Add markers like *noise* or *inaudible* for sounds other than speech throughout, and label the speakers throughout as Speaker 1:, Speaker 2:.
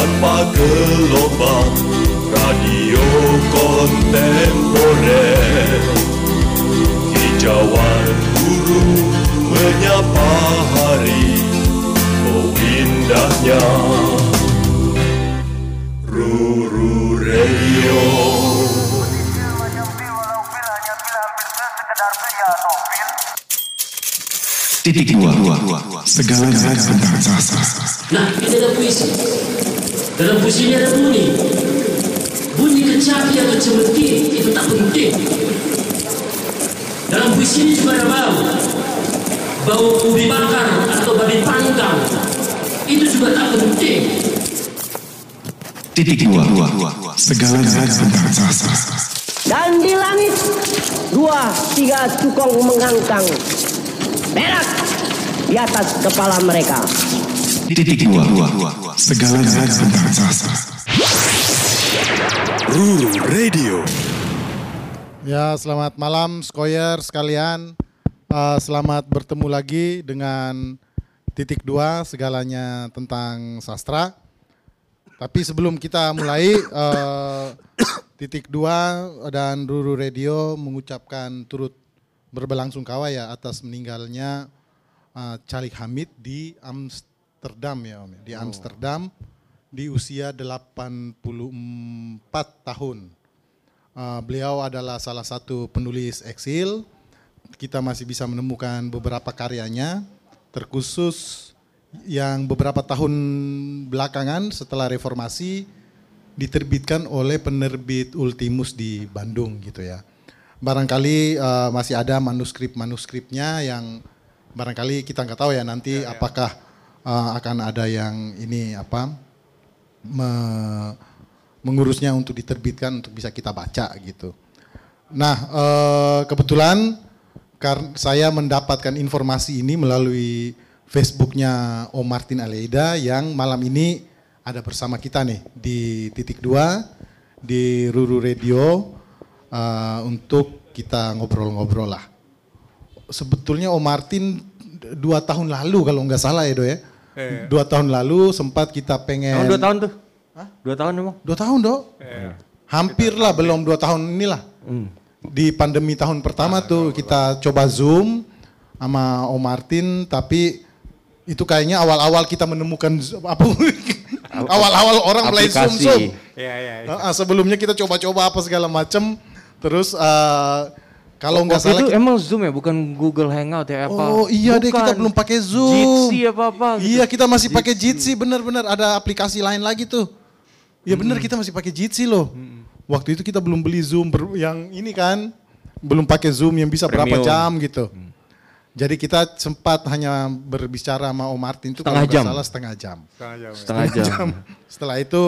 Speaker 1: tanpa gelombang radio kontemporer. Hijauan guru menyapa hari oh indahnya. Ruru Radio
Speaker 2: Titik dua, segala tentang sastra.
Speaker 3: Nah, ini ada puisi. Dalam puisi ini ada bunyi. Bunyi kecapi atau cemetik itu tak penting. Dalam puisi ini juga ada bau. Bau ubi bakar atau babi panggang. Itu juga tak penting.
Speaker 2: Titik dua, segala tentang sastra.
Speaker 4: Dan di langit dua tiga cukong mengangkang berak di atas kepala mereka.
Speaker 2: Titik dua, segala tentang sastra.
Speaker 1: Ruru Radio
Speaker 5: Ya, selamat malam Skoyer sekalian. Eh, selamat bertemu lagi dengan titik dua segalanya tentang sastra. Tapi sebelum kita mulai, eh, titik dua dan Ruru Radio mengucapkan turut berbelasungkawa ya atas meninggalnya eh, Calik Hamid di Amsterdam ya Om. ya. Di Amsterdam di usia 84 tahun. Uh, beliau adalah salah satu penulis eksil. Kita masih bisa menemukan beberapa karyanya, terkhusus yang beberapa tahun belakangan setelah reformasi diterbitkan oleh penerbit Ultimus di Bandung gitu ya. Barangkali uh, masih ada manuskrip-manuskripnya yang barangkali kita nggak tahu ya nanti apakah uh, akan ada yang ini apa me- mengurusnya untuk diterbitkan untuk bisa kita baca gitu. Nah eh, kebetulan karena saya mendapatkan informasi ini melalui Facebooknya Om Martin Aleida yang malam ini ada bersama kita nih di titik dua di Ruru Radio eh, untuk kita ngobrol-ngobrol lah. Sebetulnya Om Martin dua tahun lalu kalau nggak salah ya do ya. Dua tahun lalu sempat kita pengen.
Speaker 6: Emang dua tahun tuh? Dua tahun emang?
Speaker 5: Dua tahun dok. Hampir lah belum dua tahun inilah. Di pandemi tahun pertama tuh kita coba zoom sama Om Martin tapi itu kayaknya awal-awal kita menemukan apa *laughs* awal-awal orang mulai zoom zoom.
Speaker 7: Iya, iya. iya.
Speaker 5: Ah, ah, sebelumnya kita coba-coba apa segala macam terus eh, kalau nggak
Speaker 6: Waktu
Speaker 5: salah
Speaker 6: itu
Speaker 5: kita-
Speaker 6: emang Zoom ya, bukan Google Hangout ya apa?
Speaker 5: Oh iya deh kita
Speaker 6: Bukan.
Speaker 5: belum pakai Zoom.
Speaker 6: Jitsi apa-apa gitu.
Speaker 5: Iya kita masih pakai Jitsi benar-benar ada aplikasi lain lagi tuh. Iya benar kita masih pakai Jitsi loh. Waktu itu kita belum beli Zoom yang ini kan, belum pakai Zoom yang bisa berapa
Speaker 6: Premium.
Speaker 5: jam gitu. Jadi kita sempat hanya berbicara sama Om Martin itu
Speaker 6: Setengah
Speaker 5: kalau nggak
Speaker 6: jam.
Speaker 5: salah setengah jam.
Speaker 7: Setengah jam, ya.
Speaker 6: Setengah jam.
Speaker 5: Setelah itu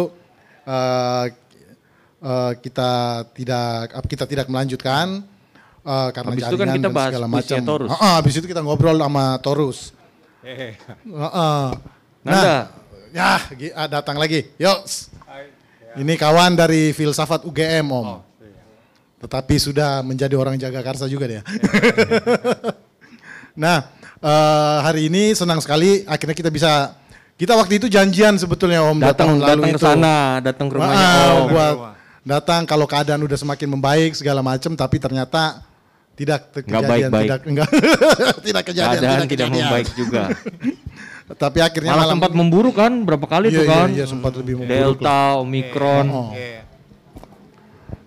Speaker 5: eh, eh, kita tidak kita tidak melanjutkan eh, karena
Speaker 6: Habis itu kan kita
Speaker 5: dan
Speaker 6: bahas
Speaker 5: segala
Speaker 6: puisinya
Speaker 5: macam.
Speaker 6: Taurus.
Speaker 5: Ah, ah, habis itu kita ngobrol sama Torus.
Speaker 7: Eh,
Speaker 5: Heeh.
Speaker 6: Nanda.
Speaker 5: Nah, ya ah, datang lagi. Yuk. Ini kawan dari filsafat UGM Om. Tetapi sudah menjadi orang Jagakarsa juga dia. *laughs* nah, eh, hari ini senang sekali akhirnya kita bisa kita waktu itu janjian sebetulnya Om
Speaker 6: Datang datang ke
Speaker 5: itu.
Speaker 6: sana, datang ke rumahnya
Speaker 5: Ah,
Speaker 6: Om.
Speaker 5: buat datang kalau keadaan udah semakin membaik segala macam tapi ternyata tidak kejadian
Speaker 6: baik-baik.
Speaker 5: tidak enggak *laughs* tidak kejadian
Speaker 6: Keadaan tidak
Speaker 5: kejadian.
Speaker 6: membaik juga. *laughs*
Speaker 5: Tapi akhirnya
Speaker 6: Malah
Speaker 5: malam
Speaker 6: sempat memburuk kan berapa kali
Speaker 5: Iya,
Speaker 6: tuh
Speaker 5: iya,
Speaker 6: kan?
Speaker 5: iya, sempat lebih memburuk
Speaker 6: Delta, Omikron.
Speaker 5: Oh.
Speaker 7: iya.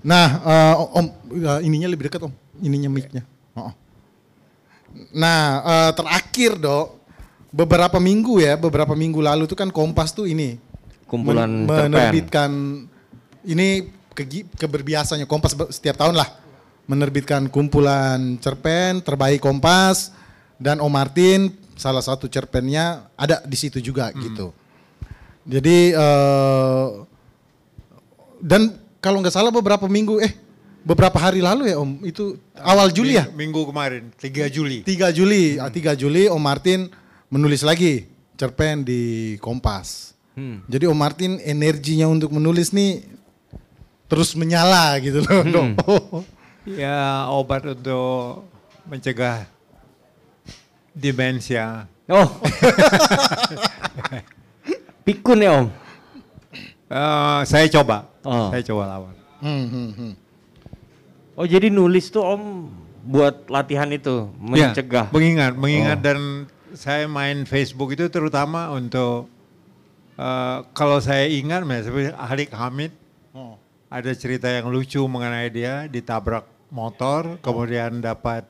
Speaker 5: Nah, eh, Om eh, ininya lebih dekat Om, ininya mic-nya. Oh. Nah, eh, terakhir Dok, beberapa minggu ya, beberapa minggu lalu tuh kan Kompas tuh ini
Speaker 6: Kumpulan
Speaker 5: men- menerbitkan ini kegi- keberbiasanya Kompas setiap tahun lah menerbitkan kumpulan cerpen terbaik Kompas dan Om Martin salah satu cerpennya ada di situ juga gitu. Jadi eh, dan kalau nggak salah beberapa minggu eh beberapa hari lalu ya Om itu awal Juli ya
Speaker 7: Minggu, kemarin, 3 Juli.
Speaker 5: 3 Juli ah, 3 Juli Om Martin menulis lagi cerpen di Kompas. Jadi Om Martin energinya untuk menulis nih terus menyala gitu loh. Dok. *laughs*
Speaker 7: Ya, obat untuk mencegah demensia.
Speaker 6: Oh. Pikun ya Om.
Speaker 7: Eh, saya coba,
Speaker 6: Oh.
Speaker 7: saya coba lawan.
Speaker 5: Hmm, hmm, hmm.
Speaker 6: Oh jadi nulis tuh Om buat latihan itu
Speaker 7: Ya,
Speaker 6: mencegah.
Speaker 7: mengingat, mengingat
Speaker 6: Oh.
Speaker 7: dan saya main Facebook itu terutama untuk eh, kalau saya ingat, misalnya Halik Hamid,
Speaker 5: Oh.
Speaker 7: ada cerita yang lucu mengenai dia ditabrak motor, kemudian dapat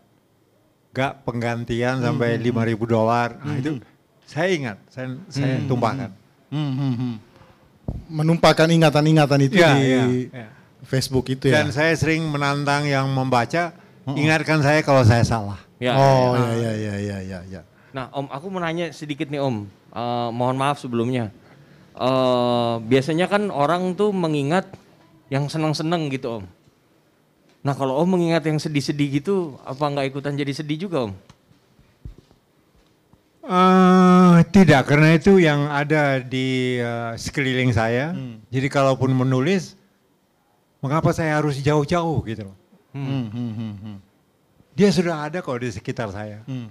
Speaker 7: gak penggantian sampai 5.000 dolar. Nah, itu saya ingat, saya, saya tumpahkan.
Speaker 5: Hmm, hmm, hmm. Menumpahkan ingatan-ingatan itu
Speaker 7: Ya,
Speaker 5: di
Speaker 7: ya, ya.
Speaker 5: Facebook itu ya.
Speaker 7: Dan saya sering menantang yang membaca, ingatkan saya kalau saya salah.
Speaker 6: Ya,
Speaker 5: oh
Speaker 6: ya.
Speaker 5: ya ya ya ya ya ya.
Speaker 6: Nah Om aku mau nanya sedikit nih Om. Eh, mohon maaf sebelumnya. Eh, biasanya kan orang tuh mengingat yang senang-senang gitu Om. Nah kalau Om mengingat yang sedih-sedih gitu, apa nggak ikutan jadi sedih juga Om?
Speaker 7: Eh, tidak, karena itu yang ada di eh, sekeliling saya. Jadi kalaupun menulis, mengapa saya harus jauh-jauh gitu loh.
Speaker 5: Hmm, hmm, hmm, hmm.
Speaker 7: Dia sudah ada kok di sekitar saya.
Speaker 5: Hmm.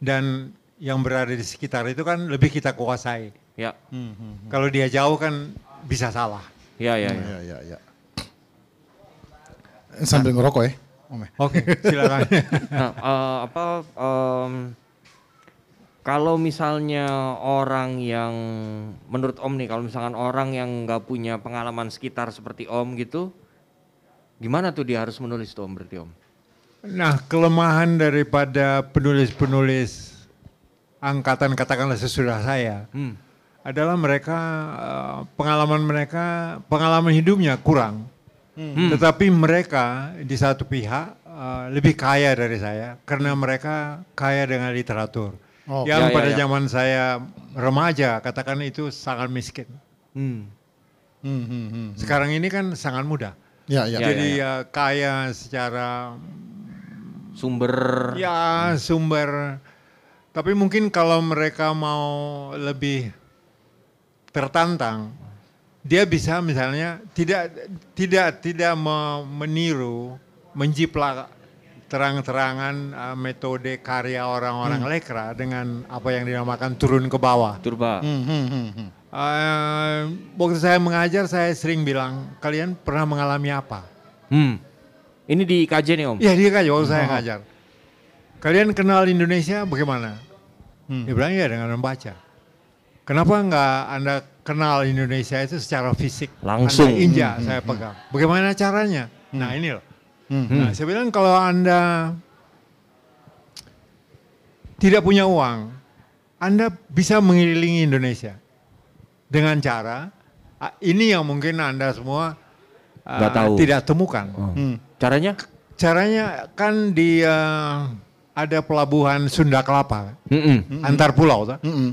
Speaker 7: Dan yang berada di sekitar itu kan lebih kita kuasai.
Speaker 6: Ya,
Speaker 5: Hmm, hmm, hmm.
Speaker 7: Kalau dia jauh kan bisa salah.
Speaker 6: ya, ya. ya.
Speaker 5: Ya ya ya. Sambil ngerokok ya. Om ya.
Speaker 7: Oke, silakan. *laughs*
Speaker 6: Nah, eh, apa em, kalau misalnya orang yang menurut Om nih, kalau misalkan orang yang nggak punya pengalaman sekitar seperti Om gitu, gimana tuh dia harus menulis tuh Om berarti Om?
Speaker 7: Nah, kelemahan daripada penulis-penulis angkatan katakanlah sesudah saya
Speaker 6: Hmm.
Speaker 7: adalah mereka eh, pengalaman mereka pengalaman hidupnya kurang. Tetapi mereka di satu pihak eh, lebih kaya dari saya karena mereka kaya dengan literatur.
Speaker 5: Oh.
Speaker 7: yang
Speaker 6: Ya, ya,
Speaker 7: pada
Speaker 6: ya.
Speaker 7: zaman saya remaja katakan itu sangat miskin.
Speaker 6: Hmm.
Speaker 5: Hmm, hmm, hmm.
Speaker 7: Sekarang ini kan sangat mudah.
Speaker 5: Ya ya.
Speaker 6: Ya,
Speaker 7: Jadi eh, kaya secara
Speaker 6: Sumber
Speaker 7: Ya sumber. Tapi mungkin kalau mereka mau lebih tertantang, dia bisa misalnya tidak tidak tidak me- meniru, menjiplak terang-terangan uh, metode karya orang-orang lekra dengan apa yang dinamakan turun ke bawah.
Speaker 6: turba.
Speaker 5: Hmm, hmm, hmm, hmm.
Speaker 7: Uh, waktu saya mengajar saya sering bilang kalian pernah mengalami apa?
Speaker 6: Hmm. Ini di IKJ nih Om.
Speaker 7: Iya dia kan waktu saya ngajar. Kalian kenal Indonesia bagaimana? Dia bilang ya dengan membaca. Kenapa nggak anda kenal Indonesia itu secara fisik?
Speaker 6: Langsung.
Speaker 7: Anda injak saya pegang. Bagaimana caranya? Nah ini loh.
Speaker 5: Hmm,
Speaker 7: Nah saya bilang kalau anda tidak punya uang, anda bisa mengelilingi Indonesia dengan cara ah, ini yang mungkin anda semua
Speaker 6: Nggak tahu.
Speaker 7: tidak temukan.
Speaker 5: Hmm.
Speaker 6: Caranya?
Speaker 7: Caranya kan di eh, ada pelabuhan Sunda Kelapa
Speaker 6: Mm-mm.
Speaker 7: antar pulau.
Speaker 5: Hmm, hmm.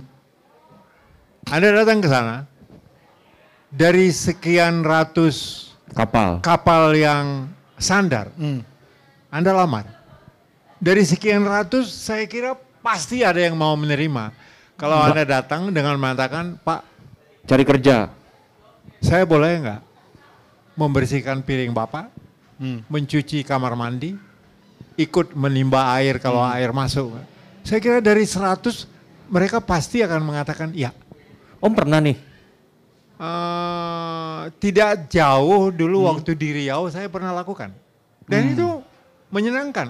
Speaker 7: Anda datang ke sana dari sekian ratus
Speaker 6: Kapal.
Speaker 7: kapal yang sandar,
Speaker 5: Hmm.
Speaker 7: Anda lamar. Dari sekian ratus saya kira pasti ada yang mau menerima. Kalau Anda datang dengan mengatakan, Pak,
Speaker 6: Cari kerja.
Speaker 7: saya boleh nggak membersihkan piring Bapak,
Speaker 5: Hmm.
Speaker 7: mencuci kamar mandi, ikut menimba air kalau air masuk. Saya kira dari 100 mereka pasti akan mengatakan ya.
Speaker 6: Om pernah nih?
Speaker 7: Eh, tidak jauh dulu waktu di Riau saya pernah lakukan. Dan itu menyenangkan.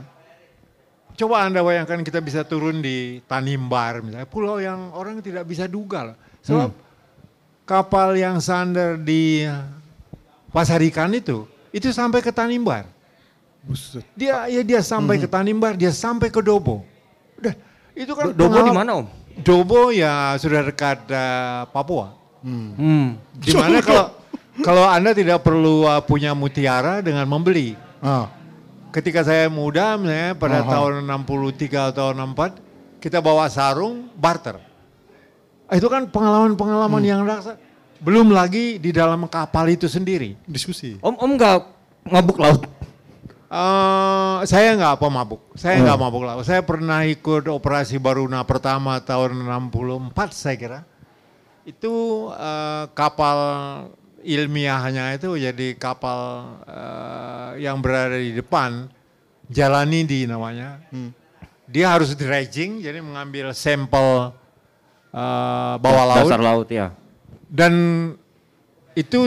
Speaker 7: Coba Anda bayangkan kita bisa turun di Tanimbar misalnya, pulau yang orang tidak bisa duga. loh. Sebab kapal yang sandar di Pasar Ikan itu, itu sampai ke Tanimbar.
Speaker 5: Buset.
Speaker 7: Dia ya dia sampai ke Tanimbar, dia sampai ke Dobo. Udah, itu kan
Speaker 6: Do- Dobo di mana Om?
Speaker 7: Dobo ya sudah dekat eh, Papua.
Speaker 6: Hmm.
Speaker 7: Di mana kalau kalau Anda tidak perlu uh, punya mutiara dengan membeli.
Speaker 5: Ah.
Speaker 7: Ketika saya muda misalnya pada
Speaker 5: Aha.
Speaker 7: tahun 63 atau 64 kita bawa sarung barter. Ah, Itu kan pengalaman-pengalaman yang rasa belum lagi di dalam kapal itu sendiri.
Speaker 5: Diskusi.
Speaker 6: Om Om nggak mabuk laut?
Speaker 7: Eh, saya nggak pemabuk, saya nggak mabuk laut. Saya pernah ikut operasi Baruna pertama tahun 64 saya kira. Itu eh, kapal ilmiahnya itu jadi kapal eh, yang berada di depan, jalani di namanya. Dia harus dredging, jadi mengambil sampel eh, bawah laut
Speaker 6: Dasar laut ya.
Speaker 7: dan itu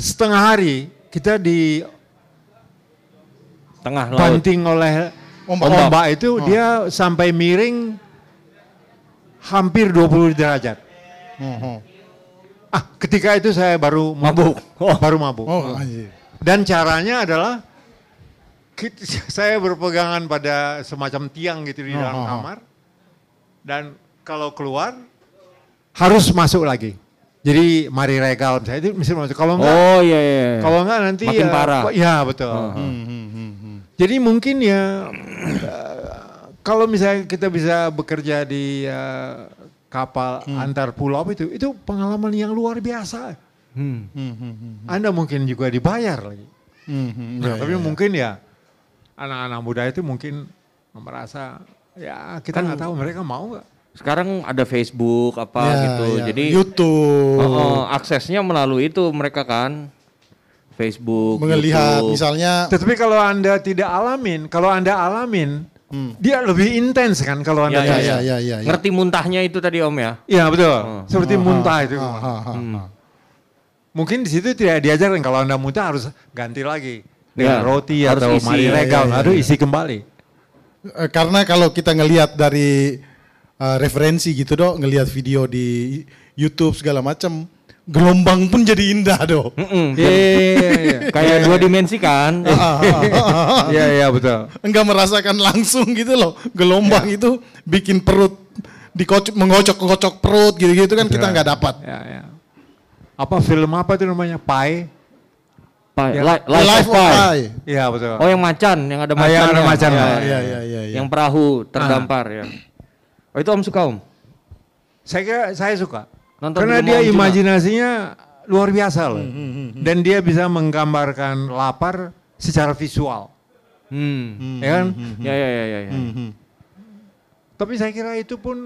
Speaker 7: setengah hari kita di
Speaker 6: Tengah laut.
Speaker 7: banting oleh
Speaker 5: Ombak.
Speaker 7: ombak, itu
Speaker 5: Oh.
Speaker 7: dia sampai miring hampir 20 derajat.
Speaker 5: Oh, oh.
Speaker 7: Ah, ketika itu saya baru mabuk. Baru mabuk.
Speaker 5: Oh, anjir.
Speaker 7: Dan caranya adalah *laughs* saya berpegangan pada semacam tiang gitu di
Speaker 5: Oh,
Speaker 7: dalam
Speaker 5: oh, oh.
Speaker 7: kamar. Dan kalau keluar harus masuk lagi. Jadi mari regal saya itu mesti masuk. Kalau enggak
Speaker 6: Oh iya iya. iya.
Speaker 7: kalau enggak nanti
Speaker 6: Makin
Speaker 7: ya,
Speaker 6: parah.
Speaker 7: Ya betul.
Speaker 6: Oh.
Speaker 5: Hmm, hmm, hmm.
Speaker 7: Jadi mungkin ya eh, kalau misalnya kita bisa bekerja di eh, kapal
Speaker 5: Hmm.
Speaker 7: antar pulau itu, itu pengalaman yang luar biasa.
Speaker 6: Hmm.
Speaker 5: Hmm, hmm, hmm.
Speaker 7: Anda mungkin juga dibayar lagi.
Speaker 5: Hmm, hmm.
Speaker 7: Nah,
Speaker 5: Ya,
Speaker 7: tapi
Speaker 5: ya, ya.
Speaker 7: mungkin ya anak-anak muda itu mungkin merasa ya kita
Speaker 6: Kan-
Speaker 7: nggak tahu mereka mau nggak.
Speaker 6: Sekarang ada Facebook apa
Speaker 5: Ya,
Speaker 6: gitu.
Speaker 5: ya.
Speaker 6: Jadi
Speaker 5: YouTube.
Speaker 6: Oh, aksesnya melalui itu mereka kan. Facebook,
Speaker 5: Melihat
Speaker 6: YouTube.
Speaker 5: misalnya
Speaker 7: Tetapi kalau anda tidak alamin, kalau anda alamin,
Speaker 5: Hmm.
Speaker 7: dia lebih intens kan kalau anda
Speaker 6: Ya,
Speaker 5: ya,
Speaker 6: ya,
Speaker 5: ya, ya, ya, ya.
Speaker 6: Ngerti muntahnya itu tadi Om ya?
Speaker 7: Iya betul,
Speaker 6: Oh.
Speaker 7: seperti
Speaker 5: Ah,
Speaker 7: muntah
Speaker 5: ah,
Speaker 7: itu.
Speaker 5: ah, ah, ah,
Speaker 6: Hmm.
Speaker 7: Mungkin di situ tidak diajarkan kalau anda muntah harus ganti lagi dengan
Speaker 6: Ya,
Speaker 7: roti
Speaker 6: harus
Speaker 7: atau mari
Speaker 6: ya,
Speaker 7: regal,
Speaker 5: ya, ya,
Speaker 7: aduh
Speaker 5: ya.
Speaker 7: isi kembali.
Speaker 5: Eh, Karena kalau kita ngelihat dari eh, referensi gitu dok, ngelihat video di YouTube segala macam, gelombang pun jadi indah dok.
Speaker 6: Mm-mm.
Speaker 7: Iya, iya, iya.
Speaker 6: Kayak dua dimensi kan?
Speaker 7: Iya, iya betul.
Speaker 5: Enggak merasakan langsung gitu loh, gelombang itu bikin perut dikocok, mengocok-ngocok perut gitu-gitu kan kita nggak dapat.
Speaker 7: Ya, ya. Apa film apa itu namanya? Pai?
Speaker 6: Pi,
Speaker 7: Ya.
Speaker 6: li- Life,
Speaker 5: Life
Speaker 6: of. Pi.
Speaker 7: Iya betul.
Speaker 6: Oh yang macan, yang ada
Speaker 7: Ah, yang ada macan.
Speaker 6: Ya,
Speaker 7: Ah,
Speaker 6: ya,
Speaker 5: iya,
Speaker 6: ya.
Speaker 5: iya, iya, iya.
Speaker 6: Yang perahu terdampar ya. Oh itu Om suka Om?
Speaker 7: Saya kira saya suka.
Speaker 6: Nonton
Speaker 7: Karena dia
Speaker 6: Om juga.
Speaker 7: imajinasinya luar biasa loh.
Speaker 5: Hmm,
Speaker 7: Dan dia bisa menggambarkan lapar secara visual.
Speaker 6: Hmm.
Speaker 7: Ya kan?
Speaker 6: Ya ya ya ya. ya.
Speaker 5: Hmm,
Speaker 7: Tapi saya kira itu pun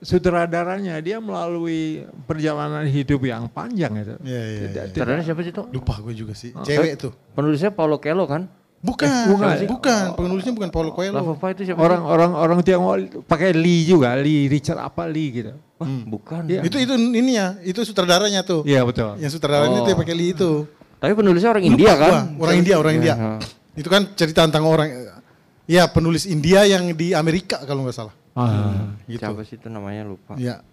Speaker 7: sutradaranya dia melalui perjalanan hidup yang panjang itu.
Speaker 5: Iya, iya, iya.
Speaker 6: Saudara siapa sih itu?
Speaker 5: Lupa gue juga sih. Cewek tuh.
Speaker 6: Penulisnya Paulo Coelho kan?
Speaker 5: Bukan,
Speaker 7: bukan.
Speaker 5: bukan, Penulisnya bukan Paulo
Speaker 6: Love
Speaker 5: Coelho.
Speaker 6: of Pi itu siapa?
Speaker 7: Orang orang orang Tionghoa pakai Lee juga, Lee Richard apa Lee gitu.
Speaker 6: Wah, bukan.
Speaker 7: Iya.
Speaker 5: Itu itu ininya, itu sutradaranya tuh.
Speaker 7: Iya betul.
Speaker 5: Yang sutradaranya
Speaker 6: Oh.
Speaker 5: itu yang pakai Lee itu.
Speaker 6: Tapi penulisnya orang
Speaker 5: Lupa
Speaker 6: India kan?
Speaker 5: gua, Orang India, orang India.
Speaker 6: Ya,
Speaker 5: Itu kan cerita tentang orang ya penulis India yang di Amerika kalau nggak salah.
Speaker 7: Ah.
Speaker 5: Gitu.
Speaker 6: Siapa sih itu namanya lupa.
Speaker 5: Ya.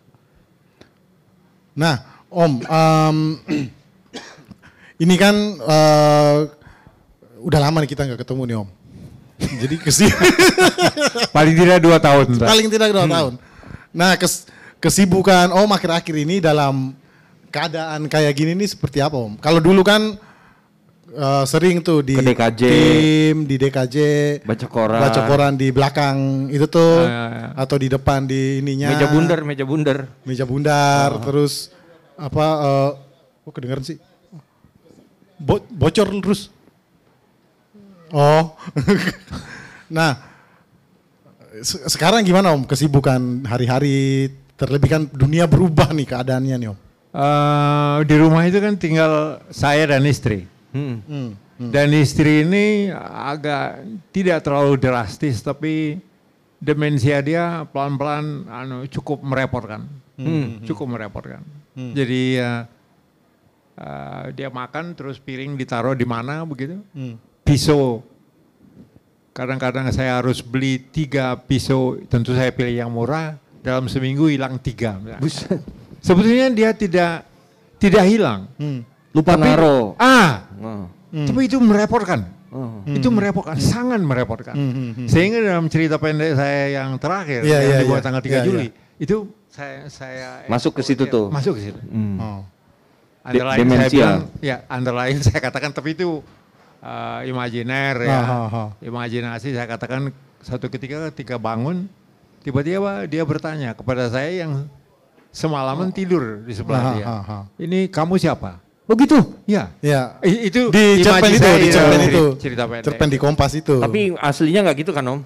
Speaker 5: Nah, Om, em, *clears throat* ini kan eh, udah lama nih kita nggak ketemu nih Om. *laughs* Jadi ke sini *laughs*
Speaker 7: Paling tidak dua tahun. Pak.
Speaker 5: paling tidak dua tahun. Nah, kes- kesibukan Om akhir-akhir ini dalam keadaan kayak gini nih seperti apa Om? Kalau dulu kan eh, sering tuh di
Speaker 6: Ke DKJ.
Speaker 5: tim, di DKJ,
Speaker 6: Baca koran.
Speaker 5: baca koran di belakang itu tuh,
Speaker 7: Ah, ya, ya.
Speaker 5: atau di depan di ininya.
Speaker 6: Meja bundar, meja bundar.
Speaker 5: meja bundar, terus apa? eh oh kedengeran sih? Bo- bocor terus. Oh, *laughs* nah se- sekarang gimana om kesibukan hari-hari? Terlebih kan dunia berubah nih keadaannya nih om.
Speaker 7: Eh, di rumah itu kan tinggal saya dan istri.
Speaker 6: Hmm.
Speaker 5: Hmm.
Speaker 7: Dan istri ini agak tidak terlalu drastis tapi demensia dia pelan-pelan anu cukup merepotkan. Cukup merepotkan. Jadi eh, eh, dia makan terus piring ditaruh di mana begitu.
Speaker 5: Hmm.
Speaker 7: Pisau. Kadang-kadang saya harus beli tiga pisau, tentu saya pilih yang murah. Dalam seminggu hilang tiga.
Speaker 6: Buset.
Speaker 7: Sebetulnya dia tidak tidak hilang.
Speaker 5: Hmm.
Speaker 6: Lupa
Speaker 7: Tapi-
Speaker 6: naro.
Speaker 7: Ah,
Speaker 6: Oh.
Speaker 7: tapi itu merepotkan.
Speaker 6: Oh.
Speaker 7: Itu merepotkan, sangat merepotkan.
Speaker 5: Hmm, hmm, hmm.
Speaker 7: Sehingga dalam cerita pendek saya yang terakhir,
Speaker 5: Iya,
Speaker 7: yang
Speaker 5: iya,
Speaker 7: dibuat
Speaker 5: iya.
Speaker 7: tanggal 3
Speaker 5: Iya,
Speaker 7: Juli, itu saya saya
Speaker 6: Masuk ke situ
Speaker 7: ya,
Speaker 6: tuh.
Speaker 7: Masuk ke situ.
Speaker 6: Hmm.
Speaker 5: Oh.
Speaker 7: Lain saya bilang, ya lain *laughs* saya katakan, tapi itu uh, imajiner ya,
Speaker 5: Ah, ah, ah.
Speaker 7: imajinasi. Saya katakan satu ketika ketika bangun, tiba-tiba dia bertanya kepada saya yang semalaman tidur di sebelah
Speaker 5: Ah,
Speaker 7: dia.
Speaker 5: ah, ah.
Speaker 7: Ini kamu siapa?
Speaker 6: Begitu.
Speaker 7: Ya,
Speaker 5: Ya.
Speaker 7: I- itu
Speaker 5: Di cerpen itu, di cerpen
Speaker 7: cerita-
Speaker 5: itu.
Speaker 7: cerita pendek.
Speaker 5: Cerpen di Kompas itu.
Speaker 6: Tapi aslinya nggak gitu kan Om?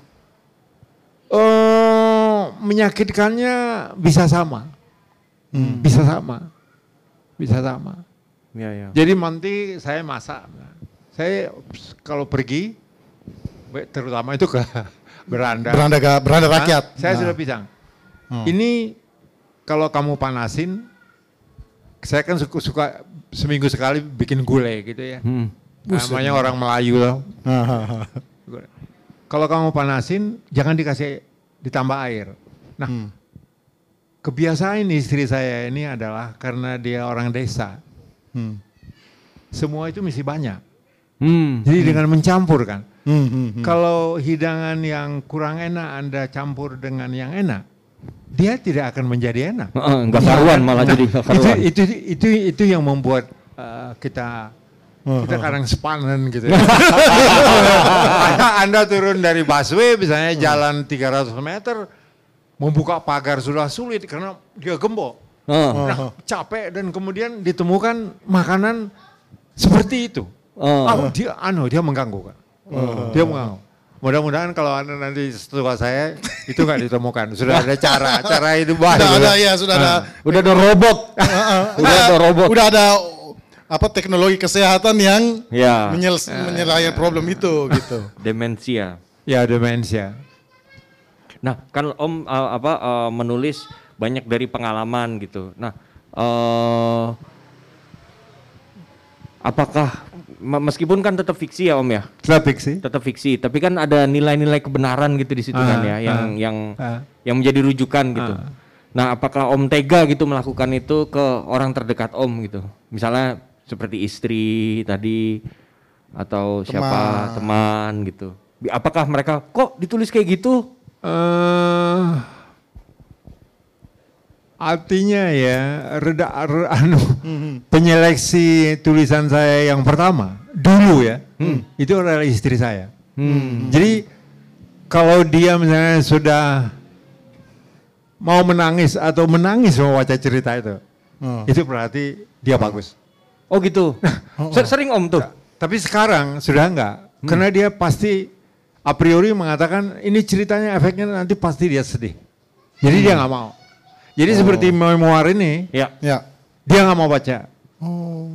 Speaker 7: Eh, menyakitkannya bisa sama,
Speaker 5: Hmm.
Speaker 7: bisa sama, bisa sama.
Speaker 6: Iya, iya.
Speaker 7: Jadi nanti saya masak, saya kalau pergi, terutama itu ke *laughs* beranda.
Speaker 5: beranda ga- beranda rakyat.
Speaker 7: Saya
Speaker 5: Nah.
Speaker 7: sudah pisang.
Speaker 5: Hmm.
Speaker 7: Ini kalau kamu panasin, saya kan suka, suka seminggu sekali bikin gulai gitu ya.
Speaker 8: Hmm.
Speaker 7: Namanya orang Melayu loh. *laughs* Kalau kamu panasin, jangan dikasih ditambah air. Nah,
Speaker 5: Hmm.
Speaker 7: kebiasaan istri saya ini adalah karena dia orang desa,
Speaker 5: Hmm.
Speaker 7: semua itu mesti banyak.
Speaker 8: Hmm.
Speaker 7: Jadi dengan mencampur kan.
Speaker 5: Hmm, hmm, hmm.
Speaker 7: Kalau hidangan yang kurang enak Anda campur dengan yang enak, dia tidak akan menjadi enak.
Speaker 8: Heeh, Enggak karuan malah jadi nggak
Speaker 7: Itu
Speaker 8: karuan.
Speaker 7: itu itu itu yang membuat uh, kita kita kadang sepanen gitu. ya. *laughs* anda, anda turun dari busway misalnya jalan 300 meter membuka pagar sudah sulit karena dia gembok.
Speaker 8: Heeh.
Speaker 7: Nah, capek dan kemudian ditemukan makanan seperti itu.
Speaker 8: Oh.
Speaker 7: Ah, dia anu dia mengganggu kan. Dia mengganggu. Mudah-mudahan kalau anda nanti setua saya itu nggak ditemukan. Sudah ada cara, cara itu baik.
Speaker 5: Sudah ada ya, sudah ada.
Speaker 8: Udah ada robot. *laughs* Udah ada robot.
Speaker 5: Udah ada apa teknologi kesehatan yang
Speaker 8: Ya.
Speaker 5: menyels- menyelesaikan problem itu gitu.
Speaker 8: Demensia.
Speaker 7: Ya demensia.
Speaker 8: Nah, kan Om uh, apa uh, menulis banyak dari pengalaman gitu. Nah, eh apakah meskipun kan tetap fiksi ya Om ya,
Speaker 7: Traffic sih.
Speaker 8: tetap fiksi, tapi kan ada nilai-nilai kebenaran gitu di situ kan
Speaker 7: Ah,
Speaker 8: ya, yang
Speaker 7: ah,
Speaker 8: yang
Speaker 7: ah.
Speaker 8: yang menjadi rujukan gitu.
Speaker 7: Ah.
Speaker 8: Nah, apakah Om tega gitu melakukan itu ke orang terdekat Om gitu? Misalnya seperti istri tadi atau siapa teman gitu. Apakah mereka kok ditulis kayak gitu?
Speaker 7: eh artinya ya reda re- *laughs* anu penyeleksi tulisan saya yang pertama dulu ya itu adalah istri saya. Jadi kalau dia misalnya sudah mau menangis atau menangis membaca cerita itu,
Speaker 5: Oh.
Speaker 7: itu berarti dia bagus.
Speaker 8: Oh gitu. *laughs* Se- Sering Om tuh.
Speaker 7: Tapi sekarang sudah enggak, karena dia pasti a priori mengatakan ini ceritanya efeknya nanti pasti dia sedih. Jadi dia nggak mau. Jadi seperti memoir ini,
Speaker 8: Ya.
Speaker 5: Ya.
Speaker 7: dia nggak mau baca.
Speaker 8: Oh.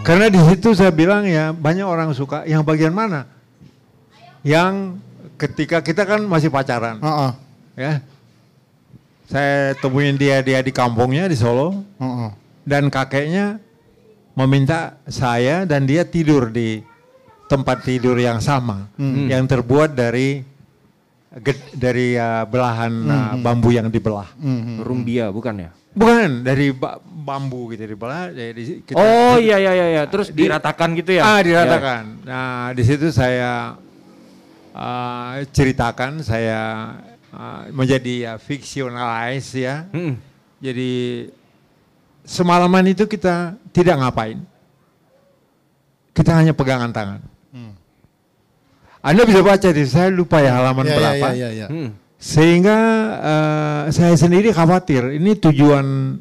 Speaker 7: Karena di situ saya bilang ya banyak orang suka yang bagian mana? Yang ketika kita kan masih pacaran,
Speaker 5: Heeh.
Speaker 7: ya. Saya temuin dia dia di kampungnya di Solo
Speaker 5: Heeh.
Speaker 7: dan kakeknya meminta saya dan dia tidur di tempat tidur yang sama yang terbuat dari dari uh, belahan uh, bambu yang dibelah.
Speaker 5: Hmm.
Speaker 8: Rumbia bukan ya?
Speaker 7: Bukan dari ba- bambu gitu dibelah jadi kita
Speaker 8: Oh iya iya iya iya. Terus diratakan gitu ya?
Speaker 7: Ah, diratakan. Nah, di situ saya uh, ceritakan saya uh, menjadi ya, fictionalize ya.
Speaker 8: Ya. Mm-mm.
Speaker 7: Jadi semalaman itu kita tidak ngapain. Kita hanya pegangan tangan. Anda bisa baca di saya lupa ya halaman
Speaker 5: Ya, ya,
Speaker 7: berapa.
Speaker 5: ya, ya, ya.
Speaker 8: Hmm.
Speaker 7: Sehingga eh, saya sendiri khawatir ini tujuan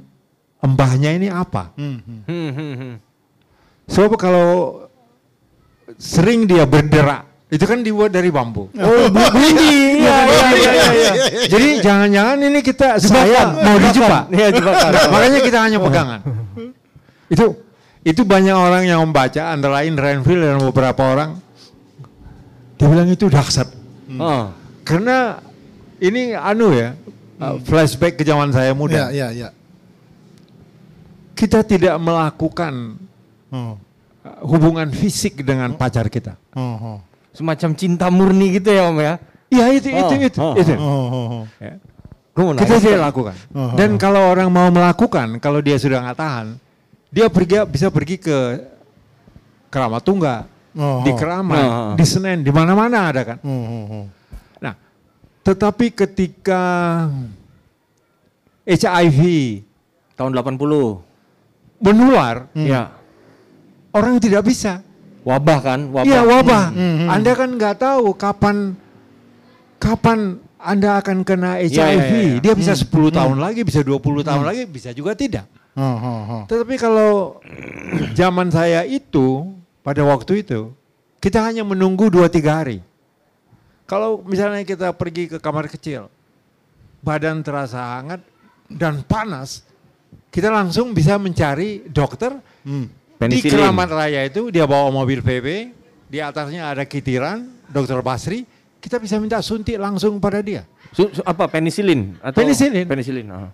Speaker 7: embahnya ini apa.
Speaker 5: Hmm, hmm.
Speaker 8: Hmm, hmm, hmm.
Speaker 7: Sebab kalau sering dia berderak, itu kan dibuat dari bambu.
Speaker 8: Oh, bu- *laughs* bunyi. Iya, iya, iya, iya, iya.
Speaker 7: Jadi jangan-jangan ini kita saya mau dijebak.
Speaker 8: Iya, jebakan.
Speaker 7: Nah, makanya kita hanya pegangan. *laughs* Itu itu banyak orang yang membaca antara lain Renville dan beberapa orang dia bilang itu dahsyat.
Speaker 8: Oh.
Speaker 7: Karena ini anu ya, uh, flashback ke zaman saya muda.
Speaker 5: Ya, ya, ya.
Speaker 7: Kita tidak melakukan
Speaker 5: Oh.
Speaker 7: uh, hubungan fisik dengan pacar kita.
Speaker 5: Oh, oh.
Speaker 8: Semacam cinta murni gitu ya Om ya?
Speaker 7: Iya itu
Speaker 8: Oh,
Speaker 7: itu itu
Speaker 8: oh,
Speaker 7: itu.
Speaker 5: Oh, oh, oh.
Speaker 7: Ya. Kita tidak lakukan.
Speaker 5: Oh,
Speaker 7: Dan kalau orang mau melakukan, kalau dia sudah nggak tahan, dia pergi bisa pergi ke Keramat Tunggal,
Speaker 5: Oh,
Speaker 7: di
Speaker 5: oh.
Speaker 7: Keramat,
Speaker 8: Oh.
Speaker 7: di Senen, di mana-mana ada kan.
Speaker 5: Oh, oh, oh.
Speaker 7: Nah, tetapi ketika HIV
Speaker 8: Tahun 80.
Speaker 7: menular,
Speaker 8: Ya.
Speaker 7: orang tidak bisa.
Speaker 8: Wabah kan? Wabah.
Speaker 7: Iya wabah.
Speaker 5: hmm, hmm.
Speaker 7: Anda kan nggak tahu kapan kapan Anda akan kena HIV.
Speaker 8: Iya, iya, iya.
Speaker 7: Dia bisa 10 tahun lagi, bisa 20 tahun lagi, bisa juga tidak.
Speaker 5: Oh, oh, oh.
Speaker 7: Tetapi kalau *clears throat* zaman saya itu, pada waktu itu, kita hanya menunggu 2-3 hari. Kalau misalnya kita pergi ke kamar kecil, badan terasa hangat dan panas, kita langsung bisa mencari dokter
Speaker 5: Hmm.
Speaker 7: di. Keramat Raya itu dia bawa mobil PB, di atasnya ada kitiran, dokter Basri, kita bisa minta suntik langsung pada dia.
Speaker 8: Su- su- apa penisilin atau
Speaker 7: Penisilin.
Speaker 8: Penisilin. ah.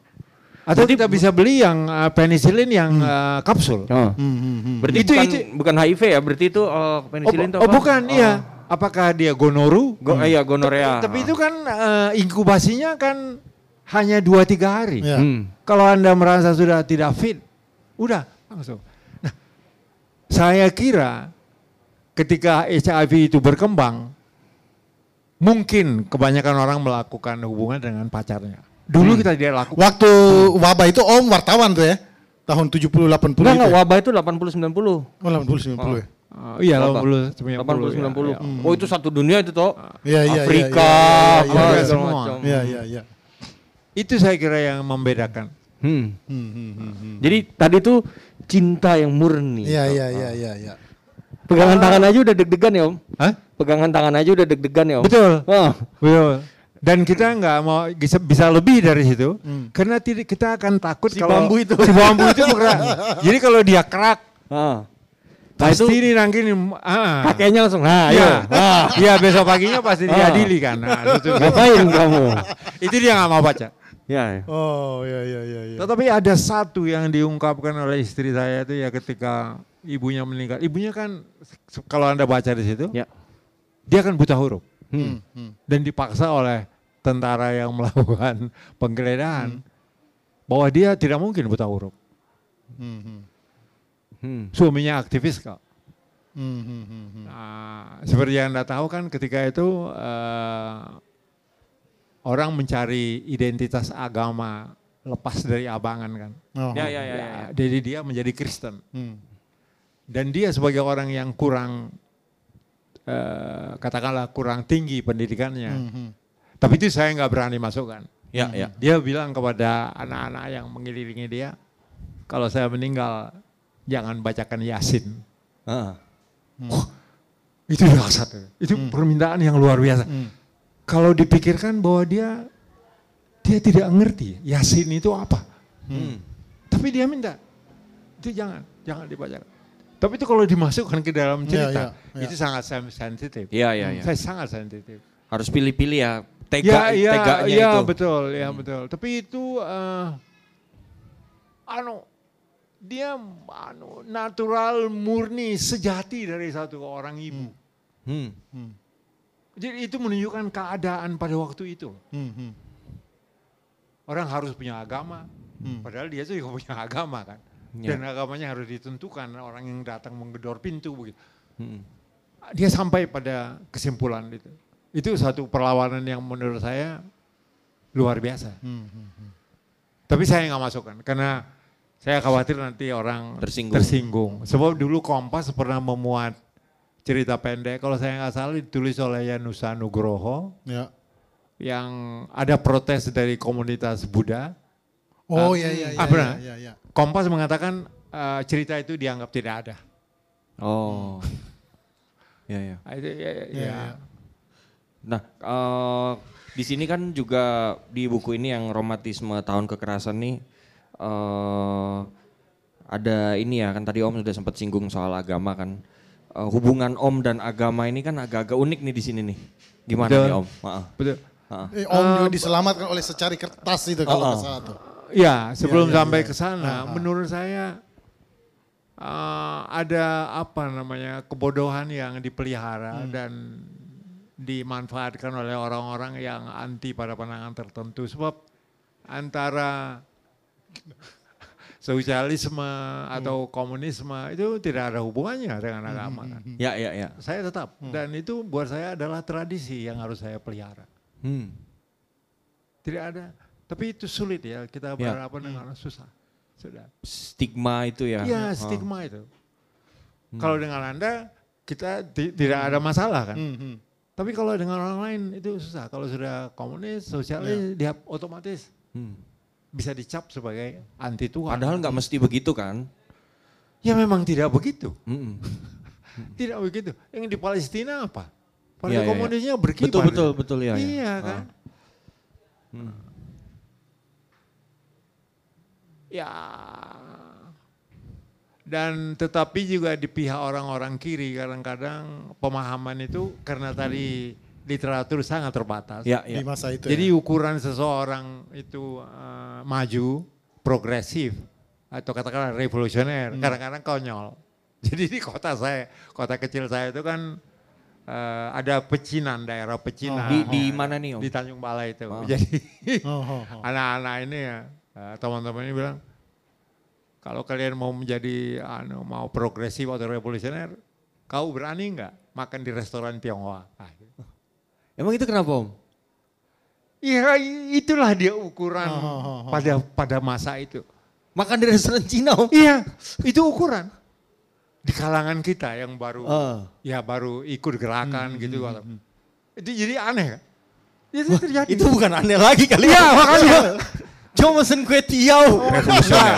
Speaker 7: Atau kita bisa beli yang uh, penicillin yang uh, kapsul.
Speaker 8: Oh.
Speaker 5: Hmm,
Speaker 8: Berarti
Speaker 7: Itu-
Speaker 8: bukan,
Speaker 7: itu-
Speaker 8: bukan HIV ya, berarti itu uh, penicillin itu
Speaker 7: oh,
Speaker 8: apa?
Speaker 7: bukan, iya. Apakah dia gonoru?
Speaker 8: Go, iya, gonorea.
Speaker 7: Tapi itu kan uh, inkubasinya kan hanya 2-3 hari.
Speaker 5: Ya.
Speaker 8: Hmm.
Speaker 7: Kalau Anda merasa sudah tidak fit, udah langsung. Nah, saya kira ketika HIV itu berkembang, mungkin kebanyakan orang melakukan hubungan dengan pacarnya. Dulu kita tidak lakukan.
Speaker 5: Waktu wabah itu Om wartawan tuh ya. Tahun 70 80
Speaker 8: Enggak,
Speaker 5: itu.
Speaker 8: enggak,
Speaker 5: ya?
Speaker 8: wabah itu 80 90.
Speaker 5: Oh 80 90 ya.
Speaker 7: Oh, iya,
Speaker 8: Wabah. 80 90.
Speaker 7: 80, 90. ya, ya.
Speaker 8: Oh, itu satu dunia itu toh.
Speaker 5: Iya, iya, iya,
Speaker 8: Afrika,
Speaker 5: iya, iya,
Speaker 8: apa
Speaker 5: iya,
Speaker 8: segala
Speaker 7: semua.
Speaker 8: macam.
Speaker 5: Iya iya iya.
Speaker 7: Itu saya kira yang membedakan.
Speaker 8: Hmm.
Speaker 5: Hmm, hmm, hmm, hmm.
Speaker 8: Jadi tadi tuh cinta yang murni.
Speaker 5: Iya iya iya iya iya.
Speaker 8: Pegangan tangan aja udah deg-degan ya, Om.
Speaker 7: Hah?
Speaker 8: Pegangan tangan aja udah deg-degan ya, Om.
Speaker 7: Betul.
Speaker 8: Oh.
Speaker 7: Betul. Dan kita nggak mau bisa, bisa lebih dari situ, karena tidak kita akan takut
Speaker 5: Si
Speaker 7: kalau
Speaker 5: bambu itu.
Speaker 7: si bambu itu bergerak. *laughs* Jadi kalau dia kerak,
Speaker 8: Ah. Nah,
Speaker 7: pasti
Speaker 8: itu
Speaker 7: ini nanti ini, ah,
Speaker 8: kakeknya langsung, nah,
Speaker 7: Iya,
Speaker 8: ya. *laughs* Ah.
Speaker 7: iya besok paginya pasti
Speaker 8: Ah.
Speaker 7: diadili kan. Nah, *laughs* itu,
Speaker 8: Ngapain kamu?
Speaker 7: itu dia nggak mau baca.
Speaker 8: Ya.
Speaker 5: Oh iya iya iya iya.
Speaker 7: Tetapi ada satu yang diungkapkan oleh istri saya itu ya ketika ibunya meninggal. Ibunya kan kalau anda baca di situ,
Speaker 8: Ya.
Speaker 7: dia kan buta huruf
Speaker 8: Hmm.
Speaker 7: dan dipaksa oleh tentara yang *laughs* melakukan penggeledahan bahwa dia tidak mungkin buta huruf.
Speaker 5: Hmm, hmm.
Speaker 8: Hmm.
Speaker 7: Suaminya aktivis kok.
Speaker 5: Hmm, hmm, hmm, hmm.
Speaker 7: Nah, seperti yang anda tahu kan ketika itu eh, orang mencari identitas agama lepas dari abangan kan.
Speaker 5: Oh.
Speaker 8: Ya, ya, ya, ya.
Speaker 7: Ya, Jadi dia menjadi Kristen.
Speaker 5: Hmm.
Speaker 7: Dan dia sebagai orang yang kurang, eh, katakanlah kurang tinggi pendidikannya.
Speaker 5: Hmm, hmm.
Speaker 7: Tapi itu saya nggak berani masukkan.
Speaker 8: Ya, ya.
Speaker 7: Dia bilang kepada anak-anak yang mengelilingi dia, kalau saya meninggal jangan bacakan Yasin.
Speaker 8: Ah.
Speaker 7: Wah, itu dahsyat. Itu permintaan yang luar biasa.
Speaker 5: Hmm.
Speaker 7: Kalau dipikirkan bahwa dia dia tidak ngerti Yasin itu apa.
Speaker 8: Hmm.
Speaker 7: Tapi dia minta, itu jangan, jangan dibacakan. Tapi itu kalau dimasukkan ke dalam cerita,
Speaker 5: Iya, iya,
Speaker 7: itu sangat sen- sensitif.
Speaker 8: Iya, iya, iya.
Speaker 7: Saya sangat sensitif.
Speaker 8: Harus pilih-pilih ya. Tega,
Speaker 7: ya, ya,
Speaker 8: teganya
Speaker 7: ya,
Speaker 8: itu.
Speaker 7: betul, ya betul. Tapi itu, eh, anu, dia anu natural murni sejati dari satu orang ibu.
Speaker 8: Hmm.
Speaker 7: Jadi itu menunjukkan keadaan pada waktu itu.
Speaker 5: Hmm, hmm.
Speaker 7: Orang harus punya agama,
Speaker 5: Hmm.
Speaker 7: padahal dia juga *laughs* punya agama kan.
Speaker 8: Ya.
Speaker 7: Dan agamanya harus ditentukan orang yang datang menggedor pintu begitu.
Speaker 8: Hmm.
Speaker 7: Dia sampai pada kesimpulan itu. Itu satu perlawanan yang menurut saya luar biasa.
Speaker 5: Hmm, hmm, hmm.
Speaker 7: Tapi saya nggak masukkan karena saya khawatir nanti orang
Speaker 8: Tersinggung.
Speaker 7: tersinggung. Sebab dulu Kompas pernah memuat cerita pendek, kalau saya nggak salah ditulis oleh Yanusa Nugroho
Speaker 5: Ya.
Speaker 7: yang ada protes dari komunitas Buddha.
Speaker 5: Oh iya iya iya.
Speaker 7: ah, benar.
Speaker 5: iya, iya.
Speaker 7: Kompas mengatakan eh, cerita itu dianggap tidak ada.
Speaker 8: Oh. *laughs* ya, ya.
Speaker 7: Ah, itu, ya, ya,
Speaker 5: Iya,
Speaker 7: ya.
Speaker 8: Nah, eh, di sini kan juga di buku ini yang romantisme tahun kekerasan nih eh ada ini ya kan tadi Om sudah sempat singgung soal agama kan. Eh, hubungan Om dan agama ini kan agak-agak unik nih di sini nih. Gimana
Speaker 7: Betul.
Speaker 8: nih Om? Maaf.
Speaker 7: Betul.
Speaker 5: Eh, Om juga diselamatkan oleh secari kertas itu kalau nggak
Speaker 8: oh.
Speaker 5: salah tuh.
Speaker 7: Ya, sebelum
Speaker 5: Iya, iya,
Speaker 7: sampai
Speaker 5: iya.
Speaker 7: ke sana,
Speaker 5: Ah, ah.
Speaker 7: menurut saya eh, ada apa namanya kebodohan yang dipelihara
Speaker 5: Hmm.
Speaker 7: dan dimanfaatkan oleh orang-orang yang anti pada pandangan tertentu. Sebab antara *laughs* sosialisme atau komunisme itu tidak ada hubungannya dengan agama. kan.
Speaker 8: Ya, ya, ya.
Speaker 7: Saya tetap dan itu buat saya adalah tradisi yang harus saya pelihara.
Speaker 8: Hmm.
Speaker 7: Tidak ada, tapi itu sulit ya kita
Speaker 8: Ya.
Speaker 7: berhadapan dengan susah. Sudah.
Speaker 8: Stigma itu ya.
Speaker 7: Iya
Speaker 8: Oh.
Speaker 7: stigma itu. Kalau dengan anda kita ti- tidak ada masalah kan.
Speaker 5: Hmm, hmm.
Speaker 7: Tapi kalau dengan orang lain itu susah. Kalau sudah komunis, sosialis, dia otomatis
Speaker 8: Hmm.
Speaker 7: bisa dicap sebagai anti Tuhan.
Speaker 8: Padahal nggak mesti begitu kan?
Speaker 7: Ya memang tidak begitu.
Speaker 8: Mm-mm. *laughs*
Speaker 7: Tidak begitu. Yang di Palestina apa?
Speaker 8: Iya,
Speaker 7: Partai
Speaker 8: iya, iya.
Speaker 7: komunisnya berkibar.
Speaker 8: Betul, betul, betul ya. ya.
Speaker 7: Iya
Speaker 8: Ah.
Speaker 7: kan. Ya. Dan tetapi juga di pihak orang-orang kiri kadang-kadang pemahaman itu karena tadi literatur sangat terbatas.
Speaker 8: Ya,
Speaker 5: Di
Speaker 8: ya.
Speaker 5: masa itu
Speaker 7: Jadi
Speaker 5: ya.
Speaker 7: ukuran seseorang itu eh, maju progresif atau katakanlah revolusioner, kadang-kadang konyol. *laughs* Jadi di kota saya, kota kecil saya itu kan eh, ada pecinan, daerah pecinan.
Speaker 6: Di, di mana nih om?
Speaker 7: Di Tanjung Balai itu. *laughs* Jadi
Speaker 5: Oh, oh, oh.
Speaker 7: anak-anak ini ya eh, teman-teman ini bilang kalau kalian mau menjadi anu, mau progresif atau revolusioner, kau berani nggak makan di restoran Tionghoa? Ah.
Speaker 6: Emang itu kenapa om?
Speaker 7: Iya itulah dia ukuran
Speaker 5: Oh, oh, oh.
Speaker 7: pada pada masa itu.
Speaker 6: Makan di restoran Cina om?
Speaker 7: Iya itu ukuran di kalangan kita yang baru
Speaker 6: Ah.
Speaker 7: ya baru ikut gerakan gitu. atau- Itu jadi aneh kan? Itu terjadi.
Speaker 6: Itu bukan aneh lagi kali
Speaker 7: Iya,
Speaker 6: ya.
Speaker 7: makanya. *laughs*
Speaker 6: Cuma mesen kue tiaw.
Speaker 7: Revolusioner.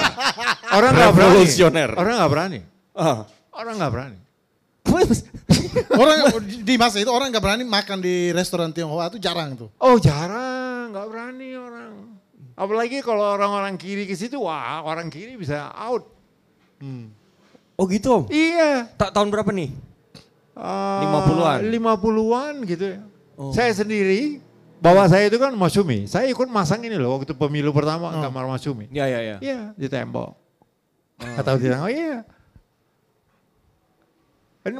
Speaker 7: Orang nggak berani.
Speaker 6: Revolusioner.
Speaker 7: Orang nggak berani.
Speaker 6: Ah.
Speaker 7: Orang nggak berani.
Speaker 5: Orang di masa itu orang nggak berani makan di restoran Tionghoa itu jarang tuh.
Speaker 7: Oh jarang, nggak berani orang. Apalagi kalau orang-orang kiri ke situ, wah orang kiri bisa out.
Speaker 6: Oh gitu om?
Speaker 7: Iya.
Speaker 6: Tak tahun berapa nih?
Speaker 7: Ah,
Speaker 6: 50-an?
Speaker 7: 50-an gitu ya.
Speaker 6: Oh.
Speaker 7: Saya sendiri, bawa saya itu kan Masumi. Saya ikut masang ini loh waktu pemilu pertama kamar Masumi.
Speaker 6: Ya ya ya.
Speaker 7: Iya, di tembok. Atau di tembok, iya. Ini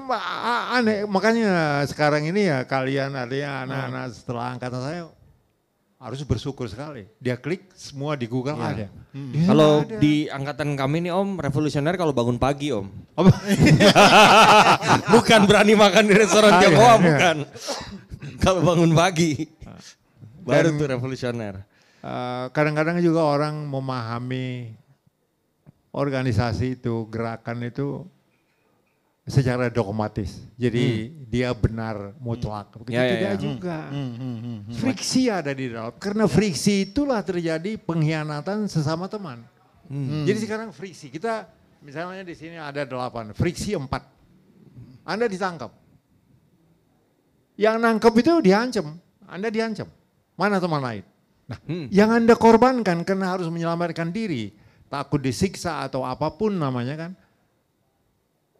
Speaker 7: aneh, makanya sekarang ini ya kalian artinya anak-anak setelah angkatan saya harus bersyukur sekali. Dia klik semua di Google ada. Di sana
Speaker 6: Kalau
Speaker 7: ada.
Speaker 6: di angkatan kami nih om, revolusioner kalau bangun pagi om. *laughs* Bukan berani makan di restoran
Speaker 7: Ah,
Speaker 6: Tionghoa,
Speaker 7: iya, iya.
Speaker 6: bukan. *laughs* kalau bangun pagi. Baru
Speaker 7: Dan-
Speaker 6: tuh revolusioner.
Speaker 7: Eh, kadang-kadang juga orang memahami organisasi itu, gerakan itu secara dogmatis. Jadi dia benar mutlak. Begitu
Speaker 6: Ya, ya,
Speaker 7: tidak
Speaker 6: ya.
Speaker 7: juga. Friksi ada di dalam. Karena friksi itulah terjadi pengkhianatan sesama teman. Jadi sekarang friksi. Kita misalnya di sini ada delapan, friksi empat. Anda ditangkap. Yang nangkep itu diancam. Anda diancam. Mana teman lain? Nah,
Speaker 6: Hmm.
Speaker 7: yang Anda korbankan karena harus menyelamatkan diri, takut disiksa atau apa pun namanya kan.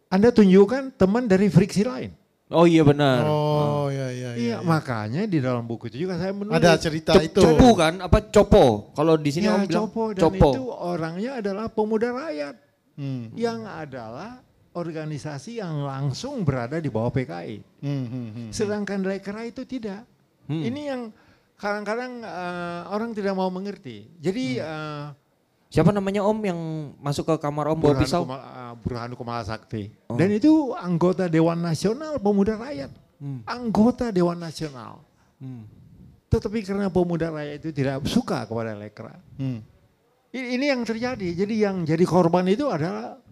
Speaker 7: Anda tunjukkan teman dari friksi lain.
Speaker 6: Oh iya benar.
Speaker 5: Oh iya iya.
Speaker 7: Iya, makanya di dalam buku itu juga saya menulis.
Speaker 5: Ada cerita itu.
Speaker 6: Copo kan? Apa copo? Kalau di sini
Speaker 7: Ya,
Speaker 6: om bilang
Speaker 7: Copo, dan
Speaker 6: copo.
Speaker 7: itu orangnya adalah pemuda rakyat.
Speaker 5: Hmm.
Speaker 7: Yang adalah organisasi yang langsung berada di bawah PKI.
Speaker 5: Hmm, hmm, hmm.
Speaker 7: Sedangkan Lekra itu tidak.
Speaker 6: Hmm.
Speaker 7: Ini yang kadang-kadang eh, orang tidak mau mengerti. Jadi eh,
Speaker 6: Siapa namanya om yang masuk ke kamar om bawa
Speaker 7: Burhan
Speaker 6: pisau?
Speaker 7: Kumala, eh, Burhan Kumala Sakti.
Speaker 6: Oh.
Speaker 7: Dan itu anggota Dewan Nasional Pemuda Rakyat.
Speaker 6: Hmm.
Speaker 7: Anggota Dewan Nasional.
Speaker 6: Hmm.
Speaker 7: Tetapi karena pemuda rakyat itu tidak suka kepada Lekra.
Speaker 5: Hmm.
Speaker 7: Ini yang terjadi. Jadi yang jadi korban itu adalah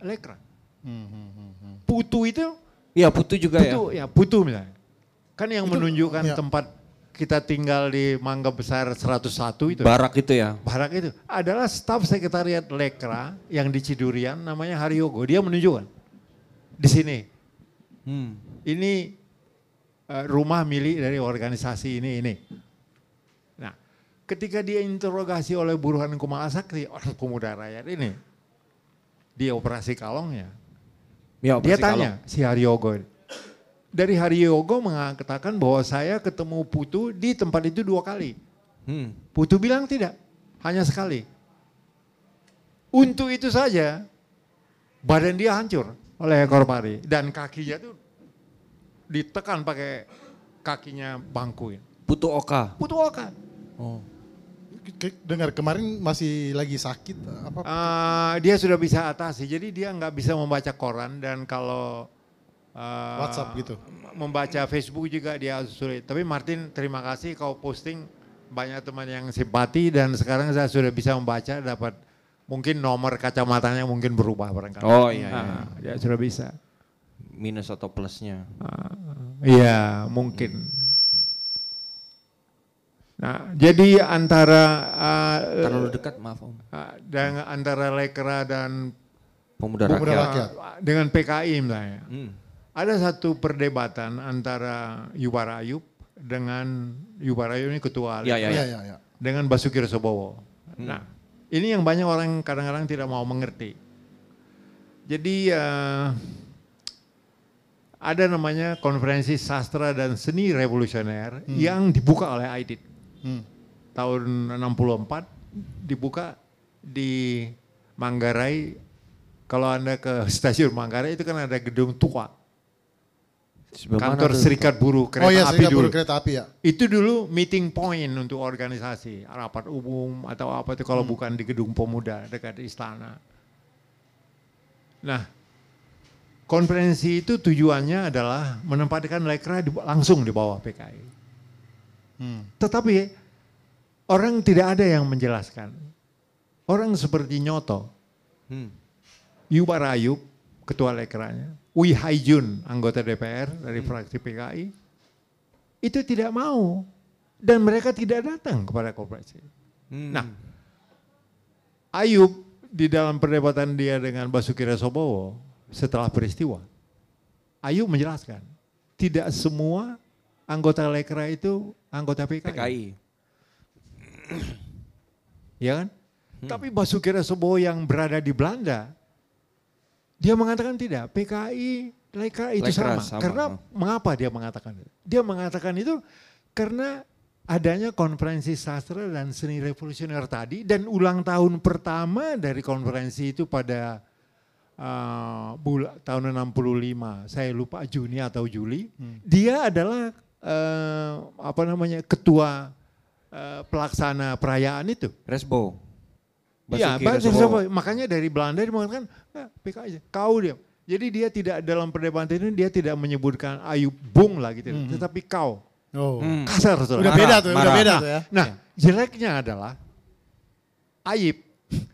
Speaker 7: Lekra.
Speaker 5: Hmm, hmm, hmm, hmm.
Speaker 7: Putu itu,
Speaker 6: Iya putu juga ya.
Speaker 7: putu ya putu misalnya. Kan yang menunjukkan
Speaker 5: ya.
Speaker 7: tempat kita tinggal di Mangga Besar 101 itu.
Speaker 6: Barak itu ya.
Speaker 7: Barak itu adalah staf sekretariat Lekra yang di Cidurian namanya Haryogo. Dia menunjukkan di sini.
Speaker 6: Hmm.
Speaker 7: Ini eh, rumah milik dari organisasi ini ini. Nah, ketika dia interogasi oleh Burhan Kumala Sakti, orang pemuda rakyat ini, di operasi kalongnya,
Speaker 6: Ya,
Speaker 7: dia tanya si Haryogo. Dari Haryogo mengatakan bahwa saya ketemu Putu di tempat itu dua kali.
Speaker 6: Hmm.
Speaker 7: Putu bilang tidak, hanya sekali. Untuk itu saja badan dia hancur oleh ekor pari dan kakinya tuh ditekan pakai kakinya bangku.
Speaker 6: Putu Oka.
Speaker 7: Putu oka.
Speaker 6: Oh.
Speaker 5: Ke- Dengar kemarin masih lagi sakit apa?
Speaker 7: Eh, dia sudah bisa atasi, jadi dia nggak bisa membaca koran dan kalau eh,
Speaker 5: WhatsApp gitu.
Speaker 7: membaca Facebook juga dia sulit. Tapi Martin terima kasih kau posting banyak teman yang simpati dan sekarang saya sudah bisa membaca dapat mungkin nomor kacamatanya mungkin berubah barangkali.
Speaker 6: Oh, iya, iya.
Speaker 7: Ah, dia sudah bisa.
Speaker 6: Minus atau plusnya.
Speaker 7: Ah, Iya mungkin. Nah jadi antara ah,
Speaker 6: Terlalu dekat maaf om.
Speaker 7: ah, dengan antara Lekra dan
Speaker 6: Pemuda,
Speaker 5: Pemuda
Speaker 6: rakyat.
Speaker 5: rakyat.
Speaker 7: dengan PKI misalnya.
Speaker 6: Hmm.
Speaker 7: Ada satu perdebatan antara Yubar Ayub dengan Yubar Ayub ini ketua
Speaker 6: Iya, iya,
Speaker 5: Iya
Speaker 6: iya.
Speaker 5: iya iya.
Speaker 7: dengan Basuki Sobowo. Nah, ini yang banyak orang kadang-kadang tidak mau mengerti. Jadi eh, ada namanya konferensi sastra dan seni revolusioner yang dibuka oleh Aidit
Speaker 5: Hmm.
Speaker 7: tahun 64 dibuka di Manggarai, kalau Anda ke stasiun Manggarai itu kan ada gedung tua.
Speaker 6: Sebelah mana
Speaker 7: Kantor? Serikat Buruh Kereta
Speaker 5: oh iya,
Speaker 7: Api
Speaker 5: Serikat
Speaker 7: dulu.
Speaker 5: Buruh Kereta Api ya.
Speaker 7: Itu dulu meeting point untuk organisasi, rapat umum atau apa itu kalau bukan di gedung pemuda dekat istana. Nah, konferensi itu tujuannya adalah menempatkan Lekra di- langsung di bawah PKI. Tetapi orang tidak ada yang menjelaskan. Orang seperti Nyoto,
Speaker 6: Hmm.
Speaker 7: Yubar Ayub, ketua lekranya, Wi Haijun, anggota DPR dari fraksi PKI, itu tidak mau. Dan mereka tidak datang kepada konferensi.
Speaker 6: Hmm.
Speaker 7: Nah, Ayub di dalam perdebatan dia dengan Basuki Rasobowo setelah peristiwa, Ayub menjelaskan, tidak semua anggota lekra itu anggota PKI.
Speaker 6: PKI. *clears throat*
Speaker 7: ya kan? Tapi Basuki Rasobowo yang berada di Belanda, dia mengatakan tidak, PKI, Lekra itu
Speaker 6: Lekra
Speaker 7: sama.
Speaker 6: sama.
Speaker 7: Karena mengapa dia mengatakan itu? Dia mengatakan itu karena adanya konferensi sastra dan seni revolusioner tadi dan ulang tahun pertama dari konferensi itu pada uh, bula, tahun 65, saya lupa Juni atau Juli. Dia adalah uh, apa namanya ketua uh, pelaksana perayaan itu.
Speaker 6: Resbo.
Speaker 7: Iya, makanya dari Belanda dia mengatakan ah, PKI, kau dia. Jadi dia tidak dalam perdebatan ini dia tidak menyebutkan Ayub Bung lah gitu, tetapi kau.
Speaker 5: Oh.
Speaker 6: Hmm.
Speaker 7: Kasar saudara.
Speaker 5: Udah beda tuh, udah beda tuh ya.
Speaker 7: Nah, jeleknya adalah Ayib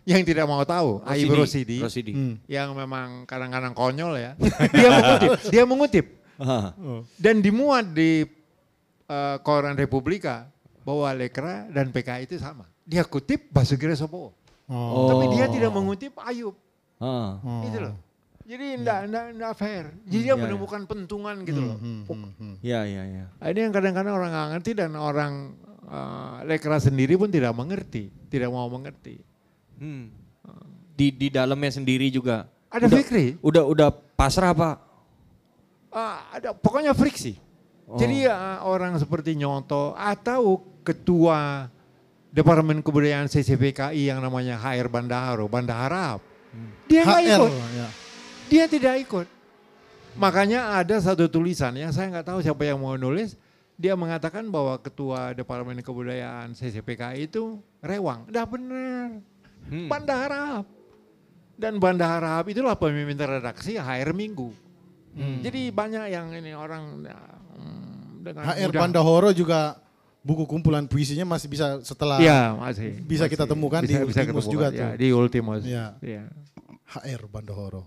Speaker 7: yang tidak mau tahu, Ayib Rosidi,
Speaker 6: Rosidi.
Speaker 5: Hmm.
Speaker 7: yang memang kadang-kadang konyol ya. *laughs* dia mengutip, dia mengutip
Speaker 6: Ah.
Speaker 7: dan dimuat di eh, koran Republika bahwa Lekra dan PKI itu sama. Dia kutip Basuki Rasobowo.
Speaker 5: Oh.
Speaker 7: Tapi dia tidak mengutip Ayub.
Speaker 6: Ah.
Speaker 7: Itu loh. Jadi enggak, enggak, enggak fair. Jadi dia
Speaker 6: iya,
Speaker 7: menemukan pentungan gitu loh.
Speaker 6: Ya, ya, ya.
Speaker 7: Nah, Ini yang kadang-kadang orang nggak ngerti dan orang eh, lekra sendiri pun tidak mengerti, tidak mau mengerti.
Speaker 6: Hmm. Di di dalamnya sendiri juga.
Speaker 7: Ada
Speaker 6: udah,
Speaker 7: fikri.
Speaker 6: Udah udah pasrah pak.
Speaker 7: Ah, ada pokoknya friksi. Jadi ya, orang seperti Nyonto atau ketua Departemen Kebudayaan CCPKI yang namanya HR Bandaharo, Bandaharap. Dia nggak ikut.
Speaker 5: Ya.
Speaker 7: Dia tidak ikut. Makanya ada satu tulisan yang saya nggak tahu siapa yang mau nulis. Dia mengatakan bahwa ketua Departemen Kebudayaan CCPKI itu rewang. Dah benar.
Speaker 6: Hmm.
Speaker 7: Banda Harap. Dan Banda Harap itulah pemimpin redaksi HR Minggu. Jadi banyak yang ini orang hmm, dengan
Speaker 5: HR
Speaker 7: mudah-
Speaker 5: Pandahoro juga buku kumpulan puisinya masih bisa setelah
Speaker 7: Iya masih.
Speaker 5: Bisa kita
Speaker 7: masih.
Speaker 5: temukan di Ultimus
Speaker 7: ketemukan,
Speaker 5: juga
Speaker 7: ya,
Speaker 5: tuh.
Speaker 7: Di Ultimus.
Speaker 5: Iya.
Speaker 7: Iya.
Speaker 5: HR Bandahoro.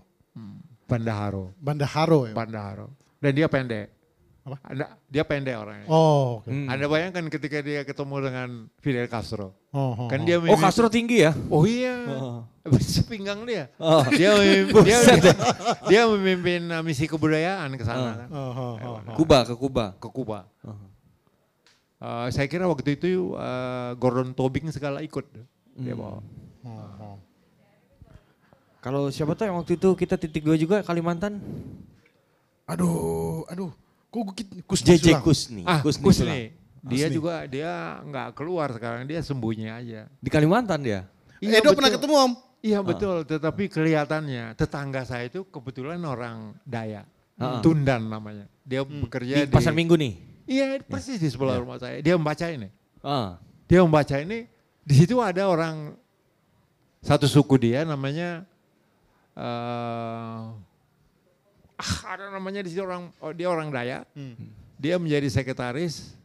Speaker 7: Bandaharo.
Speaker 5: Bandaharo ya.
Speaker 7: Bandaharo. Dan dia pendek.
Speaker 5: Apa?
Speaker 7: Anda, dia pendek orangnya.
Speaker 5: Oh, oke.
Speaker 6: Hmm.
Speaker 7: Anda bayangkan ketika dia ketemu dengan Fidel Castro.
Speaker 5: Oh, oh,
Speaker 7: Kan
Speaker 5: oh.
Speaker 7: dia
Speaker 6: Oh Castro tinggi ya?
Speaker 7: Oh iya.
Speaker 6: Oh.
Speaker 7: Sepinggang dia.
Speaker 6: Oh.
Speaker 7: Dia memimpin, *laughs* dia, dia memimpin uh, misi kebudayaan ke sana kan.
Speaker 5: Oh, oh, oh, oh.
Speaker 6: Kuba ke Kuba.
Speaker 7: Ke Kuba. Uh, saya kira waktu itu uh, Gordon Tobing segala ikut. Dia bawa.
Speaker 5: Oh, oh.
Speaker 6: Kalau siapa tuh yang waktu itu kita titik dua juga Kalimantan?
Speaker 5: Aduh, aduh. Kusni
Speaker 6: JJ? Kusni.
Speaker 7: Ah,
Speaker 6: Kusni
Speaker 7: Kusni. Dia
Speaker 5: Kusni.
Speaker 7: juga dia nggak keluar sekarang, dia sembunyi aja.
Speaker 6: Di Kalimantan dia.
Speaker 7: Iya,
Speaker 5: Edo pernah
Speaker 7: betul.
Speaker 5: ketemu om?
Speaker 7: Iya betul, tetapi kelihatannya tetangga saya itu kebetulan orang Dayak,
Speaker 6: Ah.
Speaker 7: Tundan namanya. Dia bekerja
Speaker 6: Di pasar Minggu nih.
Speaker 7: Iya persis di sebelah rumah saya. Dia membaca ini.
Speaker 6: Ah.
Speaker 7: Dia membaca ini. Di situ ada orang satu suku dia namanya eh ah, ada namanya di situ orang oh, dia orang Dayak. Dia menjadi sekretaris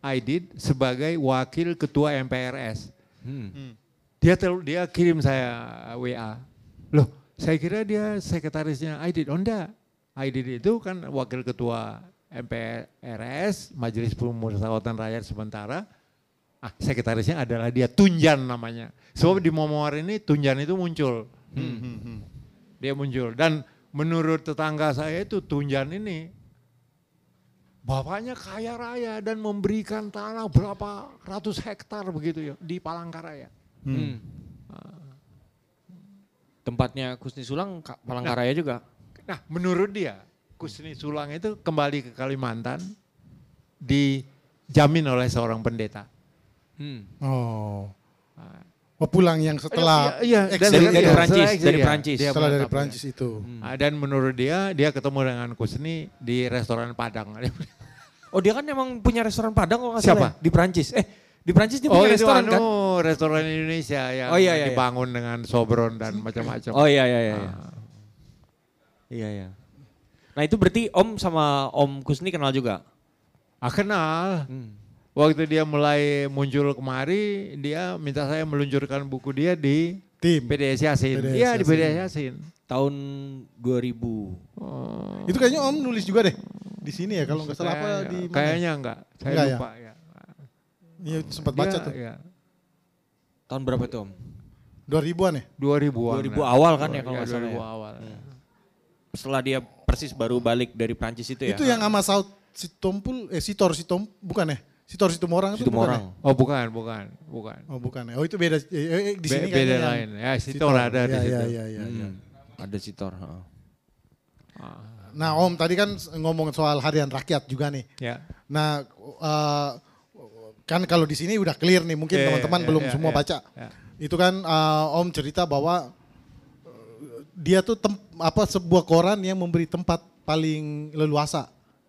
Speaker 7: Aidid sebagai wakil ketua MPRS.
Speaker 6: Hmm.
Speaker 7: Dia tel, dia kirim saya WA. Loh, saya kira dia sekretarisnya Aidid. Oh enggak. Aidid itu kan wakil ketua MPRS, Majelis Pemusyawaratan Rakyat sementara. Ah, sekretarisnya adalah dia Tunjan namanya. Sebab di memoir ini Tunjan itu muncul. Dia muncul dan menurut tetangga saya itu Tunjan ini bapaknya kaya raya dan memberikan tanah berapa ratus hektar begitu ya di Palangkaraya.
Speaker 6: Hmm. Tempatnya Kusni Sulang Ka- Palangkaraya juga.
Speaker 7: Nah, menurut dia, Kusni Sulang itu kembali ke Kalimantan dijamin oleh seorang pendeta.
Speaker 6: Hmm.
Speaker 5: Oh. Oh, pulang yang setelah
Speaker 7: Iya, dan-
Speaker 6: Dari-
Speaker 5: itu.
Speaker 6: dari
Speaker 7: iya,
Speaker 6: Prancis,
Speaker 7: setelah
Speaker 6: dari
Speaker 7: iya,
Speaker 6: Prancis.
Speaker 7: dia
Speaker 5: setelah dari Prancis itu.
Speaker 7: Ah, Dan menurut dia, dia ketemu dengan Kusni di restoran Padang. *laughs*
Speaker 8: Oh dia kan emang punya restoran Padang kok
Speaker 7: Siapa?
Speaker 8: salah ya? Di Prancis. Eh di Prancis dia
Speaker 7: oh
Speaker 8: punya restoran
Speaker 7: anu,
Speaker 8: kan?
Speaker 7: restoran Indonesia yang
Speaker 8: Oh, iya, iya, iya.
Speaker 7: dibangun dengan sobron dan macam-macam.
Speaker 8: Oh iya iya iya. iya.
Speaker 7: Ah.
Speaker 8: Iya iya. Nah itu berarti Om sama Om Kusni kenal juga?
Speaker 7: Ah, kenal.
Speaker 8: Hmm.
Speaker 7: Waktu dia mulai muncul kemari, dia minta saya meluncurkan buku dia di
Speaker 5: Tim.
Speaker 7: PDS Yasin. Iya di. PDS Yasin.
Speaker 8: Tahun 2000.
Speaker 5: Itu kayaknya Om nulis juga deh di sini ya kalau nggak salah apa
Speaker 7: Kayaknya-
Speaker 5: di mana?
Speaker 7: Kayaknya enggak, saya
Speaker 5: Enggak ya?
Speaker 7: lupa ya.
Speaker 5: Iya sempat baca
Speaker 7: Dia-
Speaker 5: tuh.
Speaker 7: ya,
Speaker 8: Tahun berapa tuh Om?
Speaker 5: 2000-an ya?
Speaker 7: 2000-an.
Speaker 8: 2000
Speaker 7: lah.
Speaker 8: awal kan ya
Speaker 7: Iya,
Speaker 8: kalau nggak salah
Speaker 7: 2000
Speaker 8: ya.
Speaker 7: awal.
Speaker 8: Setelah dia persis baru balik dari Prancis itu ya?
Speaker 5: Itu yang sama Saud Sitompul, eh Sitor Sitom, bukan ya? Sitor Situmorang itu
Speaker 8: Situ
Speaker 5: bukan
Speaker 8: orang.
Speaker 5: ya?
Speaker 7: Oh bukan, bukan, bukan.
Speaker 5: Oh bukan ya. Oh itu beda. Eh, eh, di
Speaker 7: Be-
Speaker 5: sini
Speaker 7: beda
Speaker 5: kayaknya yang
Speaker 7: lain. Ya, Sitor ada di
Speaker 5: Iya,
Speaker 7: situ.
Speaker 5: Iya, iya, iya. iya.
Speaker 8: Hmm, Ada Sitor. heeh.
Speaker 5: Nah Om tadi kan ngomong soal harian rakyat juga nih.
Speaker 7: Ya.
Speaker 5: Nah eh, kan kalau di sini udah clear nih, mungkin teman-teman
Speaker 7: iya,
Speaker 5: belum
Speaker 7: iya,
Speaker 5: semua
Speaker 7: iya,
Speaker 5: baca.
Speaker 7: iya.
Speaker 5: Itu kan eh, Om cerita bahwa dia tuh tem- apa sebuah koran yang memberi tempat paling leluasa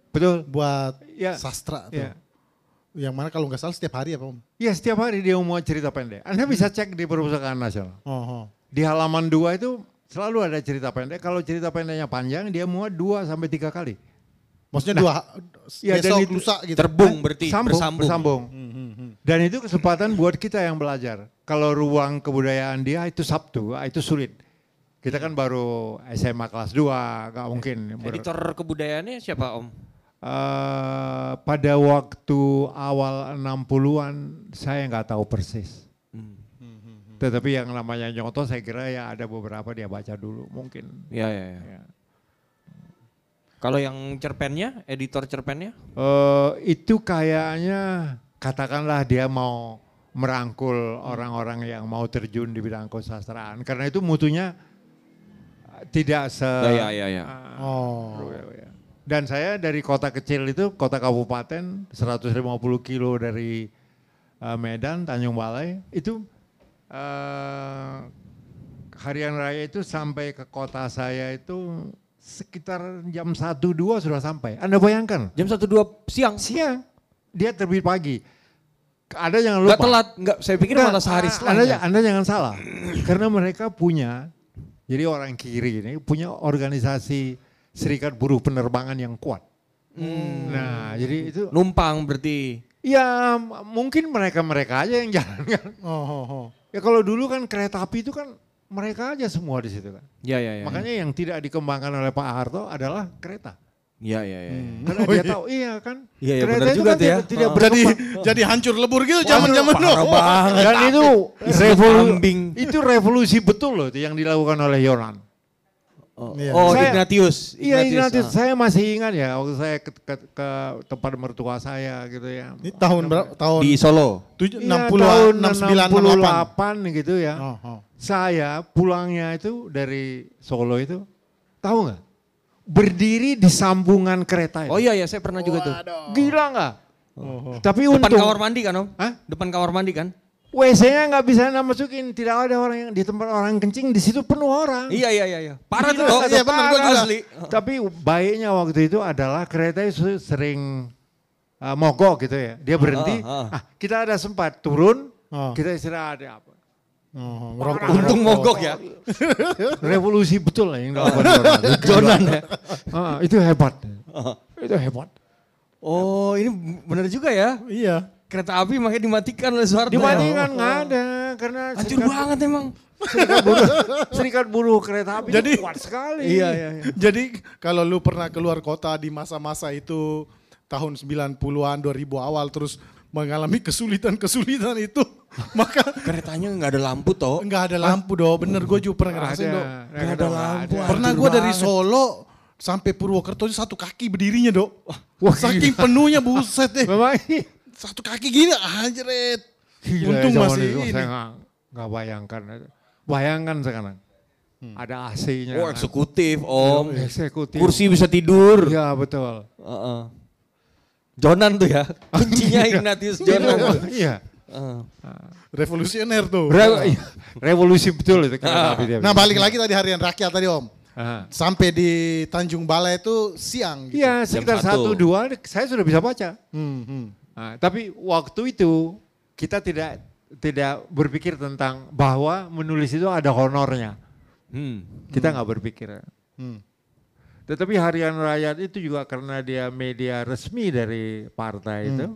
Speaker 7: Betul.
Speaker 5: buat
Speaker 7: Iya.
Speaker 5: sastra tuh.
Speaker 7: Iya.
Speaker 5: Yang mana kalau nggak salah setiap hari apa Om?
Speaker 7: Ya setiap hari dia mau cerita pendek. Anda bisa cek di Perpustakaan Nasional.
Speaker 5: Oh, oh.
Speaker 7: Di halaman dua itu selalu ada cerita pendek. Kalau cerita pendeknya panjang, dia muat dua sampai tiga kali.
Speaker 5: Maksudnya dua
Speaker 7: Iya, dan
Speaker 5: besok
Speaker 7: itu-
Speaker 5: lusa gitu.
Speaker 8: Terbung berarti
Speaker 7: Sambung,
Speaker 8: bersambung.
Speaker 7: bersambung. Dan itu kesempatan buat kita yang belajar. Kalau ruang kebudayaan dia itu Sabtu, ah, itu sulit. Kita kan baru SMA kelas 2, gak mungkin.
Speaker 8: Editor kebudayaannya siapa Om?
Speaker 7: Eh, pada waktu awal 60-an saya nggak tahu persis. Tetapi yang namanya nyoto saya kira ya ada beberapa dia baca dulu mungkin.
Speaker 8: Iya iya. Ya.
Speaker 7: Ya.
Speaker 8: Kalau yang cerpennya, editor cerpennya?
Speaker 7: Eh, itu kayaknya katakanlah dia mau merangkul orang-orang yang mau terjun di bidang kesastraan karena itu mutunya tidak se
Speaker 8: Iya iya iya.
Speaker 7: Ah,
Speaker 5: Oh.
Speaker 7: ya. Dan saya dari kota kecil itu, kota kabupaten 150 kilo dari eh, Medan, Tanjung Balai, itu eh, harian raya itu sampai ke kota saya itu sekitar jam 1-2 sudah sampai. Anda bayangkan,
Speaker 8: Jam 1 2 siang.
Speaker 7: siang, dia terbit pagi. Ada jangan lupa.
Speaker 8: Enggak telat, enggak saya pikir
Speaker 7: Nggak,
Speaker 8: malah sehari
Speaker 7: ah,
Speaker 8: setelahnya.
Speaker 7: Anda, anda jangan salah. Karena mereka punya, jadi orang kiri ini punya organisasi serikat buruh penerbangan yang kuat. Nah, jadi itu
Speaker 8: Numpang berarti.
Speaker 7: ya mungkin mereka-mereka aja yang jalan kan.
Speaker 5: Oh, oh, oh.
Speaker 7: Ya kalau dulu kan kereta api itu kan mereka aja semua di situ kan.
Speaker 8: Iya iya iya.
Speaker 7: Makanya yang tidak dikembangkan oleh Pak Harto adalah kereta.
Speaker 8: Iya iya iya.
Speaker 7: Karena dia tahu iya kan.
Speaker 8: Iya, iya,
Speaker 7: kereta
Speaker 8: benar
Speaker 7: itu
Speaker 8: juga
Speaker 7: kan
Speaker 8: tuh ya.
Speaker 7: tidak,
Speaker 8: Oh.
Speaker 5: Jadi jadi hancur lebur gitu zaman-zaman dulu.
Speaker 8: Parah banget.
Speaker 7: Dan itu
Speaker 8: Isi
Speaker 7: revolu-
Speaker 8: kambing.
Speaker 7: itu revolusi betul loh itu yang dilakukan oleh Yonan.
Speaker 8: Oh,
Speaker 5: Iya.
Speaker 8: oh
Speaker 7: Saya-
Speaker 8: Ignatius.
Speaker 7: Iya Ignatius,
Speaker 8: ah.
Speaker 7: saya masih ingat ya waktu saya ke, ke, ke tempat mertua saya gitu ya.
Speaker 5: Ini tahun berapa? Tahun
Speaker 8: Di Solo.
Speaker 5: tujuh-
Speaker 7: Iya,
Speaker 5: 60
Speaker 7: tahun
Speaker 5: 69 68.
Speaker 7: 68 gitu ya.
Speaker 5: Oh, oh.
Speaker 7: Saya pulangnya itu dari Solo itu, tahu nggak? Berdiri di sambungan kereta itu.
Speaker 8: Oh iya iya saya pernah juga tuh.
Speaker 7: Gila nggak?
Speaker 5: Oh, oh.
Speaker 7: Tapi
Speaker 8: Depan
Speaker 7: untung
Speaker 8: kamar mandi kan Om?
Speaker 7: Hah?
Speaker 8: Depan kamar mandi kan?
Speaker 7: WC-nya nggak bisa anda masukin, tidak ada orang yang di tempat orang kencing di situ penuh orang.
Speaker 8: Iya iya iya iya. Parah tuh
Speaker 7: iya,
Speaker 8: benar
Speaker 7: parah.
Speaker 8: gua asli.
Speaker 7: Tapi baiknya waktu itu adalah kereta itu sering uh, mogok gitu ya. Dia berhenti,
Speaker 8: ah, ah.
Speaker 7: ah, kita ada sempat turun,
Speaker 5: Oh.
Speaker 7: kita istirahat ya apa.
Speaker 5: Oh.
Speaker 8: Untung mogok ya. *laughs*
Speaker 7: Revolusi betul lah yang dilakukan orang. *laughs*
Speaker 8: Jonan ya.
Speaker 7: Ah, itu hebat. Itu hebat.
Speaker 8: Oh ini benar juga ya.
Speaker 5: Iya.
Speaker 8: Kereta api makanya dimatikan oleh Soeharto.
Speaker 7: Dimatikan nggak ada karena
Speaker 8: Hancur
Speaker 7: serikat,
Speaker 8: banget emang.
Speaker 7: serikat buruh, serikat buruh kereta api
Speaker 5: Jadi-
Speaker 7: kuat sekali.
Speaker 8: Iya iya iya.
Speaker 5: Jadi kalau lu pernah keluar kota di masa-masa itu tahun 90-an 2000 awal terus mengalami kesulitan-kesulitan itu *laughs* maka
Speaker 8: Keretanya nggak ada lampu toh.
Speaker 5: enggak ada lampu do bener gue juga pernah ngerasain
Speaker 7: Ada,
Speaker 5: do
Speaker 7: nggak ada lampu.
Speaker 5: pernah gue dari Solo sampai Purwokerto itu satu kaki berdirinya do wah saking penuhnya buset deh
Speaker 7: Memang
Speaker 5: satu kaki gini anjret
Speaker 7: Gila,
Speaker 5: untung masih
Speaker 7: itu
Speaker 5: ini
Speaker 7: Saya nggak nggak bayangkan. Bayangkan sekarang. Ada AC-nya.
Speaker 8: Oh
Speaker 7: kan.
Speaker 8: eksekutif Om.
Speaker 7: Eksekutif.
Speaker 8: Kursi bisa tidur.
Speaker 7: Iya betul.
Speaker 8: Heeh. Jonan tuh ya. *laughs* Kuncinya Ignatius Jonan.
Speaker 7: Iya.
Speaker 8: Eh.
Speaker 5: Revolusioner tuh.
Speaker 7: Re- iya, revolusi betul itu dia.
Speaker 5: Nah balik lagi tadi harian rakyat tadi om.
Speaker 7: Ah.
Speaker 5: Sampai di Tanjung Balai itu siang. Gitu.
Speaker 7: Iya sekitar
Speaker 8: satu.
Speaker 7: satu dua saya sudah bisa baca.
Speaker 5: Hmm, hmm.
Speaker 7: Nah, tapi waktu itu kita tidak tidak berpikir tentang bahwa menulis itu ada honornya.
Speaker 8: Hmm.
Speaker 7: Kita nggak berpikir.
Speaker 5: Hmm.
Speaker 7: Tetapi harian rakyat itu juga karena dia media resmi dari partai
Speaker 5: Hmm.
Speaker 7: itu,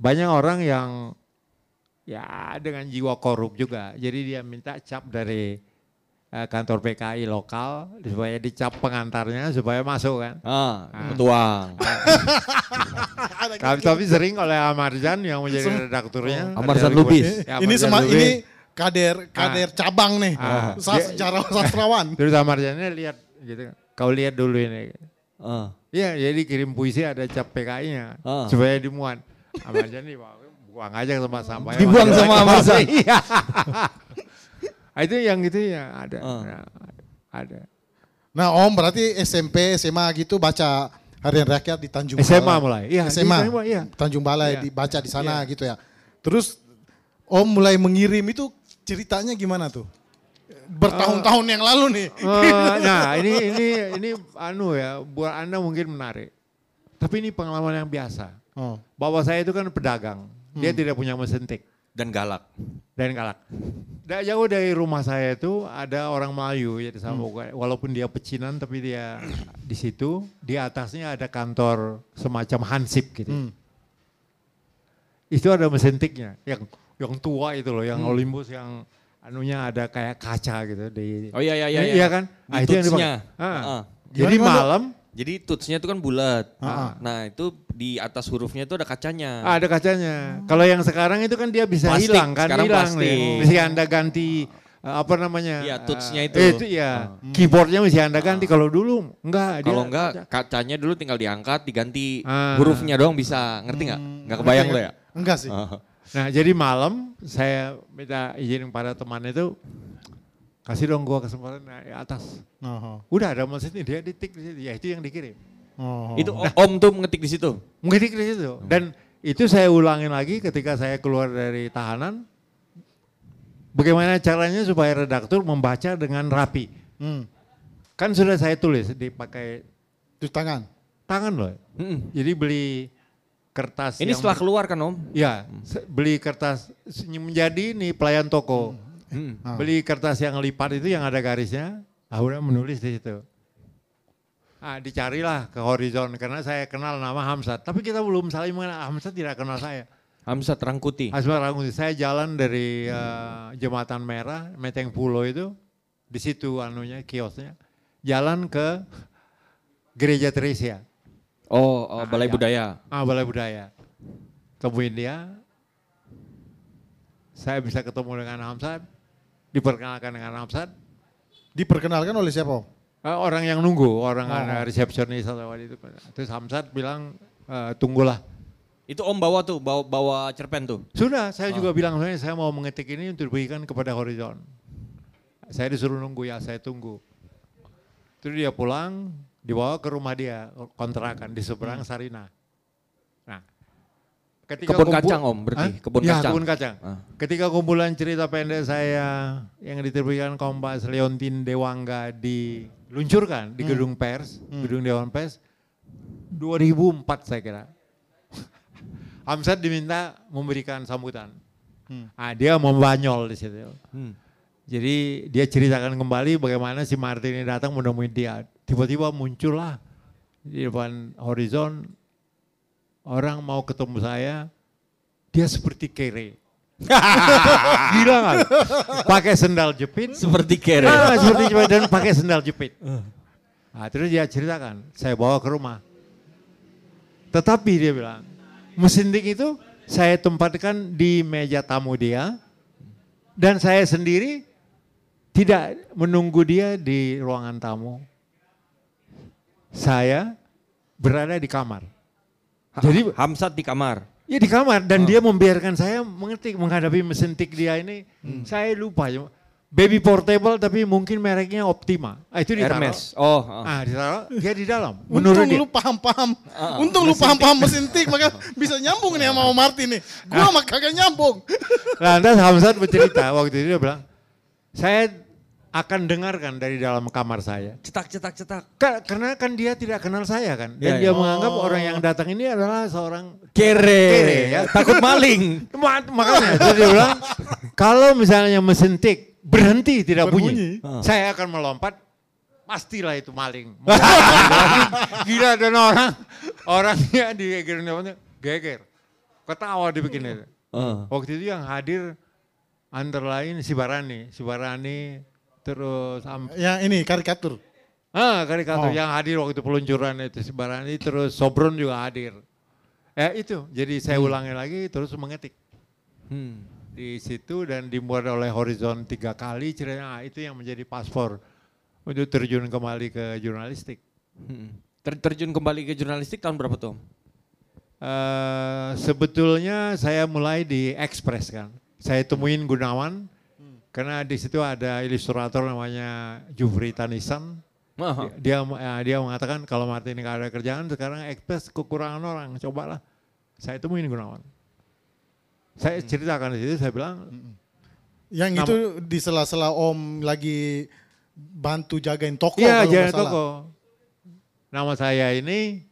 Speaker 7: banyak orang yang ya dengan jiwa korup juga. Jadi dia minta cap dari eh, kantor PKI lokal supaya dicap pengantarnya supaya masuk kan.
Speaker 8: Ah,
Speaker 7: Ah.
Speaker 8: petuang.
Speaker 7: Tapi, tapi sering oleh Amarjan yang menjadi redakturnya.
Speaker 8: Amarjan
Speaker 7: dari-
Speaker 8: Lubis.
Speaker 7: Ya,
Speaker 5: ini
Speaker 7: Amarjan Lubis.
Speaker 5: ini kader kader cabang nih.
Speaker 7: Ah.
Speaker 5: Secara sastrawan.
Speaker 7: Terus Amarjannya lihat gitu. Kau lihat dulu ini.
Speaker 8: Ah.
Speaker 7: Iya, jadi kirim puisi ada cap PKI-nya
Speaker 8: Ah.
Speaker 7: supaya dimuat. Amarjan nih wah, buang aja ke tempat sampah.
Speaker 8: Dibuang sama Amarjan.
Speaker 7: Iya. *laughs* Ah, itu yang gitu ya ada.
Speaker 8: Ah.
Speaker 7: Nah, ada.
Speaker 5: Nah om berarti SMP SMA gitu baca harian rakyat di Tanjung
Speaker 7: SMA
Speaker 5: Balai.
Speaker 7: mulai. Iya, di
Speaker 5: SMA.
Speaker 7: Tanjung Balai, iya.
Speaker 5: Tanjung Balai
Speaker 7: Iya.
Speaker 5: dibaca di sana
Speaker 7: Iya.
Speaker 5: gitu ya. Terus om mulai mengirim itu ceritanya gimana tuh? Bertahun-tahun yang lalu nih.
Speaker 7: Eh, nah, ini ini ini anu ya, buat Anda mungkin menarik. Tapi ini pengalaman yang biasa.
Speaker 5: Oh.
Speaker 7: Bahwa saya itu kan pedagang. Dia tidak punya mesin tik.
Speaker 8: Dan galak.
Speaker 7: dan galak. Tidak jauh dari rumah saya itu ada orang Melayu ya di Samboga. Walaupun dia pecinan tapi dia di situ di atasnya ada kantor semacam hansip gitu.
Speaker 5: Hmm.
Speaker 7: Itu ada mesin tiknya yang yang tua itu loh, yang Olympus yang anunya ada kayak kaca gitu di
Speaker 8: Oh iya iya iya.
Speaker 7: Iya kan?
Speaker 8: Di
Speaker 7: Ah, itu yang dipakai. Ah.
Speaker 8: Ah.
Speaker 7: Jadi
Speaker 5: Gimana, gimana?
Speaker 7: malam
Speaker 8: Jadi tutsnya itu kan bulat.
Speaker 5: Ah.
Speaker 8: Nah itu di atas hurufnya itu ada kacanya.
Speaker 7: Ah, ada kacanya. Kalau yang sekarang itu kan dia bisa
Speaker 8: Plastik,
Speaker 7: hilang kan,
Speaker 8: sekarang
Speaker 7: hilang
Speaker 8: plastik.
Speaker 7: nih. Bisa Anda ganti eh, apa namanya?
Speaker 8: Iya, touch-nya
Speaker 7: eh,
Speaker 8: itu.
Speaker 7: eh, itu ya. Keyboardnya mesti Anda ganti. Kalau dulu enggak. dia
Speaker 8: Kalau enggak
Speaker 7: kaca.
Speaker 8: kacanya dulu tinggal diangkat diganti
Speaker 7: Ah.
Speaker 8: hurufnya doang bisa. Ngerti nggak? Nggak kebayang lo ya?
Speaker 5: Enggak sih.
Speaker 8: Ah.
Speaker 7: Nah, jadi malam saya minta izin pada teman itu kasih dong gua kesempatan naik atas.
Speaker 5: Oh,
Speaker 7: Udah ada mesinnya dia ditik di situ. Ya itu yang dikirim.
Speaker 5: oh, oh.
Speaker 8: Itu Om tuh mengetik di situ.
Speaker 7: Mengetik di situ. Dan itu saya ulangin lagi ketika saya keluar dari tahanan. Bagaimana caranya supaya redaktur membaca dengan rapi.
Speaker 5: Hmm.
Speaker 7: Kan sudah saya tulis dipakai
Speaker 5: Cuci tangan.
Speaker 7: tangan loh.
Speaker 8: Mm-mm.
Speaker 7: Jadi beli kertas
Speaker 8: Ini
Speaker 7: yang
Speaker 8: setelah keluar kan Om?
Speaker 7: ya beli kertas menjadi nih pelayan toko.
Speaker 8: Hmm.
Speaker 5: Ah.
Speaker 7: Beli kertas yang lipat itu yang ada garisnya, ah udah menulis di situ. Ah, dicarilah ke horizon karena saya kenal nama Hamzat, tapi kita belum saling mengenal. Hamzat tidak kenal saya.
Speaker 8: Hamzat Rangkuti.
Speaker 7: Asma Ranguti, saya jalan dari eh, Jembatan Merah, Meteng Pulo itu, di situ anunya kiosnya, jalan ke Gereja Teresia,
Speaker 8: Oh, oh, Balai
Speaker 7: ya.
Speaker 8: Budaya.
Speaker 7: ah, Balai Budaya. Temuin dia, saya bisa ketemu dengan Hamzat, diperkenalkan dengan Hamzat,
Speaker 5: Diperkenalkan oleh siapa?
Speaker 7: Eh, orang yang nunggu, orang
Speaker 5: Oh.
Speaker 7: ada resepsionis atau apa itu. Terus Hamzat bilang, "Eh, tunggulah.
Speaker 8: Itu Om bawa tuh, bawa, bawa cerpen tuh.
Speaker 7: Sudah, saya juga bilang sebenarnya saya mau mengetik ini untuk diberikan kepada Horizon. Saya disuruh nunggu ya, saya tunggu. Terus dia pulang, dibawa ke rumah dia, kontrakan di seberang Sarina. Nah, ketika
Speaker 8: Kebun
Speaker 7: kumpul-
Speaker 8: kacang, Om, berarti?
Speaker 7: Hah?
Speaker 8: Kebun
Speaker 7: ya,
Speaker 8: kacang.
Speaker 7: kebun kacang.
Speaker 8: Ah.
Speaker 7: Ketika kumpulan cerita pendek saya yang diterbitkan Kompas Leontin Dewangga diluncurkan di gedung pers, gedung Dewan Pers, 2004 saya kira. *laughs* Hamzat diminta memberikan sambutan. Ah, dia membanyol di situ.
Speaker 8: Hmm.
Speaker 7: Jadi dia ceritakan kembali bagaimana si Martin ini datang menemui dia. Tiba-tiba muncullah di depan horizon orang mau ketemu saya, dia seperti kere. *laughs* Gila nggak? Pakai sendal jepit.
Speaker 8: Seperti kere.
Speaker 7: Ah, seperti jepit dan pakai sendal jepit. Nah, terus dia ceritakan, saya bawa ke rumah. Tetapi dia bilang, mesin tik itu saya tempatkan di meja tamu dia dan saya sendiri tidak menunggu dia di ruangan tamu. Saya berada di kamar.
Speaker 8: Jadi Hamzat di kamar.
Speaker 7: Ya di kamar dan dia membiarkan saya mengetik menghadapi mesin tik dia ini. Saya lupa. baby portable tapi mungkin mereknya Optima. Ah, itu ditaruh.
Speaker 8: Hermes. Oh, ah.
Speaker 7: Ah, ditaruh, dia di dalam. Menurut
Speaker 5: Untung
Speaker 7: dia.
Speaker 5: lu paham-paham. Untung lu paham-paham mesin tik maka *laughs* bisa nyambung nih sama Om Martin nih. Gua mah kagak nyambung.
Speaker 7: Lantas Hamzat bercerita waktu itu dia bilang, saya akan dengarkan dari dalam kamar saya.
Speaker 8: Cetak, cetak, cetak.
Speaker 7: Ka- Karena kan dia tidak kenal saya kan. Dan
Speaker 8: Iya,
Speaker 7: dia
Speaker 8: iya.
Speaker 7: menganggap orang yang datang ini adalah seorang
Speaker 8: Kere.
Speaker 7: Kere, ya.
Speaker 8: Takut maling. *laughs*
Speaker 7: Ma- makanya terus dia bilang, kalau misalnya mesin tik berhenti tidak
Speaker 5: Berbunyi.
Speaker 7: bunyi, saya akan melompat, pastilah itu maling. *laughs* Gila dan orang, orangnya digeger geger, ketawa dibikin itu.
Speaker 8: Ah.
Speaker 7: Waktu itu yang hadir antara lain si Barani, si Barani terus am-
Speaker 5: Yang ini karikatur.
Speaker 7: ah karikatur
Speaker 5: Oh.
Speaker 7: yang hadir waktu peluncuran itu si Barani terus Sobron juga hadir. Ya itu, jadi saya ulangi lagi terus mengetik
Speaker 8: Hmm.
Speaker 7: di situ dan dimuat oleh Horizon tiga kali ceritanya ah, itu yang menjadi paspor untuk terjun kembali ke jurnalistik.
Speaker 8: Hmm. Ter- terjun kembali ke jurnalistik tahun berapa tuh? Om?
Speaker 7: Eh, sebetulnya saya mulai di Express kan. Saya temuin Gunawan karena di situ ada ilustrator namanya Jufri Tanisan. Dia eh, dia mengatakan kalau Martin nggak ada kerjaan sekarang Express kekurangan orang, cobalah. Saya temuin Gunawan. Saya ceritakan di situ, saya bilang
Speaker 5: Yang
Speaker 7: Nama-
Speaker 5: itu di sela-sela Om lagi bantu jagain toko
Speaker 7: Iya,
Speaker 5: salah.
Speaker 7: toko. Nama saya ini,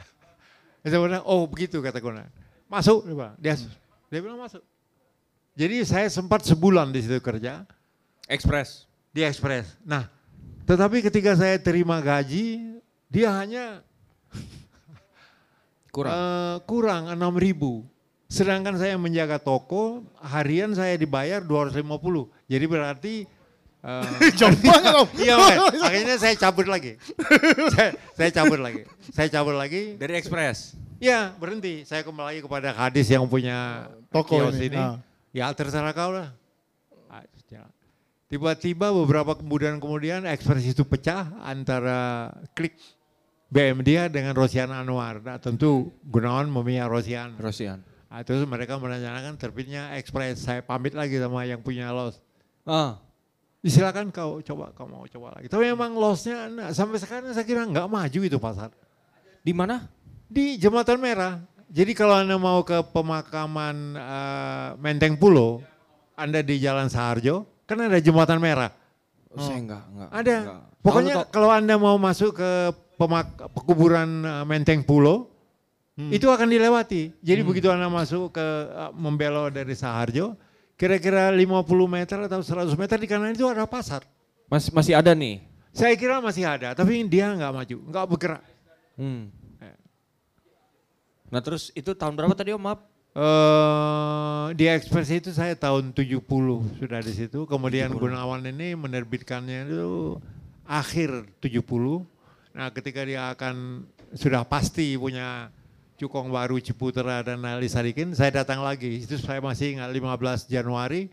Speaker 7: *laughs* saya bilang, oh begitu kata Guna. Masuk, dia bilang. Dia, dia bilang masuk. Jadi saya sempat sebulan di situ kerja
Speaker 8: Express.
Speaker 7: di Express. Nah, tetapi ketika saya terima gaji, dia hanya
Speaker 8: Kurang.
Speaker 7: eh, kurang 6 ribu. Sedangkan saya menjaga toko, harian saya dibayar 250. Jadi berarti eh, *laughs*
Speaker 5: Jauh banget Om.
Speaker 7: Iya, makanya. *laughs* akhirnya saya cabut lagi. saya, saya cabut lagi. Saya cabut lagi.
Speaker 8: Dari Express.
Speaker 7: Ya, berhenti. Saya kembali lagi kepada Kadis yang punya
Speaker 5: Toko
Speaker 7: kios
Speaker 5: ini,
Speaker 7: ini.
Speaker 5: ah.
Speaker 7: Ya, terserah kau lah. Ah, jalan. Tiba-tiba beberapa kemudian kemudian Express itu pecah antara klik BM dia dengan Rosiana Anwar. Nah, tentu Gunawan memihak Rosian.
Speaker 8: Rosian.
Speaker 7: Nah, terus mereka menanyakan terbitnya Express. Saya pamit lagi sama yang punya los.
Speaker 8: Ah.
Speaker 7: Silakan kau coba, kau mau coba lagi. Tapi memang lossnya nah, sampai sekarang saya kira nggak maju itu pasar.
Speaker 8: Di mana?
Speaker 7: Di Jembatan Merah. Jadi kalau Anda mau ke pemakaman eh, Menteng Pulo, Anda di Jalan Saharjo, kan ada Jembatan Merah.
Speaker 8: Saya enggak, enggak.
Speaker 7: Ada.
Speaker 8: enggak.
Speaker 7: Pokoknya
Speaker 8: Tahu,
Speaker 7: kalau Anda mau masuk ke pemak- pekuburan eh, Menteng Pulo, itu akan dilewati. Jadi begitu Anda masuk ke eh, membelok dari Saharjo, kira-kira 50 meter atau 100 meter di kanan itu ada pasar.
Speaker 8: Mas, masih ada nih.
Speaker 7: Saya kira masih ada, tapi dia nggak maju, nggak bergerak.
Speaker 8: Hmm. Nah terus itu tahun berapa tadi Om? Maaf.
Speaker 7: eh di Express itu saya tahun 70 sudah di situ. Kemudian Gunawan ini menerbitkannya itu akhir 70. Nah ketika dia akan sudah pasti punya cukong baru Ciputra dan Ali Sadikin, saya datang lagi. Itu saya masih ingat 15 Januari.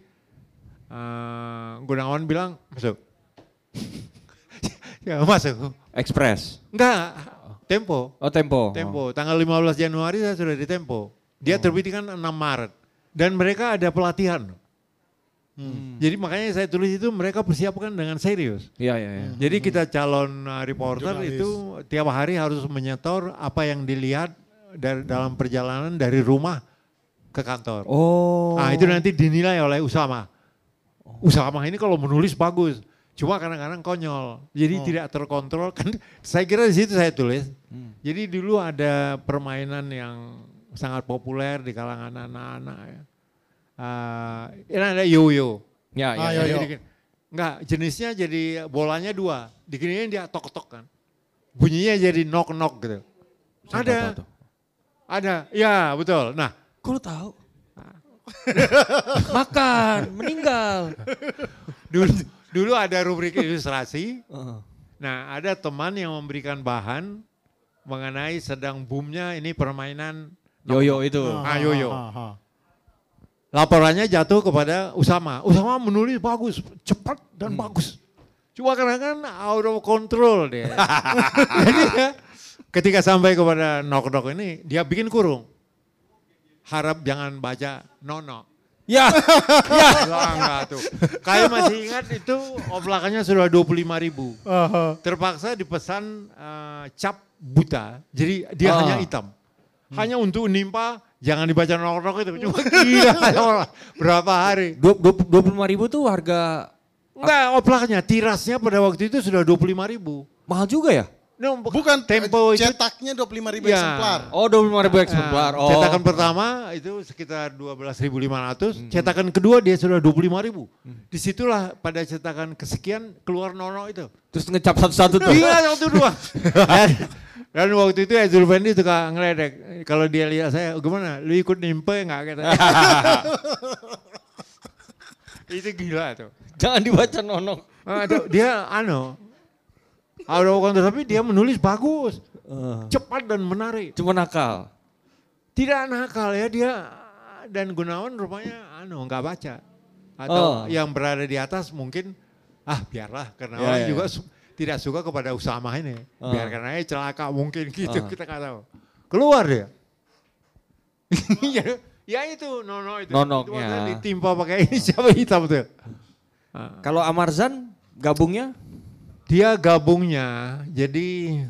Speaker 7: eh Gunawan bilang masuk. *laughs* ya masuk.
Speaker 8: Express.
Speaker 7: Enggak, Tempo.
Speaker 8: Oh Tempo.
Speaker 7: Tempo. Tanggal 15 Januari saya sudah di Tempo. Dia terbitkan 6 Maret. Dan mereka ada pelatihan. Jadi makanya saya tulis itu mereka persiapkan dengan serius.
Speaker 8: Iya, iya, iya.
Speaker 7: Jadi kita calon uh, reporter
Speaker 5: Jurnalis.
Speaker 7: itu tiap hari harus menyetor apa yang dilihat dari dalam perjalanan dari rumah ke kantor.
Speaker 8: Oh.
Speaker 7: Nah itu nanti dinilai oleh Usama. Usama ini kalau menulis bagus, cuma kadang-kadang konyol. Jadi tidak terkontrol. Kan saya kira di situ saya tulis. Jadi dulu ada permainan yang sangat populer di kalangan anak-anak. Ya. Ah, ini ada yoyo.
Speaker 8: Ya,
Speaker 5: Ah,
Speaker 8: ya,
Speaker 5: yoyo.
Speaker 8: ya.
Speaker 7: Jadi, enggak, jenisnya jadi bolanya dua. Diginiin dia tok-tok kan. Bunyinya jadi knock-knock gitu.
Speaker 8: Saya
Speaker 7: ada,
Speaker 8: tahu
Speaker 7: ada, ya betul. Nah
Speaker 8: Kok lu tahu? *laughs* Makan, meninggal.
Speaker 7: dulu, dulu ada rubrik ilustrasi.
Speaker 8: Heeh.
Speaker 7: Nah, ada teman yang memberikan bahan mengenai sedang boomnya ini permainan
Speaker 8: Yoyo itu.
Speaker 7: Ah, yoyo. Laporannya jatuh kepada Usama. Usama menulis bagus, cepat dan bagus. Cuma kadang-kadang out of control dia. *laughs* Jadi ya, ketika sampai kepada knock knock ini, dia bikin kurung. Harap jangan baca nono.
Speaker 8: Ya, *laughs* ya.
Speaker 7: Enggak, tuh. Kayak masih ingat itu oplakannya sudah 25 ribu. Terpaksa dipesan eh, cap buta, jadi dia
Speaker 8: Ah.
Speaker 7: hanya hitam. Hanya untuk nimpa, jangan dibaca nomor itu. *laughs* Cuma gila, *laughs* berapa hari.
Speaker 8: Dua puluh lima ribu tuh harga
Speaker 7: Enggak, oplaknya, tirasnya pada waktu itu sudah 25 ribu.
Speaker 8: mahal juga ya?
Speaker 7: No,
Speaker 5: Bukan
Speaker 7: tempo
Speaker 5: eh,
Speaker 7: itu
Speaker 5: cetaknya 25 ribu
Speaker 7: Ya.
Speaker 5: eksemplar.
Speaker 8: Oh, dua puluh lima ribu eksemplar.
Speaker 7: Nah,
Speaker 8: Oh.
Speaker 7: Cetakan pertama itu sekitar 12.500, cetakan kedua dia sudah 25.000. Di situlah pada cetakan kesekian keluar nono itu.
Speaker 8: Terus ngecap satu-satu tuh.
Speaker 7: Iya satu dua. dan, dan waktu itu Ezul Fendi suka ngeledek. Kalau dia lihat saya, gimana? Lu ikut nimpe nggak? Kata. *laughs* itu gila tuh.
Speaker 8: Jangan dibaca nonok.
Speaker 7: Ah, tuh, dia ano, ada orang tapi dia menulis bagus, cepat dan menarik.
Speaker 8: Cuma nakal.
Speaker 7: Tidak nakal ya dia dan Gunawan rupanya anu nggak baca atau
Speaker 8: Oh.
Speaker 7: yang berada di atas mungkin ah biarlah karena orang
Speaker 8: ya,
Speaker 7: juga su- tidak suka kepada Usama ini
Speaker 8: Oh.
Speaker 7: biarkan aja celaka mungkin gitu
Speaker 8: Oh.
Speaker 7: kita nggak tahu keluar dia *laughs* ya, ya itu nono itu
Speaker 8: Nonoknya.
Speaker 7: Ditimpa pakai *laughs* ini siapa hitam tuh
Speaker 8: Kalau Amarzan gabungnya?
Speaker 7: Dia gabungnya jadi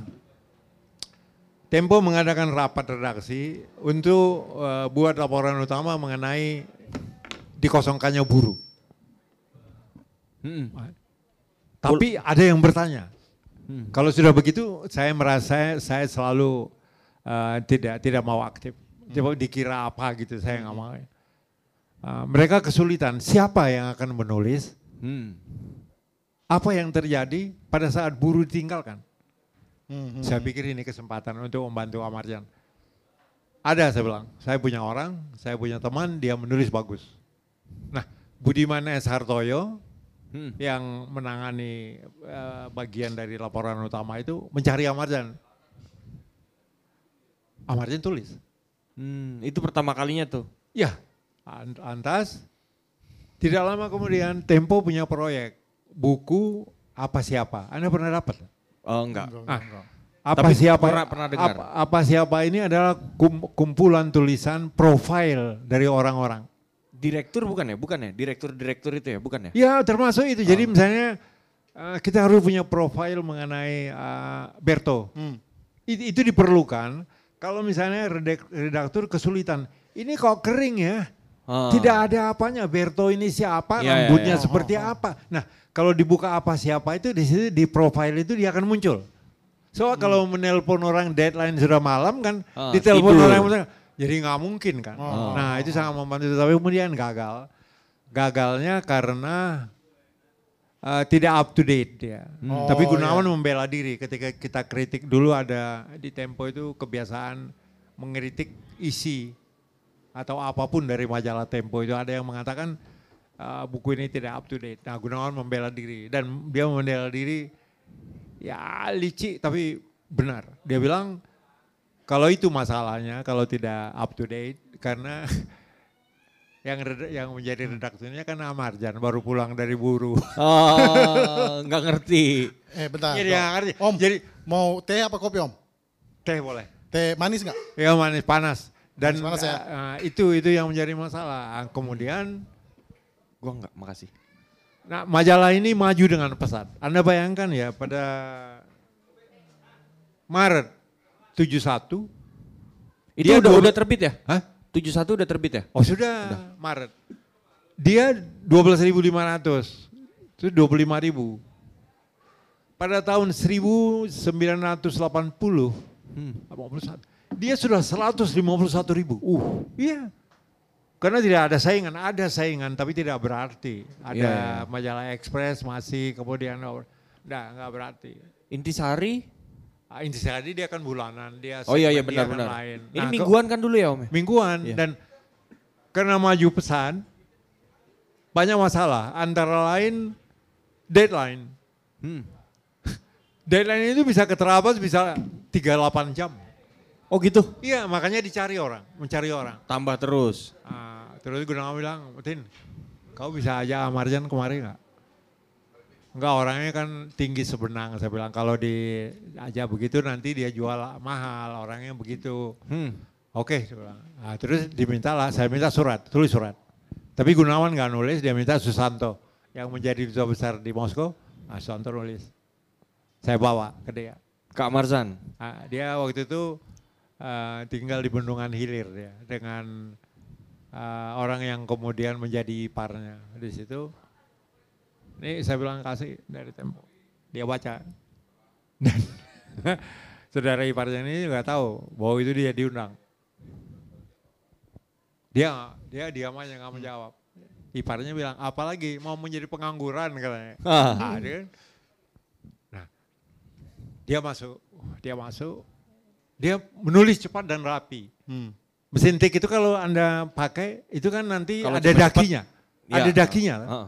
Speaker 7: Tempo mengadakan rapat redaksi untuk eh, buat laporan utama mengenai dikosongkannya buruh.
Speaker 8: Hmm.
Speaker 7: Tapi ada yang bertanya,
Speaker 8: Hmm.
Speaker 7: kalau sudah begitu saya merasa saya selalu eh, tidak tidak mau aktif. Coba dikira apa gitu, saya nggak mau. Eh, mereka kesulitan, siapa yang akan menulis?
Speaker 8: Hmm.
Speaker 7: Apa yang terjadi pada saat buruh ditinggalkan?
Speaker 5: Hmm, hmm.
Speaker 7: Saya pikir ini kesempatan untuk membantu Amarjan. Ada saya bilang, saya punya orang, saya punya teman, dia menulis bagus. Nah, Budiman S. Hartoyo
Speaker 8: Hmm.
Speaker 7: yang menangani eh, bagian dari laporan utama itu mencari Amarjan. Amarjan tulis.
Speaker 8: Hmm, itu pertama kalinya tuh.
Speaker 7: Ya, an- antas tidak lama kemudian Tempo punya proyek buku apa siapa. Anda pernah dapat?
Speaker 8: Oh, enggak.
Speaker 7: Ah, apa
Speaker 8: Tapi
Speaker 7: siapa?
Speaker 8: pernah- pernah dengar.
Speaker 7: Apa, apa siapa ini adalah kum- kumpulan tulisan profil dari orang-orang.
Speaker 8: Direktur bukan ya? Bukan ya? Direktur-direktur itu ya? Bukan ya?
Speaker 7: Ya termasuk itu. Jadi misalnya eh, kita harus punya profil mengenai eh, Berto.
Speaker 5: Hmm.
Speaker 7: Itu, itu diperlukan. Kalau misalnya redaktur kesulitan, ini kok kering ya?
Speaker 8: Ah.
Speaker 7: Tidak ada apanya. Berto ini siapa?
Speaker 8: Ya, ya,
Speaker 7: rambutnya
Speaker 8: ya.
Speaker 7: seperti apa? Nah, kalau dibuka apa siapa itu di situ di profil itu dia akan muncul. So kalau menelpon orang deadline sudah malam kan,
Speaker 8: Ah,
Speaker 7: ditelepon
Speaker 8: tidur.
Speaker 7: orang yang jadi nggak mungkin kan.
Speaker 8: Oh.
Speaker 7: Nah itu sangat membantu. Tapi kemudian gagal. Gagalnya karena eh, tidak up to date dia.
Speaker 5: Hmm.
Speaker 7: Tapi
Speaker 5: Oh,
Speaker 7: Gunawan
Speaker 5: iya.
Speaker 7: membela diri ketika kita kritik dulu ada di Tempo itu kebiasaan mengkritik isi atau apa pun dari majalah Tempo itu ada yang mengatakan eh, buku ini tidak up to date. Nah Gunawan membela diri dan dia membela diri ya licik tapi benar. Dia bilang kalau itu masalahnya kalau tidak up to date karena *laughs* yang reda- yang menjadi redakturnya kan Amarjan baru pulang dari buruh.
Speaker 8: Oh, *laughs* nggak ngerti.
Speaker 5: Eh bentar.
Speaker 7: Jadi nggak ngerti.
Speaker 5: Om,
Speaker 7: Jadi
Speaker 5: mau teh apa kopi om?
Speaker 7: teh boleh.
Speaker 5: Teh manis nggak?
Speaker 7: Ya manis panas. Dan
Speaker 5: ya?
Speaker 7: eh, itu itu yang menjadi masalah. Kemudian
Speaker 8: Gua nggak, makasih.
Speaker 7: nah majalah ini maju dengan pesat. Anda bayangkan ya pada Maret 71
Speaker 8: Itu
Speaker 7: Dia
Speaker 8: udah udah terbit ya?
Speaker 7: Hah?
Speaker 8: 71 udah terbit ya?
Speaker 7: Oh sudah, Maret. Dia 12.500, itu 25.000. Pada tahun 1980,
Speaker 8: Hmm.
Speaker 7: 81, dia sudah 151 ribu. Uh, iya. Karena tidak ada saingan, ada saingan tapi tidak berarti. Ada
Speaker 8: Iya, iya.
Speaker 7: majalah Express masih, kemudian enggak, enggak berarti.
Speaker 8: Intisari?
Speaker 7: Ah, Intisari dia kan bulanan, dia
Speaker 8: Oh iya iya benar-benar.
Speaker 7: lain.
Speaker 8: Ini
Speaker 7: Nah,
Speaker 8: mingguan kan dulu ya Om? ya?
Speaker 7: mingguan
Speaker 8: Iya.
Speaker 7: dan karena maju pesan banyak masalah antara lain deadline.
Speaker 8: Hmm.
Speaker 7: Deadline itu bisa keterabas bisa 38 jam.
Speaker 8: Oh gitu?
Speaker 7: Iya makanya dicari orang, mencari orang.
Speaker 8: Tambah terus.
Speaker 7: Ah, terus Gunawan bilang, Tin, kau bisa aja Amarjan kemarin nggak? Enggak orangnya kan tinggi sebenang. Saya bilang kalau di aja begitu nanti dia jual mahal orangnya begitu.
Speaker 8: Hmm.
Speaker 7: Oke, saya bilang. Nah, terus dimintalah, saya minta surat, tulis surat. Tapi Gunawan nggak nulis, dia minta Susanto yang menjadi duta besar di Moskow. Nah, Susanto nulis. Saya bawa ke dia.
Speaker 8: Kak Marzan.
Speaker 7: Ah, dia waktu itu ah, tinggal di Bendungan Hilir ya dengan ah, orang yang kemudian menjadi iparnya di situ. Ini saya bilang kasih dari Tempo. Dia baca. Dan *laughs* saudara iparnya ini nggak tahu bahwa itu dia diundang. Dia dia diam aja nggak menjawab. Iparnya bilang apalagi mau menjadi pengangguran katanya.
Speaker 8: Ah.
Speaker 7: Ah, dia, nah dia masuk, dia masuk, dia menulis cepat dan rapi.
Speaker 5: Hmm.
Speaker 7: Mesin tik itu kalau anda pakai itu kan nanti
Speaker 8: Kalau
Speaker 7: ada dakinya,
Speaker 8: ya.
Speaker 7: ada dakinya. kan?
Speaker 8: Ah.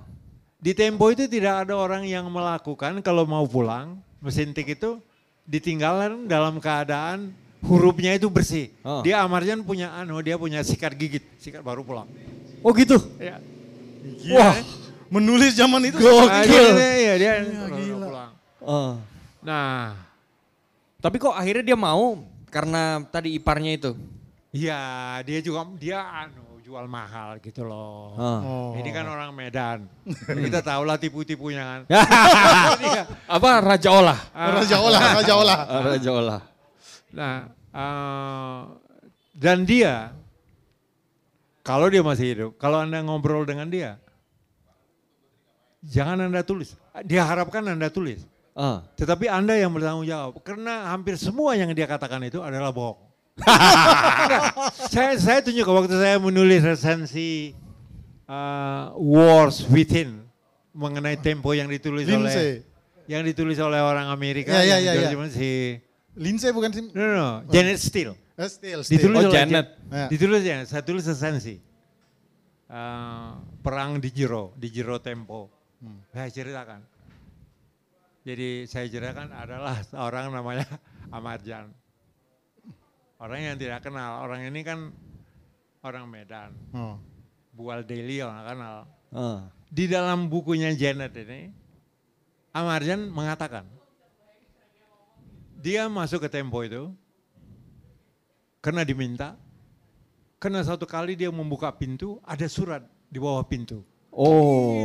Speaker 7: Di Tempo itu tidak ada orang yang melakukan kalau mau pulang mesin tik itu ditinggalkan dalam keadaan hurufnya itu bersih.
Speaker 8: Ah.
Speaker 7: Dia Amarjan punya anu, dia punya sikat gigit, sikat baru pulang.
Speaker 8: Oh gitu?
Speaker 7: Ya.
Speaker 5: Wah, menulis zaman itu
Speaker 7: Ah, dia, dia, iya, dia
Speaker 5: Iya,
Speaker 7: baru
Speaker 5: gila.
Speaker 7: pulang.
Speaker 8: Ah.
Speaker 7: Nah,
Speaker 8: Tapi kok akhirnya dia mau karena tadi iparnya itu?
Speaker 7: iya dia juga dia anu jual mahal gitu loh.
Speaker 8: Ah.
Speaker 5: Oh.
Speaker 7: Ini kan orang Medan. *laughs* Kita tahu lah tipu-tipunya kan. *laughs*
Speaker 8: Apa Raja Olah?
Speaker 5: Raja olah, raja olah.
Speaker 8: Ah, Raja Olah. *laughs*
Speaker 7: Nah, eh, dan dia kalau dia masih hidup, kalau Anda ngobrol dengan dia, jangan Anda tulis. Dia harapkan Anda tulis.
Speaker 8: Ah.
Speaker 7: Tetapi Anda yang bertanggung jawab. Karena hampir semua yang dia katakan itu adalah bohong. *laughs* Saya, saya tunjuk waktu saya menulis resensi eh, Wars Within mengenai tempo yang ditulis oleh
Speaker 5: Lindsay.
Speaker 7: yang ditulis oleh orang Amerika
Speaker 5: Ya, ya,
Speaker 7: yang
Speaker 5: ya, ya.
Speaker 7: Si
Speaker 5: Lindsay bukan sih?
Speaker 7: no, no, no, Janet Steele.
Speaker 5: Still, still.
Speaker 7: Ditulis
Speaker 8: Oh,
Speaker 7: oleh
Speaker 8: Janet.
Speaker 5: Ya.
Speaker 7: Ditulis ya, saya tulis resensi. Eh, perang di Jiro, di Jiro Tempo.
Speaker 5: Hmm.
Speaker 7: Saya ceritakan. Jadi saya ceritakan adalah seorang namanya *laughs* Amarjan. Orang yang tidak kenal, orang ini kan orang Medan.
Speaker 5: Oh.
Speaker 7: Bual Deli orang kenal.
Speaker 8: Ah.
Speaker 7: Di dalam bukunya Janet ini, Amarjan mengatakan, dia masuk ke Tempo itu karena diminta, karena satu kali dia membuka pintu, ada surat di bawah pintu.
Speaker 8: Oh.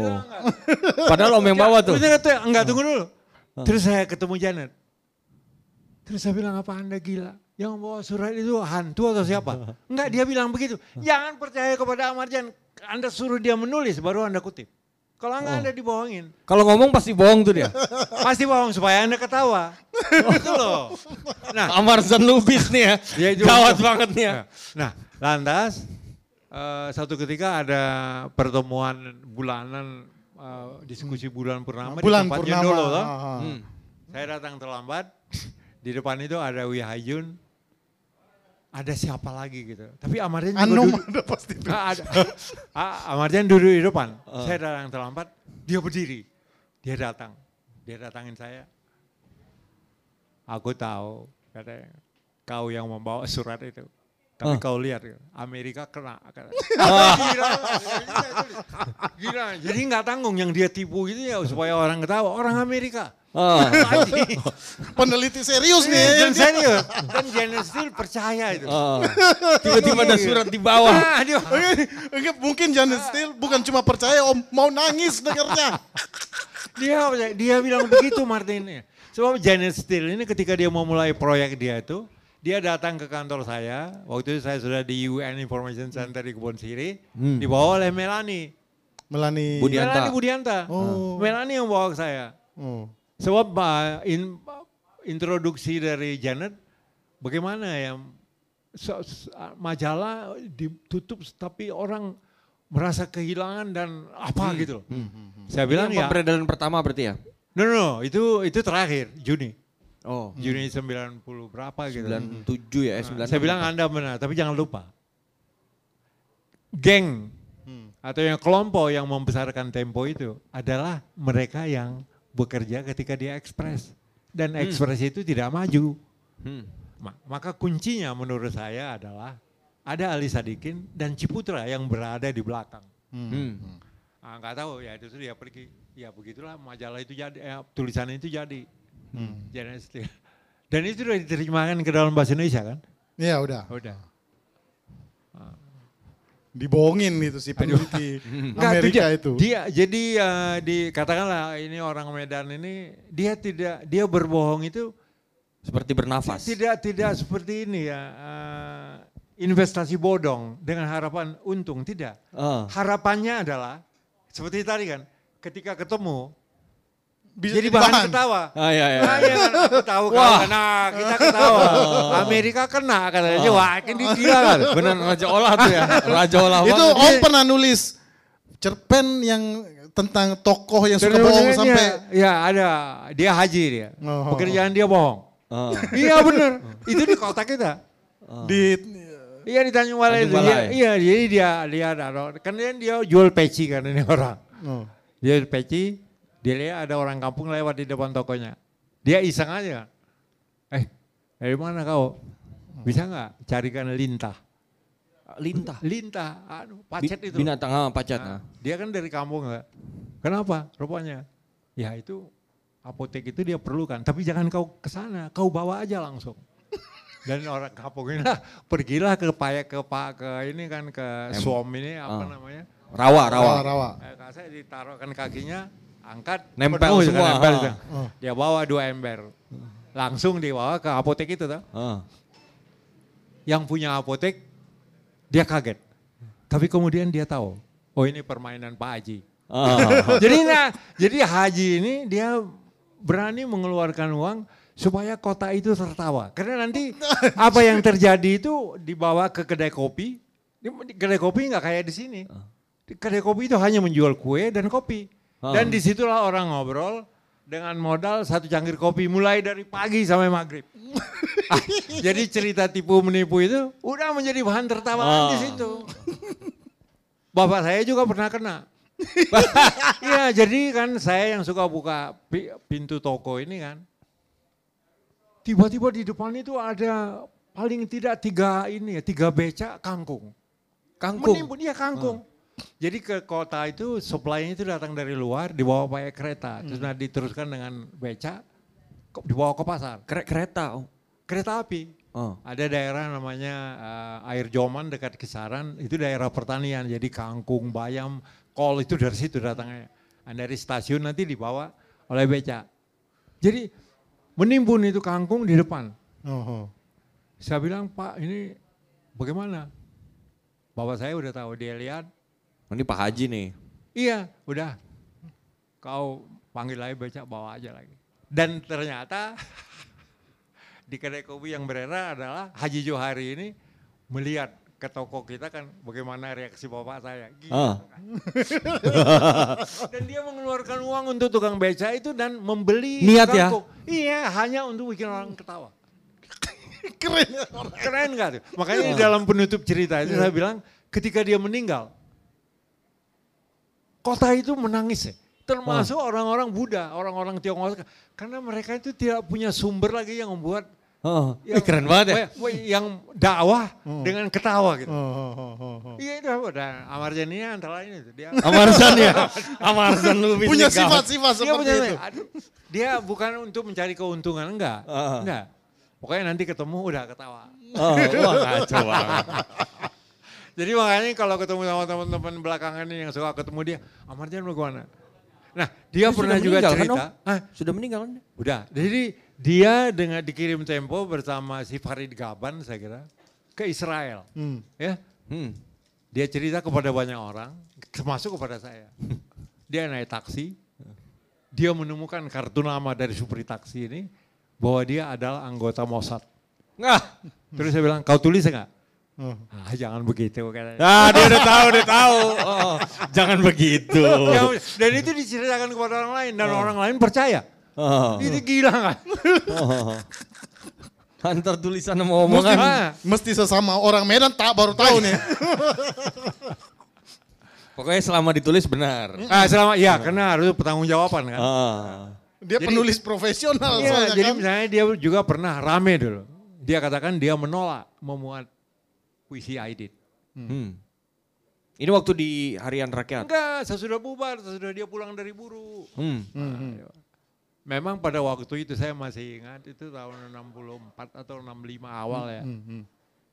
Speaker 8: *laughs* Padahal om yang bawa tuh.
Speaker 7: Kata, enggak tunggu dulu. Terus saya ketemu Janet. Terus saya bilang, apa anda gila? Yang bawa surat itu hantu atau siapa? *laughs* Enggak, dia bilang begitu. Jangan percaya kepada Amarjan. Anda suruh dia menulis, baru anda kutip. Kalau enggak anda dibohongin.
Speaker 8: Kalau ngomong pasti bohong tuh dia. *laughs*
Speaker 7: Pasti bohong supaya anda ketawa. *laughs* Itu loh. Nah,
Speaker 8: Amarzan Lubis nih ya.
Speaker 7: Ya, itu-
Speaker 8: Gawat banget nih ya.
Speaker 7: Nah, lantas eh, satu ketika ada pertemuan bulanan eh, diskusi bulan purnama
Speaker 5: Bulan
Speaker 7: di tempatnya
Speaker 5: purnama.
Speaker 7: toh.
Speaker 5: Ah, ah.
Speaker 8: Hmm.
Speaker 7: Saya datang terlambat. *laughs* Di depan itu ada Wi Hayun. Ada siapa lagi gitu. Tapi Amarjan juga duduk.
Speaker 5: ada pasti itu.
Speaker 7: Ah, ada. *laughs* Ah, Amarjan duduk di depan. Saya datang terlambat. Dia berdiri. Dia datang. Dia datangin saya. Aku tahu, katanya, kau yang membawa surat itu. Tapi
Speaker 8: Ah.
Speaker 7: kau lihat, Amerika kena. kata. *laughs* Gila, gila. Jadi nggak tanggung yang dia tipu itu ya supaya orang ketawa. Orang Amerika.
Speaker 8: Ah.
Speaker 7: Anjing. *laughs*
Speaker 5: Peneliti serius nih.
Speaker 7: Iya, Dan serius. Dan Janet Steele percaya itu.
Speaker 8: Ah. Tiba-tiba ada surat di bawah.
Speaker 7: Ah, dia-
Speaker 5: mungkin Janet Steele bukan cuma percaya om mau nangis dengarnya.
Speaker 7: Dia dia bilang begitu Martin. Sebab Janet Steele ini ketika dia mau mulai proyek dia itu, dia datang ke kantor saya. Waktu itu saya sudah di UN Information Center di Kebon Siri, dibawa oleh Melanie.
Speaker 5: Melani.
Speaker 8: Budianta.
Speaker 7: Melanie Budianta.
Speaker 5: Oh.
Speaker 7: Melanie yang bawa ke saya.
Speaker 5: Oh.
Speaker 7: Sebab uh, in- introduksi dari Janet, bagaimana ya so- s- majalah ditutup tapi orang merasa kehilangan dan apa gitu. loh. Saya bilang
Speaker 8: Ini yang
Speaker 7: ya,
Speaker 8: pemberedaran pertama berarti ya?
Speaker 7: no, no, no, itu itu terakhir Juni.
Speaker 8: Oh.
Speaker 7: Juni 90 berapa gitu.
Speaker 8: 97 ya, eh, 96.
Speaker 7: Saya bilang Anda benar, tapi jangan lupa. Geng atau yang kelompok yang membesarkan tempo itu adalah mereka yang bekerja ketika dia ekspres. Dan ekspres itu tidak maju.
Speaker 8: Hmm.
Speaker 7: Ma- Maka kuncinya menurut saya adalah ada Ali Sadikin dan Ciputra yang berada di belakang.
Speaker 8: Hmm.
Speaker 7: Ah, nggak tahu ya itu dia pergi. Ya begitulah majalah itu jadi, eh, tulisan itu jadi. Janet Steele. Dan itu sudah diterjemahkan ke dalam bahasa Indonesia kan?
Speaker 5: Iya udah.
Speaker 7: Udah.
Speaker 5: Dibohongin *laughs* itu si peneliti
Speaker 7: Enggak,
Speaker 5: Amerika
Speaker 7: dia,
Speaker 5: itu.
Speaker 7: Dia jadi eh, di katakanlah ini orang Medan ini dia tidak dia berbohong itu
Speaker 8: Seperti bernafas.
Speaker 7: tidak tidak seperti ini ya eh, investasi bodong dengan harapan untung tidak.
Speaker 8: Ah.
Speaker 7: Harapannya adalah seperti tadi kan ketika ketemu
Speaker 5: Bisa
Speaker 7: jadi bahan,
Speaker 5: bahan.
Speaker 7: ketawa.
Speaker 8: Ah, iya, iya.
Speaker 7: Ah, iya kan, aku tahu kalau kena, kita ketawa. *laughs* Amerika kena katanya, wah ini gila kan. *laughs*
Speaker 8: Benar Raja Olah tuh ya. Raja Olah
Speaker 5: Itu
Speaker 8: banget.
Speaker 5: Om pernah nulis cerpen yang tentang tokoh yang suka bohong sampai
Speaker 7: dia- Ya ada, dia haji dia.
Speaker 5: Oh.
Speaker 7: Pekerjaan dia bohong.
Speaker 8: Ah.
Speaker 7: iya benar, itu di kota kita.
Speaker 5: di
Speaker 7: Iya di Tanjung Balai itu. Dia,
Speaker 8: Balai.
Speaker 7: iya, jadi dia dia ada kan dia, dia jual peci kan ini orang.
Speaker 5: Oh.
Speaker 7: Dia jual peci, dia lihat ada orang kampung lewat di depan tokonya. Dia iseng aja. Eh, dari mana kau? Bisa nggak carikan lintah?
Speaker 8: Lintah.
Speaker 7: Lintah,
Speaker 8: Bi-
Speaker 7: pacet itu.
Speaker 8: Binatang ah, pacat.
Speaker 7: Nah,
Speaker 8: ah.
Speaker 7: dia kan dari kampung nggak? Kenapa? Rupanya, ya itu apotek itu dia perlukan. Tapi jangan kau ke sana, kau bawa aja langsung. *laughs* Dan orang kampung ini lah, pergilah ke paya ke pak ke ini kan ke suam ini apa
Speaker 8: Ah.
Speaker 7: namanya?
Speaker 8: Rawa, rawa.
Speaker 5: rawa rawa.
Speaker 7: Eh, kalau saya ditaruhkan kakinya, angkat,
Speaker 8: Nempel
Speaker 7: penuh,
Speaker 8: semua,
Speaker 7: nempel,
Speaker 8: ah.
Speaker 7: Dia bawa dua ember, langsung dibawa ke apotek itu tuh.
Speaker 8: Ah.
Speaker 7: Yang punya apotek, dia kaget. Tapi kemudian dia tahu, oh ini permainan Pak Haji.
Speaker 8: Ah. *laughs*
Speaker 7: jadi nah, jadi Haji ini dia berani mengeluarkan uang supaya kota itu tertawa. Karena nanti apa yang terjadi itu dibawa ke kedai kopi. Kedai kopi nggak kayak di sini. Di kedai kopi itu hanya menjual kue dan kopi. Dan di situlah orang ngobrol dengan modal satu cangkir kopi mulai dari pagi sampai maghrib. *laughs* Ah, jadi cerita tipu menipu itu udah menjadi bahan tertawaan di situ. Bapak saya juga pernah kena. *laughs* Iya, jadi kan saya yang suka buka pi- pintu toko ini kan. Tiba-tiba di depan itu ada paling tidak tiga ini ya, tiga becak kangkung.
Speaker 8: Kangkung.
Speaker 7: Menimbun, iya kangkung. Jadi ke kota itu supply-nya itu datang dari luar, dibawa pakai kereta. Terus nanti diteruskan dengan becak, ke- dibawa ke pasar.
Speaker 8: Kere- kereta. Oh.
Speaker 7: Kereta api.
Speaker 8: Oh.
Speaker 7: Ada daerah namanya eh, Air Joman dekat Kisaran, itu daerah pertanian. Jadi kangkung, bayam, kol itu dari situ datangnya. Nah, dari stasiun nanti dibawa oleh becak. Jadi menimbun itu kangkung di depan.
Speaker 5: Oh, oh.
Speaker 7: Saya bilang, Pak ini bagaimana? Bapak saya udah tahu, dia lihat,
Speaker 8: Ini Pak Haji nih.
Speaker 7: iya udah. Kau panggil aja becak, bawa aja lagi. Dan ternyata *laughs* di kedai kopi yang beredar adalah Haji Johari ini melihat ke toko kita kan bagaimana reaksi bapak saya. Gitu.
Speaker 8: Ah. *laughs*
Speaker 7: Dan dia mengeluarkan uang untuk tukang beca itu dan membeli
Speaker 8: Niat ya?
Speaker 7: Iya, hanya untuk bikin orang ketawa. *laughs*
Speaker 5: Keren.
Speaker 7: Keren gak tuh? Makanya di dalam penutup cerita itu saya bilang ketika dia meninggal, kota itu menangis ya. Termasuk orang-orang Buddha, orang-orang Tionghoa. Karena mereka itu tidak punya sumber lagi yang membuat
Speaker 8: Oh.
Speaker 7: yang,
Speaker 8: Ih, keren banget ya.
Speaker 7: wah, yang dakwah dengan ketawa gitu.
Speaker 5: Oh, oh, oh, oh, oh.
Speaker 7: Iya itu udah Amarjan ini antara lain itu dia.
Speaker 8: Amarsan ya. *laughs* Bisa
Speaker 5: Punya sifat-sifat
Speaker 7: dia
Speaker 5: seperti
Speaker 7: punya
Speaker 5: itu.
Speaker 7: aduh, dia bukan untuk mencari keuntungan enggak.
Speaker 8: Ah.
Speaker 7: Enggak. Pokoknya nanti ketemu udah ketawa.
Speaker 8: Oh, wah kacau banget. *laughs*
Speaker 7: Jadi makanya kalau ketemu sama teman-teman belakangan ini yang suka ketemu dia, Amarjan bagaimana? Nah, dia
Speaker 8: Dia
Speaker 7: pernah juga
Speaker 8: kan,
Speaker 7: cerita.
Speaker 8: Om?
Speaker 7: Hah?
Speaker 8: Sudah meninggal kan?
Speaker 7: Udah. Jadi dia dengan dikirim Tempo bersama si Farid Gaban saya kira ke Israel.
Speaker 5: Hmm.
Speaker 7: Ya.
Speaker 8: Hmm.
Speaker 7: Dia cerita kepada banyak orang, termasuk kepada saya. *laughs* Dia naik taksi, dia menemukan kartu nama dari supir taksi ini bahwa dia adalah anggota Mossad.
Speaker 8: Nggak.
Speaker 7: Terus saya bilang, kau tulis enggak?
Speaker 5: Oh.
Speaker 7: Ah, jangan begitu katanya.
Speaker 8: Ah, dia udah tahu, udah tahu. Oh, jangan begitu.
Speaker 7: Ya, dan itu diceritakan kepada orang lain dan orang lain percaya.
Speaker 8: Oh.
Speaker 7: Itu gila kan?
Speaker 8: Oh. Antar tulisan sama omongan.
Speaker 7: Ah,
Speaker 5: Mesti sesama orang Medan tak baru tahu nih.
Speaker 8: Pokoknya selama ditulis benar.
Speaker 7: ah, selama ya karena harus pertanggungjawaban kan.
Speaker 8: Ah.
Speaker 5: Dia
Speaker 7: Jadi-
Speaker 5: penulis profesional
Speaker 7: Iya, jadi
Speaker 5: kan.
Speaker 7: misalnya dia juga pernah rame dulu. Dia katakan dia menolak memuat puisi Aidit.
Speaker 8: Hmm. Ini waktu di Harian Rakyat.
Speaker 7: Enggak, sesudah bubar, sesudah dia pulang dari buru.
Speaker 8: Hmm.
Speaker 7: Nah, Memang pada waktu itu saya masih ingat itu tahun 64 atau 65 awal ya.
Speaker 5: Hmm, hmm.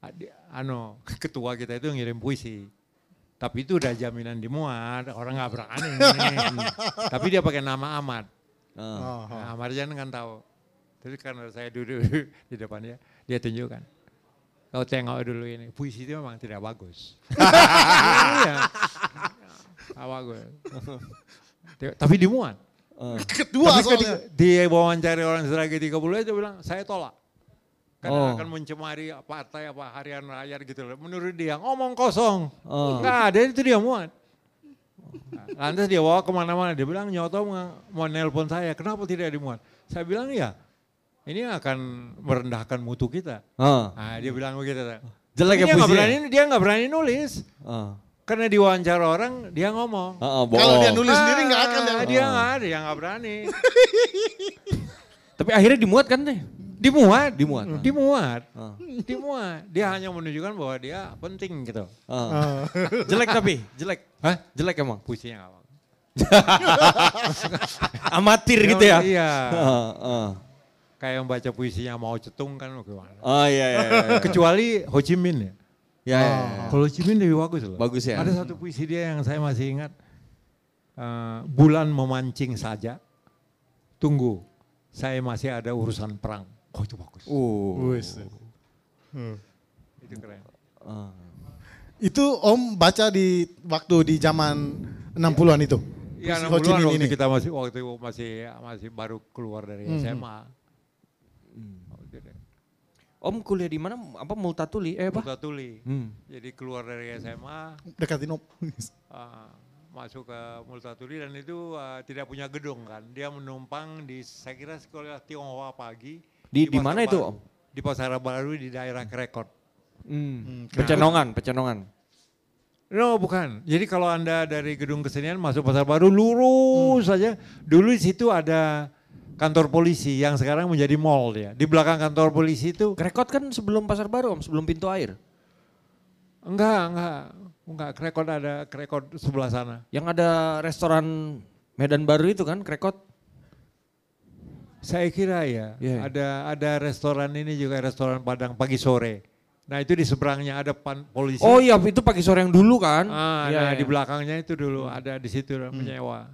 Speaker 7: Adi- Ano, ketua kita itu ngirim puisi. Tapi itu udah jaminan dimuat, orang nggak berani. *laughs* Tapi dia pakai nama Ahmad.
Speaker 5: Oh.
Speaker 7: Nah, Marjan kan tahu. Terus karena saya duduk *laughs* di depan dia, dia tunjukkan. Kau tengok dulu ini, puisi itu memang tidak bagus. Iya, bagus. Tapi dimuat.
Speaker 5: Kedua
Speaker 7: Tapi
Speaker 5: soalnya.
Speaker 7: ketika dia wawancari orang Seragi 30 dia bilang, saya tolak. Karena
Speaker 8: Oh.
Speaker 7: akan mencemari partai apa harian rakyat gitu loh. Menurut dia ngomong kosong.
Speaker 8: Oh.
Speaker 7: Ada itu dia muat. Nah, Lantas dia bawa ke mana-mana. Dia bilang Nyoto mau- mau nelpon saya. Kenapa tidak dimuat? Saya bilang ya ini akan merendahkan mutu kita.
Speaker 8: Ah.
Speaker 7: Nah, dia bilang begitu.
Speaker 8: Jelek ya
Speaker 7: dia nggak berani, dia nggak berani nulis.
Speaker 8: Ah.
Speaker 7: Karena diwawancara orang dia ngomong.
Speaker 8: Ah, ah,
Speaker 5: Kalau dia nulis sendiri nggak akan
Speaker 7: Ah,
Speaker 5: dia.
Speaker 7: dia nggak ada, yang nggak berani.
Speaker 8: Tapi akhirnya dimuat kan deh?
Speaker 7: Dimuat,
Speaker 8: Dimuat.
Speaker 7: dimuat,
Speaker 8: Ah.
Speaker 7: dimuat. Dia hanya menunjukkan bahwa dia penting gitu.
Speaker 8: Ah. jelek tapi, jelek.
Speaker 7: Hah?
Speaker 8: Jelek emang.
Speaker 7: Puisinya nggak. *laughs*
Speaker 8: Amatir gitu ya?
Speaker 7: Iya.
Speaker 8: Ah, ah.
Speaker 7: Kayak yang baca puisinya mau cetung kan gimana.
Speaker 8: Oh iya iya. iya.
Speaker 7: Kecuali Ho Chi Minh ya.
Speaker 8: Ya, ya, ya.
Speaker 7: Kalau Ho Chi Minh lebih bagus loh.
Speaker 8: Bagus ya.
Speaker 7: Ada satu puisi dia yang saya masih ingat. Eh, bulan memancing saja. Tunggu, saya masih ada urusan perang. Oh itu bagus.
Speaker 8: Uh.
Speaker 5: Wis.
Speaker 7: Itu keren.
Speaker 8: Ah.
Speaker 5: Itu Om baca di waktu di zaman 60-an itu.
Speaker 7: Ya,
Speaker 5: Puisi
Speaker 7: 60
Speaker 5: Ho Chi Minh
Speaker 7: waktu
Speaker 5: ini.
Speaker 7: kita masih waktu itu masih masih baru keluar dari
Speaker 5: Hmm.
Speaker 7: SMA. Waktu itu.
Speaker 8: Om kuliah di mana? Apa Multatuli? Eh apa?
Speaker 7: Buta Tuli.
Speaker 8: Hmm.
Speaker 7: Jadi keluar dari SMA,
Speaker 5: Dekatin Om.
Speaker 7: uh, *laughs* masuk ke Multatuli dan itu uh, tidak punya gedung kan. Dia menumpang di saya kira sekolah Tionghoa pagi.
Speaker 8: Di- di
Speaker 7: Pasar
Speaker 8: mana itu. Om?
Speaker 7: Di Pasar Baru di daerah Krekot.
Speaker 8: Hmm. Pecenongan, pecenongan.
Speaker 7: No bukan. Jadi kalau anda dari gedung kesenian masuk Pasar Baru lurus saja. Dulu di situ ada kantor polisi yang sekarang menjadi mall ya. Di belakang kantor polisi itu
Speaker 8: Krekot kan sebelum Pasar Baru Om, sebelum pintu air.
Speaker 7: enggak enggak enggak Krekot ada Krekot sebelah sana.
Speaker 8: Yang ada restoran Medan Baru itu kan, Krekot.
Speaker 7: Saya kira ya,
Speaker 8: Iya.
Speaker 7: ada ada restoran ini juga restoran Padang pagi sore. Nah itu di seberangnya ada pan, polisi.
Speaker 8: Oh iya, itu pagi sore yang dulu kan.
Speaker 7: Ah,
Speaker 8: Iya,
Speaker 7: nah
Speaker 8: iya.
Speaker 7: di belakangnya itu dulu ada di situ menyewa.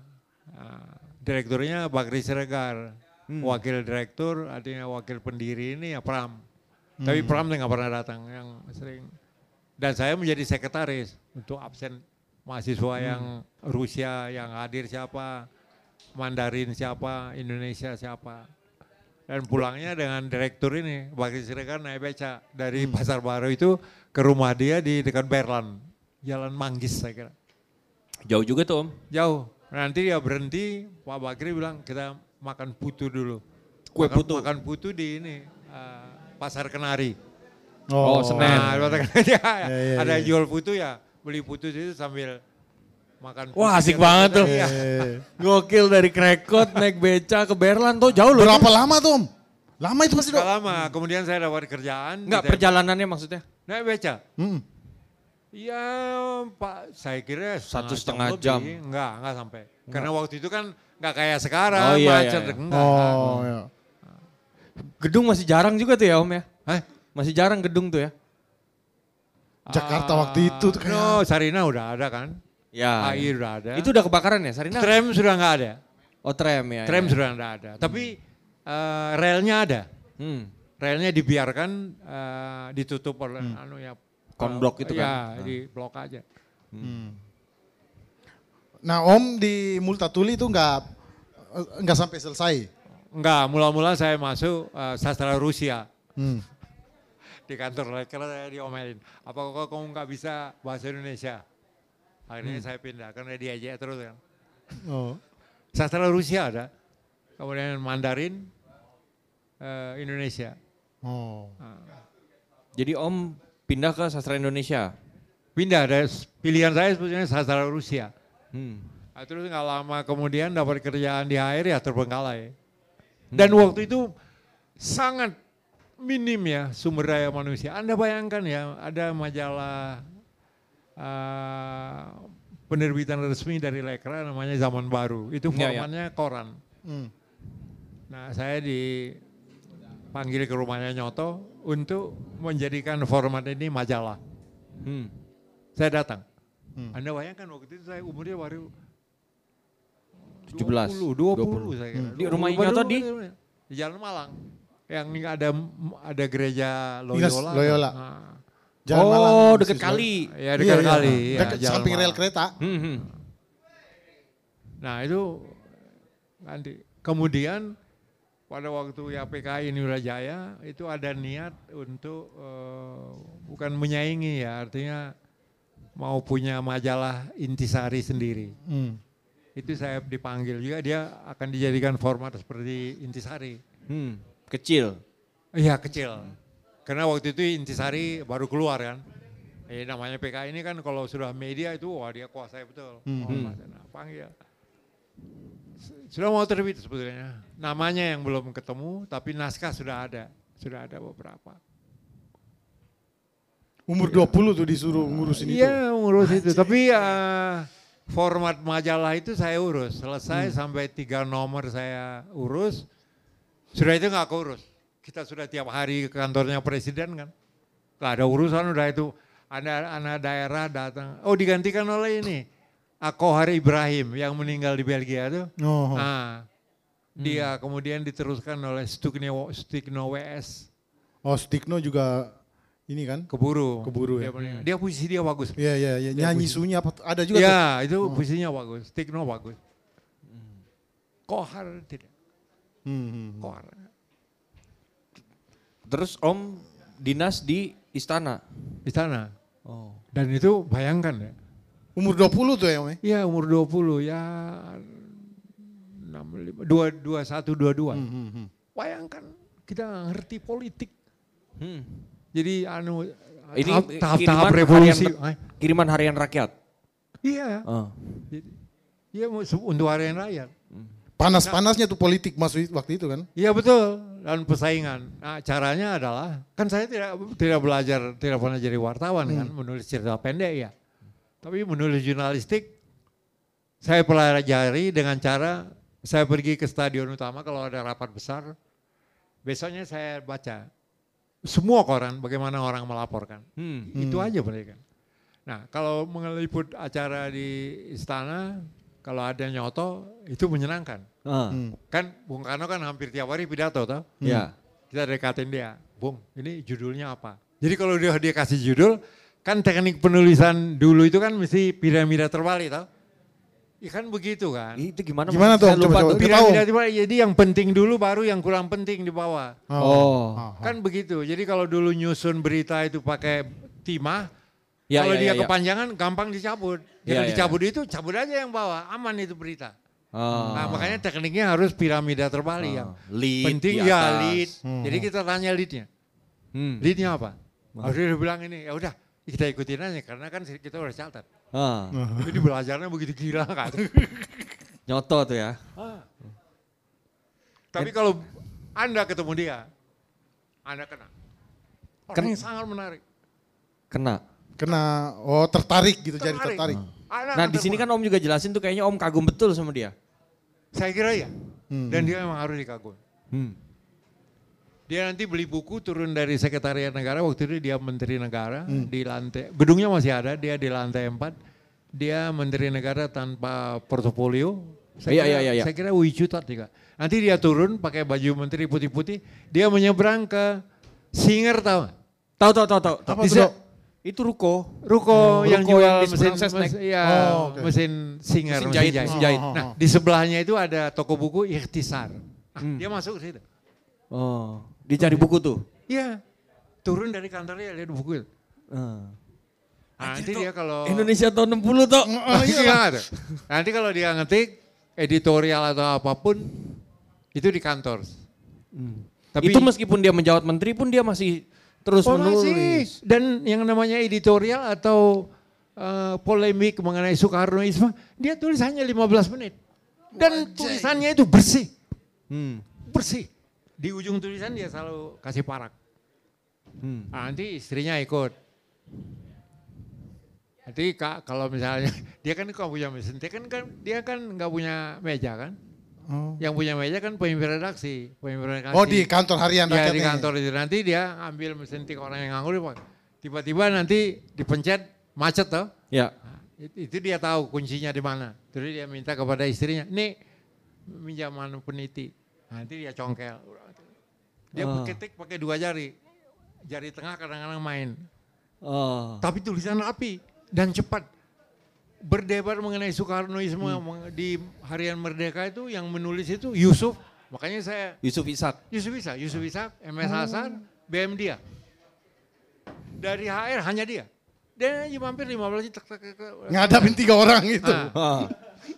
Speaker 7: Ah, direkturnya Bakri Siregar,
Speaker 8: Hmm.
Speaker 7: wakil direktur artinya wakil pendiri ini ya Pram. Tapi Pram nggak pernah datang, yang sering. Dan saya menjadi sekretaris untuk absen mahasiswa yang Rusia yang hadir siapa, Mandarin siapa, Indonesia siapa. Dan pulangnya dengan direktur ini, Bakri Siregar naik beca dari Pasar Baru itu ke rumah dia di dekat Berlan, Jalan Manggis saya kira.
Speaker 8: Jauh juga tuh Om.
Speaker 7: Jauh. Nanti dia berhenti, Pak Bakri bilang kita makan putu dulu.
Speaker 8: Kue
Speaker 7: Makan-
Speaker 8: putu.
Speaker 7: Makan putu di ini, eh, Pasar Kenari.
Speaker 8: Oh, Senen.
Speaker 7: Nah, Kenari *laughs* ya,
Speaker 5: iya,
Speaker 7: ada
Speaker 5: iya.
Speaker 7: jual putu ya, beli putu itu sambil makan putu.
Speaker 8: Wah, asik banget tuh.
Speaker 5: Eh,
Speaker 8: Gokil dari Krekot naik beca ke Berlan tuh jauh loh.
Speaker 5: Berapa lama tuh Om? Lama itu masih
Speaker 7: Gak
Speaker 5: dong?
Speaker 7: lama, kemudian saya dapat kerjaan.
Speaker 8: Enggak, perjalanannya maksudnya.
Speaker 7: Naik beca.
Speaker 5: Hmm.
Speaker 7: Ya Pak, saya kira
Speaker 8: Satu setengah jam.
Speaker 7: lebih. Enggak, enggak sampai. Karena waktu itu kan enggak kayak sekarang,
Speaker 8: Oh, iya,
Speaker 7: macet.
Speaker 8: iya, iya.
Speaker 7: Enggak.
Speaker 5: Oh, ya.
Speaker 8: Gedung masih jarang juga tuh ya Om ya.
Speaker 7: Hah?
Speaker 8: Masih jarang gedung tuh ya.
Speaker 5: Jakarta waktu itu tuh kayak
Speaker 7: No, Sarina udah ada kan.
Speaker 8: Ya.
Speaker 7: AI udah ada.
Speaker 8: Itu udah kebakaran ya Sarina?
Speaker 7: tram sudah enggak ada.
Speaker 8: Oh tram ya.
Speaker 7: Tram
Speaker 8: ya.
Speaker 7: sudah enggak ada. Tapi eh, relnya ada.
Speaker 8: Hmm.
Speaker 7: Relnya dibiarkan eh, ditutup oleh anu ya.
Speaker 8: Konblok itu
Speaker 7: Ya,
Speaker 8: kan?
Speaker 7: di blok aja.
Speaker 5: Nah Om di Multatuli itu nggak nggak sampai selesai.
Speaker 7: Enggak, mula-mula saya masuk eh, sastra Rusia.
Speaker 5: Hmm. *laughs*
Speaker 7: di kantor karena saya diomelin. Apa kok kamu nggak bisa bahasa Indonesia? Akhirnya saya pindah karena diajak terus kan.
Speaker 5: Oh.
Speaker 7: Sastra Rusia ada, kemudian Mandarin, eh, Indonesia.
Speaker 5: Oh.
Speaker 8: Jadi Om pindah ke sastra Indonesia.
Speaker 7: Pindah, ada pilihan saya sebetulnya sastra Rusia.
Speaker 8: Hmm.
Speaker 7: Nah, terus nggak lama kemudian dapat kerjaan di HR ya terbengkalai. Dan waktu itu sangat minim ya sumber daya manusia. Anda bayangkan ya ada majalah eh, penerbitan resmi dari Lekra namanya Zaman Baru. Itu
Speaker 8: Ya, ya.
Speaker 7: formatnya koran.
Speaker 5: Hmm.
Speaker 7: Nah saya dipanggil ke rumahnya Nyoto untuk menjadikan format ini majalah.
Speaker 8: Hmm.
Speaker 7: Saya datang. Anda bayangkan waktu itu saya umurnya baru
Speaker 8: 17,
Speaker 7: 20, 20, saya kira.
Speaker 8: Di rumah
Speaker 7: 20, baru-
Speaker 8: di?
Speaker 7: di Jalan Malang. Yang ini ada ada gereja Loyola.
Speaker 5: Loyola.
Speaker 7: Nah,
Speaker 5: Jalan
Speaker 8: oh,
Speaker 5: Malang,
Speaker 8: deket
Speaker 5: siswa.
Speaker 8: kali.
Speaker 7: ya dekat
Speaker 5: Iya, iya.
Speaker 7: kali. ya,
Speaker 5: Dekat
Speaker 7: Jalan
Speaker 5: samping rel kereta.
Speaker 8: Hmm, hmm.
Speaker 7: Nah itu nanti kemudian pada waktu ya PKI Nurajaya itu ada niat untuk eh, bukan menyaingi ya artinya mau punya majalah intisari sendiri.
Speaker 5: Hmm.
Speaker 7: Itu saya dipanggil juga dia akan dijadikan format seperti intisari.
Speaker 8: Hmm, Kecil.
Speaker 7: Iya kecil. Karena waktu itu intisari baru keluar kan. Eh namanya PKI ini kan kalau sudah media itu wah dia kuasai betul. Oh, Mas, nah, panggil. Sudah mau terbit sebetulnya. Namanya yang belum ketemu, tapi naskah sudah ada. Sudah ada beberapa.
Speaker 5: Umur 20 tuh disuruh ngurusin itu.
Speaker 7: Iya ngurus itu. Tapi eh, format majalah itu saya urus. Selesai sampai tiga nomor saya urus. Sudah itu nggak keurus. Kita sudah tiap hari ke kantornya presiden kan. Gak ada urusan udah itu. Ada anak daerah datang. Oh digantikan oleh ini. Akohar Ibrahim yang meninggal di Belgia tuh.
Speaker 5: Oh.
Speaker 7: Nah, dia kemudian diteruskan oleh Stukno, Stikno WS.
Speaker 5: Oh, Stikno juga ini kan?
Speaker 7: Keburu.
Speaker 5: Keburu ya.
Speaker 7: Dia, meninggal. dia puisi dia bagus.
Speaker 5: Iya, iya, iya.
Speaker 7: Dia
Speaker 5: Nyanyi
Speaker 7: puisi.
Speaker 5: sunyi apa ada juga tuh.
Speaker 7: Ya, itu puisinya bagus. Stikno bagus. Kohar tidak.
Speaker 5: Hmm, hmm, hmm.
Speaker 7: Kohar.
Speaker 8: Terus Om dinas di istana.
Speaker 7: Di sana.
Speaker 8: Oh.
Speaker 7: Dan itu bayangkan ya.
Speaker 5: Umur 20 tuh ya, Om? ya?
Speaker 7: Iya umur 20 ya 65, 2, 21, 22.
Speaker 5: Hmm, hmm, hmm.
Speaker 7: Bayangkan kita ngerti politik.
Speaker 8: Hmm.
Speaker 7: Jadi anu
Speaker 8: Ini
Speaker 7: tahap, tahap,
Speaker 8: kiriman
Speaker 7: tahap revolusi.
Speaker 8: harian-
Speaker 7: Eh,
Speaker 8: Kiriman harian rakyat.
Speaker 7: Iya,
Speaker 8: Oh.
Speaker 7: jadi, iya untuk harian rakyat.
Speaker 5: Panas-panasnya tuh politik masuk waktu itu kan?
Speaker 7: Iya betul dan persaingan. Nah, caranya adalah kan saya tidak tidak belajar tidak pernah jadi wartawan kan menulis cerita pendek ya. Tapi menulis jurnalistik saya pelajari dengan cara saya pergi ke stadion utama kalau ada rapat besar. Besoknya saya baca semua koran bagaimana orang melaporkan.
Speaker 8: Hmm.
Speaker 7: Itu aja mereka. Nah kalau mengeliput acara di istana, kalau ada nyoto itu menyenangkan.
Speaker 8: Ah.
Speaker 5: Hmm.
Speaker 7: Kan Bung Karno kan hampir tiap hari pidato toh.
Speaker 8: Ya.
Speaker 7: Kita dekatin dia, Bung ini judulnya apa? Jadi kalau dia, dia kasih judul, kan teknik penulisan dulu itu kan mesti piramida terbalik toh. Ya kan begitu kan.
Speaker 8: Itu gimana?
Speaker 5: Gimana tuh,
Speaker 8: Saya
Speaker 5: Om?
Speaker 8: lupa
Speaker 5: Coba, coba.
Speaker 7: Piramida terbalik, jadi yang penting dulu baru yang kurang penting di bawah.
Speaker 8: Oh.
Speaker 7: Kan begitu. Jadi kalau dulu nyusun berita itu pakai timah,
Speaker 8: Ya,
Speaker 7: kalau
Speaker 8: ya,
Speaker 7: dia
Speaker 8: ya, ya.
Speaker 7: kepanjangan gampang dicabut.
Speaker 8: Ya,
Speaker 7: Yang
Speaker 8: ya,
Speaker 7: dicabut itu cabut aja yang bawah, aman itu berita.
Speaker 8: Oh.
Speaker 7: Nah, makanya tekniknya harus piramida terbalik yang
Speaker 8: Lead
Speaker 7: penting
Speaker 8: di
Speaker 7: ya lead. Jadi kita tanya leadnya.
Speaker 8: Hmm.
Speaker 7: Leadnya apa? Harus dia bilang ini, ya udah kita ikutin aja karena kan kita udah catat.
Speaker 8: Ah.
Speaker 7: Jadi belajarnya begitu gila *laughs* kan.
Speaker 8: Nyoto tuh ya.
Speaker 7: Tapi kalau Anda ketemu dia, Anda kena. Orang
Speaker 8: Ken-
Speaker 7: yang sangat menarik.
Speaker 8: Kena.
Speaker 5: Kena oh tertarik gitu jadi tertarik.
Speaker 7: Anda
Speaker 8: Nah di sini kan. Om juga jelasin tuh kayaknya Om kagum betul sama dia.
Speaker 7: Saya kira ya.
Speaker 5: Hmm.
Speaker 7: Dan dia memang harus dikagumi.
Speaker 8: Hmm.
Speaker 7: Dia nanti beli buku turun dari sekretariat negara waktu itu dia menteri negara di lantai gedungnya masih ada dia di lantai 4 dia menteri negara tanpa portofolio
Speaker 8: Iya,
Speaker 7: kira,
Speaker 8: iya, iya, iya.
Speaker 7: saya kira wicutat juga nanti dia turun pakai baju menteri putih-putih dia menyeberang ke Singer tahu?
Speaker 8: Tahu tahu tahu tahu.
Speaker 5: Apa
Speaker 8: Bisa-? Itu ruko.
Speaker 7: Ruko yang
Speaker 8: Ruko
Speaker 7: jual
Speaker 8: yang di
Speaker 7: mesin, mesin, ya,
Speaker 5: Oh, oke.
Speaker 7: mesin Singer,
Speaker 8: Mesin jahit, mesin jahit.
Speaker 5: Oh, oh,
Speaker 7: Nah,
Speaker 5: oh.
Speaker 7: di sebelahnya itu ada toko buku Ikhtisar. Ah,
Speaker 8: Hmm.
Speaker 7: Dia masuk ke situ.
Speaker 8: Oh. Dicari buku tuh.
Speaker 7: Iya. Turun dari kantornya lihat buku itu. Nah, nanti dia kalau
Speaker 8: Indonesia tahun 60 tuh.
Speaker 5: Oh, iya.
Speaker 7: Iya, ada. Nanti kalau dia ngetik editorial atau apa pun itu di kantor. Tapi
Speaker 8: itu meskipun dia menjawab menteri pun dia masih terus
Speaker 7: Oh,
Speaker 8: menulis.
Speaker 7: masih. Dan yang namanya editorial atau eh, polemik mengenai Soekarnoisme, dia tulis hanya 15 menit. Dan tulisannya itu bersih,
Speaker 8: Hmm.
Speaker 7: bersih. Di ujung tulisan dia selalu kasih parak.
Speaker 8: Hmm.
Speaker 7: Nah, nanti istrinya ikut. Nanti kak kalau misalnya *laughs* dia kan nggak punya mesin, dia kan kan dia kan nggak punya meja kan?
Speaker 5: Oh.
Speaker 7: Yang punya meja kan pemimpin redaksi, pemimpin redaksi.
Speaker 5: Oh di kantor harian
Speaker 7: ya di kantor itu nanti dia ambil mesin tik orang yang nganggur, tiba-tiba nanti dipencet macet toh,
Speaker 8: Ya.
Speaker 7: It- Itu dia tahu kuncinya di mana. Terus dia minta kepada istrinya, nih minjaman peniti. Nanti dia congkel. Dia
Speaker 8: Oh.
Speaker 7: ketik pakai dua jari. Jari tengah kadang-kadang main.
Speaker 8: Oh.
Speaker 7: Tapi tulisan api dan cepat. Berdebat mengenai Soekarnoisme
Speaker 8: Hmm.
Speaker 7: di Harian Merdeka itu yang menulis itu Yusuf. Makanya saya
Speaker 8: Yusuf Ishak.
Speaker 7: Yusuf Ishak, Yusuf Ishak, MS Hasan, BM dia. Dari HR hanya dia. Dia mampir 15 menit, tek, tek, tek.
Speaker 5: Ngadapin tiga orang itu.
Speaker 7: Ah.
Speaker 8: Ah.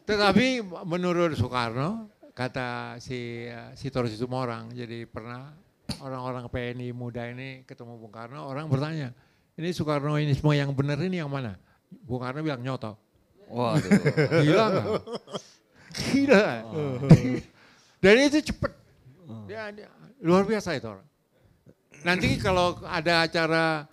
Speaker 7: Tetapi menurut Soekarno, kata si uh, Sitor Situmorang, jadi pernah orang-orang PNI muda ini ketemu Bung Karno, orang bertanya, ini Soekarnoisme yang benar ini yang mana? Bung Karno bilang nyoto.
Speaker 8: Waduh.
Speaker 7: Gila nggak? Gila. Dan itu cepet. Dia, dia- luar biasa itu orang. Nanti kalau ada acara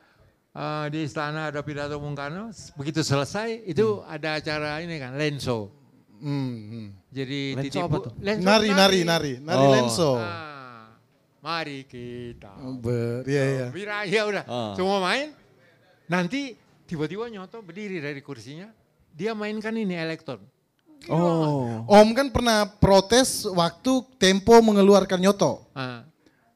Speaker 7: eh, di istana ada pidato Bung Karno, begitu selesai itu ada acara ini kan, lenso.
Speaker 5: Hmm, hmm.
Speaker 7: Jadi
Speaker 8: Lenso apa tuh?
Speaker 7: lenso
Speaker 5: Nari, nari, nari, nari
Speaker 8: Oh.
Speaker 5: lenso.
Speaker 7: Ah, mari kita.
Speaker 5: Ber, iya, iya.
Speaker 7: Bira, ya udah,
Speaker 8: Ah.
Speaker 7: semua main. Nanti tiba-tiba nyoto berdiri dari kursinya, dia mainkan ini elektron.
Speaker 8: Oh.
Speaker 5: Om kan pernah protes waktu Tempo mengeluarkan Nyoto.
Speaker 7: Ah,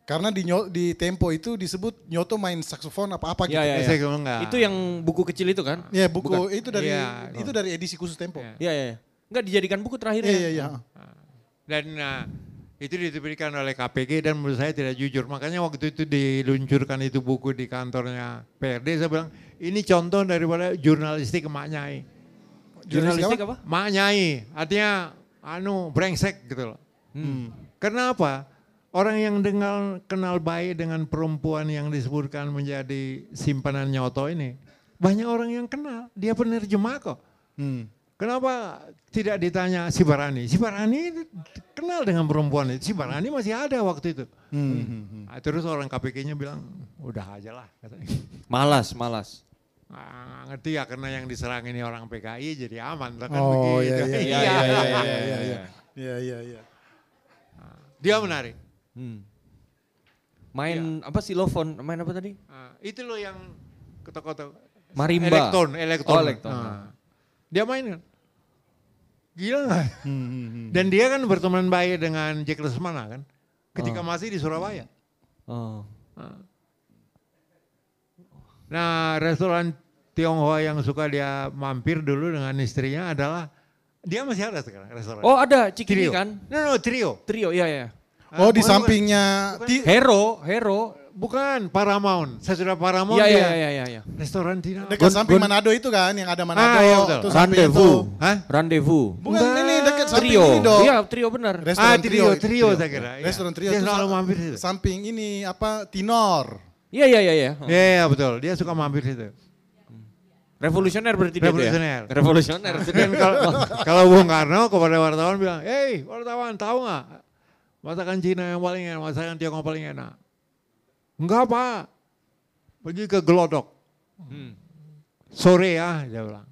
Speaker 5: Karena di, Nyo- di Tempo itu disebut Nyoto main saksofon apa-apa gitu.
Speaker 8: Ya, ya,
Speaker 7: saya
Speaker 8: ya. Itu yang buku kecil itu kan?
Speaker 5: Ya buku itu dari
Speaker 7: Iya.
Speaker 5: itu dari edisi khusus Tempo.
Speaker 7: Iya.
Speaker 8: Iya, iya. iya. Enggak dijadikan buku terakhir
Speaker 5: Iya
Speaker 8: ya?
Speaker 5: iya iya.
Speaker 7: Dan nah, itu diberikan oleh KPG dan menurut saya tidak jujur. Makanya waktu itu diluncurkan itu buku di kantornya PRD, saya bilang ini contoh daripada jurnalistik emak nyai.
Speaker 8: Jurnalistik apa?
Speaker 7: Mak nyai, artinya anu brengsek gitu loh.
Speaker 8: Hmm.
Speaker 7: Karena apa? Orang yang dengar kenal baik dengan perempuan yang disebutkan menjadi simpanan nyoto ini, banyak orang yang kenal. Dia penerjemah kok.
Speaker 5: Hmm.
Speaker 7: Kenapa tidak ditanya si Barani? Si Barani kenal dengan perempuan itu. Si Barani masih ada waktu itu.
Speaker 5: Hmm, hmm, hmm.
Speaker 7: Ah, terus orang KPK-nya bilang, udah aja lah. katanya.
Speaker 8: Malas, malas.
Speaker 7: Ah, ngerti ya karena yang diserang ini orang PKI jadi aman. kan
Speaker 5: Oh
Speaker 7: begitu.
Speaker 5: iya iya iya
Speaker 8: Iya,
Speaker 5: iya
Speaker 8: iya,
Speaker 5: iya
Speaker 8: iya,
Speaker 5: iya *laughs*
Speaker 8: iya,
Speaker 5: iya
Speaker 8: iya.
Speaker 5: iya.
Speaker 7: Dia menarik.
Speaker 8: Hmm. Main apa silofon? Main apa tadi?
Speaker 7: Ah, itu loh yang ketok-ketok.
Speaker 8: Marimba.
Speaker 7: Elektron, elektron.
Speaker 8: Oh, elektron.
Speaker 7: Ah. Dia main kan. Gila nggak?
Speaker 5: Hmm, hmm, hmm.
Speaker 7: Dan dia kan berteman baik dengan Jack Lesmana kan. Ketika
Speaker 8: Oh.
Speaker 7: masih di Surabaya.
Speaker 8: Oh.
Speaker 7: Nah restoran Tionghoa yang suka dia mampir dulu dengan istrinya adalah dia masih ada sekarang restoran.
Speaker 8: Oh, ada Cikini
Speaker 7: trio.
Speaker 8: kan?
Speaker 7: No, no, trio.
Speaker 8: Trio, iya ya.
Speaker 5: Oh di
Speaker 7: bukan,
Speaker 5: sampingnya
Speaker 7: bukan.
Speaker 8: Hero, Hero.
Speaker 7: Bukan Paramount. Saya sudah Paramount
Speaker 8: Iya,
Speaker 7: dia.
Speaker 8: iya, iya, iya, iya.
Speaker 7: Restoran Tina.
Speaker 5: dekat
Speaker 8: Gon-
Speaker 5: samping
Speaker 8: gon-
Speaker 5: Manado itu kan yang ada Manado.
Speaker 7: Ah, iya, betul.
Speaker 8: Rendezvous.
Speaker 5: itu.
Speaker 7: Hah?
Speaker 8: Rendezvous.
Speaker 5: Bukan ini dekat samping
Speaker 8: Trio.
Speaker 5: ini dong.
Speaker 8: Iya, trio benar.
Speaker 5: Restoran
Speaker 7: Ah, trio, trio saya kira. Iya.
Speaker 5: Restoran trio
Speaker 7: Dia
Speaker 5: itu
Speaker 7: selalu mampir situ.
Speaker 5: Samping ini apa Tinor.
Speaker 8: Iya, iya, iya, iya.
Speaker 7: Iya, iya, betul. Dia suka mampir situ.
Speaker 8: Revolusioner berarti dia tuh ya?
Speaker 7: Revolusioner.
Speaker 8: Revolusioner. *laughs*
Speaker 7: Kalau, kalau Bung Karno kepada wartawan bilang, hei wartawan tahu nggak masakan Cina yang paling enak, masakan Tiongkok paling enak? Enggak pak, pergi ke Gelodok.
Speaker 8: Hmm.
Speaker 7: Sore ya, dia bilang.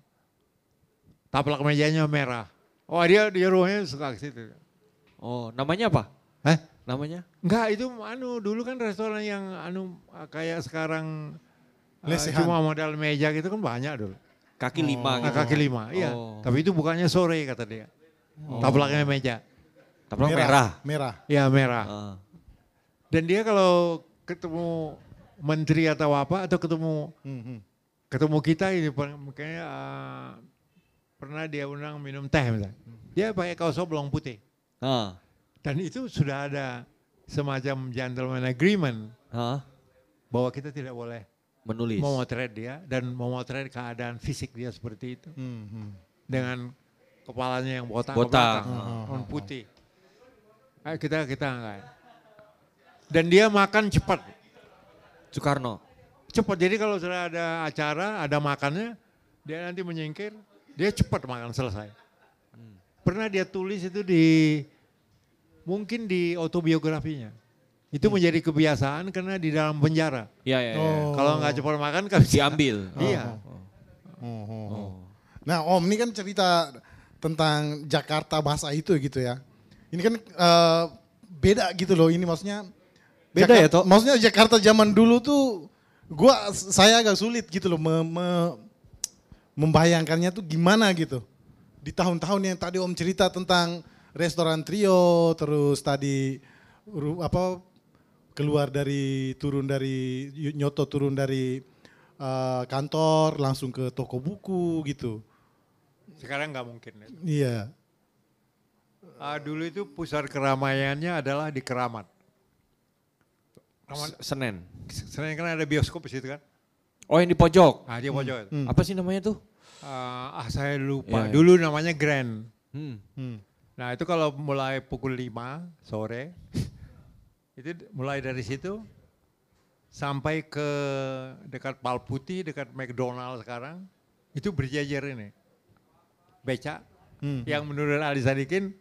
Speaker 7: Taplak mejanya merah. Oh dia dia rumahnya suka ke situ.
Speaker 8: Oh, namanya apa?
Speaker 7: Hah?
Speaker 8: Namanya?
Speaker 7: Enggak itu anu dulu kan restoran yang anu kayak sekarang eh,
Speaker 5: Lesehan.
Speaker 7: cuma modal meja gitu kan banyak dulu.
Speaker 8: Kaki lima
Speaker 7: Nah,
Speaker 8: gitu.
Speaker 7: kaki lima, iya.
Speaker 8: Oh.
Speaker 7: Tapi itu bukannya sore kata dia. Taplaknya meja.
Speaker 8: Taplak merah.
Speaker 5: Merah.
Speaker 7: Ya merah.
Speaker 8: Ah.
Speaker 7: Dan dia kalau ketemu menteri atau apa atau ketemu
Speaker 5: Hmm, hmm.
Speaker 7: ketemu kita ini makanya eh, pernah dia undang minum teh misalnya. Dia pakai kaos oblong putih.
Speaker 8: Ah.
Speaker 7: Dan itu sudah ada semacam gentleman agreement bahwa kita tidak boleh
Speaker 8: Menulis.
Speaker 7: memotret dia dan memotret keadaan fisik dia seperti itu
Speaker 5: Hmm, hmm.
Speaker 7: dengan kepalanya yang botak,
Speaker 8: Botak.
Speaker 7: belakang,
Speaker 5: Hmm.
Speaker 7: putih. Eh, kita kita enggak. Dan dia makan cepat.
Speaker 8: Soekarno.
Speaker 7: cepat. Jadi kalau sudah ada acara, ada makannya, dia nanti menyingkir, dia cepat makan selesai. Pernah dia tulis itu di mungkin di autobiografinya. Itu menjadi kebiasaan karena di dalam penjara.
Speaker 8: Iya, iya, iya.
Speaker 5: Oh.
Speaker 7: Kalau nggak cepat makan kan bisa.
Speaker 8: Diambil. *laughs*
Speaker 7: Iya.
Speaker 5: Oh, oh, oh. Nah Om ini kan cerita tentang Jakarta bahasa itu gitu ya. Ini kan eh, beda gitu loh ini maksudnya.
Speaker 8: Beda ya,
Speaker 5: Jakarta-
Speaker 8: Tok?
Speaker 5: Maksudnya Jakarta zaman dulu tuh gua saya agak sulit gitu loh me- me- membayangkannya tuh gimana gitu. Di tahun-tahun yang tadi Om cerita tentang restoran trio, terus tadi ru- apa keluar dari turun dari nyoto turun dari eh, kantor langsung ke toko buku gitu.
Speaker 7: Sekarang nggak mungkin. ya.
Speaker 5: Iya.
Speaker 7: Ah, dulu itu pusat keramaiannya adalah di Keramat. Keramat
Speaker 8: Senen.
Speaker 7: Selain kan ada bioskop di situ kan?
Speaker 8: Oh yang di pojok.
Speaker 7: Ah dia pojok. itu.
Speaker 8: Apa sih namanya tuh?
Speaker 7: Ah, ah, saya lupa.
Speaker 8: Iya, iya.
Speaker 7: Dulu namanya Grand.
Speaker 8: Hmm.
Speaker 7: Nah itu kalau mulai pukul 5 sore, itu mulai dari situ sampai ke dekat Pal Putih, dekat McDonald sekarang, itu berjajar ini. Beca,
Speaker 5: Hmm.
Speaker 7: yang menurut Ali Sadikin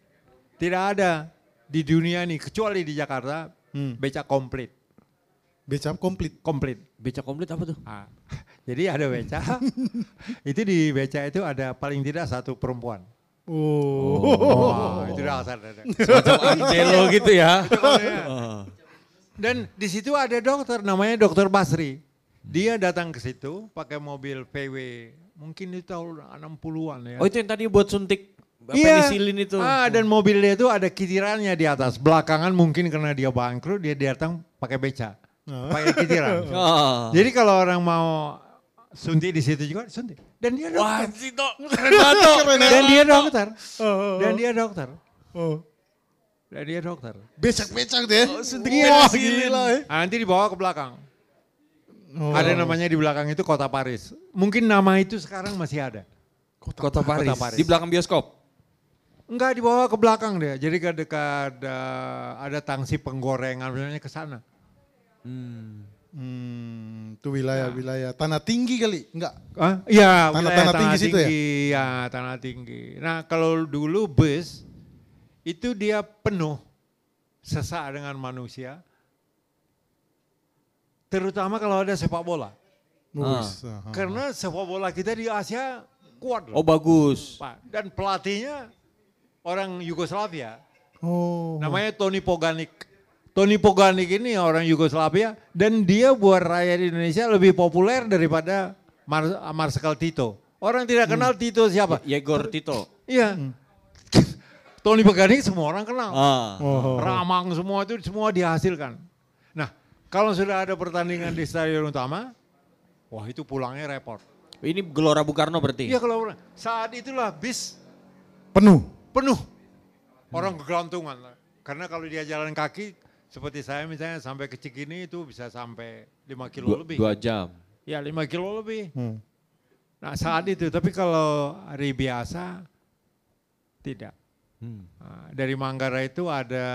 Speaker 7: tidak ada di dunia ini, kecuali di Jakarta,
Speaker 5: Hmm.
Speaker 7: beca komplit.
Speaker 5: Beca komplit.
Speaker 7: Komplit.
Speaker 8: Beca komplit apa tuh?
Speaker 7: Ah, *laughs* jadi ada beca, *laughs* itu di beca itu ada paling tidak satu perempuan.
Speaker 5: Oh.
Speaker 7: Wah, itu dasar. ada.
Speaker 8: Semacam Angelo *laughs* gitu ya.
Speaker 7: Dan di situ ada dokter namanya dokter Basri. Dia datang ke situ pakai mobil VW. Mungkin itu tahun 60-an ya.
Speaker 8: Oh itu yang tadi buat suntik penisilin itu.
Speaker 7: Ah, dan mobilnya itu ada kitirannya di atas. Belakangan mungkin karena dia bangkrut dia datang pakai beca. Pakai kitiran. *laughs*
Speaker 8: Oh.
Speaker 7: Jadi kalau orang mau suntik di situ juga suntik. Dan dia
Speaker 8: Wah,
Speaker 7: dokter.
Speaker 8: Sito, keren banget Tok. *laughs*
Speaker 7: Dan dia dokter. Dan dia dokter.
Speaker 5: Oh.
Speaker 7: Dan dia dokter.
Speaker 5: Becak-becak deh.
Speaker 8: suntik
Speaker 5: Wah, gila eh.
Speaker 7: Ah, nanti dibawa ke belakang.
Speaker 5: Oh.
Speaker 7: Ada namanya di belakang itu Kota Paris. Mungkin nama itu sekarang masih ada.
Speaker 8: Kota Paris.
Speaker 7: Kota Paris.
Speaker 8: Di belakang bioskop.
Speaker 7: Enggak dibawa ke belakang dia. Jadi ke dekat eh, ada tangsi penggorengan sebenarnya ke sana.
Speaker 5: Hmm, itu wilayah-wilayah tanah tinggi kali, enggak?
Speaker 7: Ah, iya,
Speaker 5: Tanah-
Speaker 7: wilayah
Speaker 5: tanah tinggi situ ya?
Speaker 7: ya? tanah tinggi. Nah, kalau dulu bus itu dia penuh sesak dengan manusia. Terutama kalau ada sepak bola.
Speaker 5: Wis, aha.
Speaker 7: Karena sepak bola kita di Asia kuat
Speaker 8: Oh
Speaker 7: loh.
Speaker 8: bagus.
Speaker 7: Pak. Dan pelatihnya orang Yugoslavia.
Speaker 5: Oh.
Speaker 7: Namanya Tony Poganik. Tony Poganik ini orang Yugoslavia dan dia buat rakyat Indonesia lebih populer daripada Mar Marsikal Tito. Orang tidak kenal Tito siapa.
Speaker 8: Yegor Tito.
Speaker 7: Iya. *laughs* Tony Poganik semua orang kenal.
Speaker 8: Ah.
Speaker 5: Oh.
Speaker 7: Ramang semua itu semua dihasilkan. Nah, kalau sudah ada pertandingan di stadion utama, wah itu pulangnya repot.
Speaker 8: Ini Gelora Bung Karno berarti?
Speaker 7: Iya kalau saat itulah bis
Speaker 5: Penuh.
Speaker 7: penuh. Orang kegelantungan. Karena kalau dia jalan kaki, seperti saya misalnya sampai ke Cikini itu bisa sampai 5 kilo
Speaker 8: Dua,
Speaker 7: lebih.
Speaker 8: dua jam.
Speaker 7: Ya 5 kilo lebih.
Speaker 5: Hmm.
Speaker 7: Nah saat itu, tapi kalau hari biasa tidak.
Speaker 8: Hmm.
Speaker 7: Nah, dari Manggarai itu ada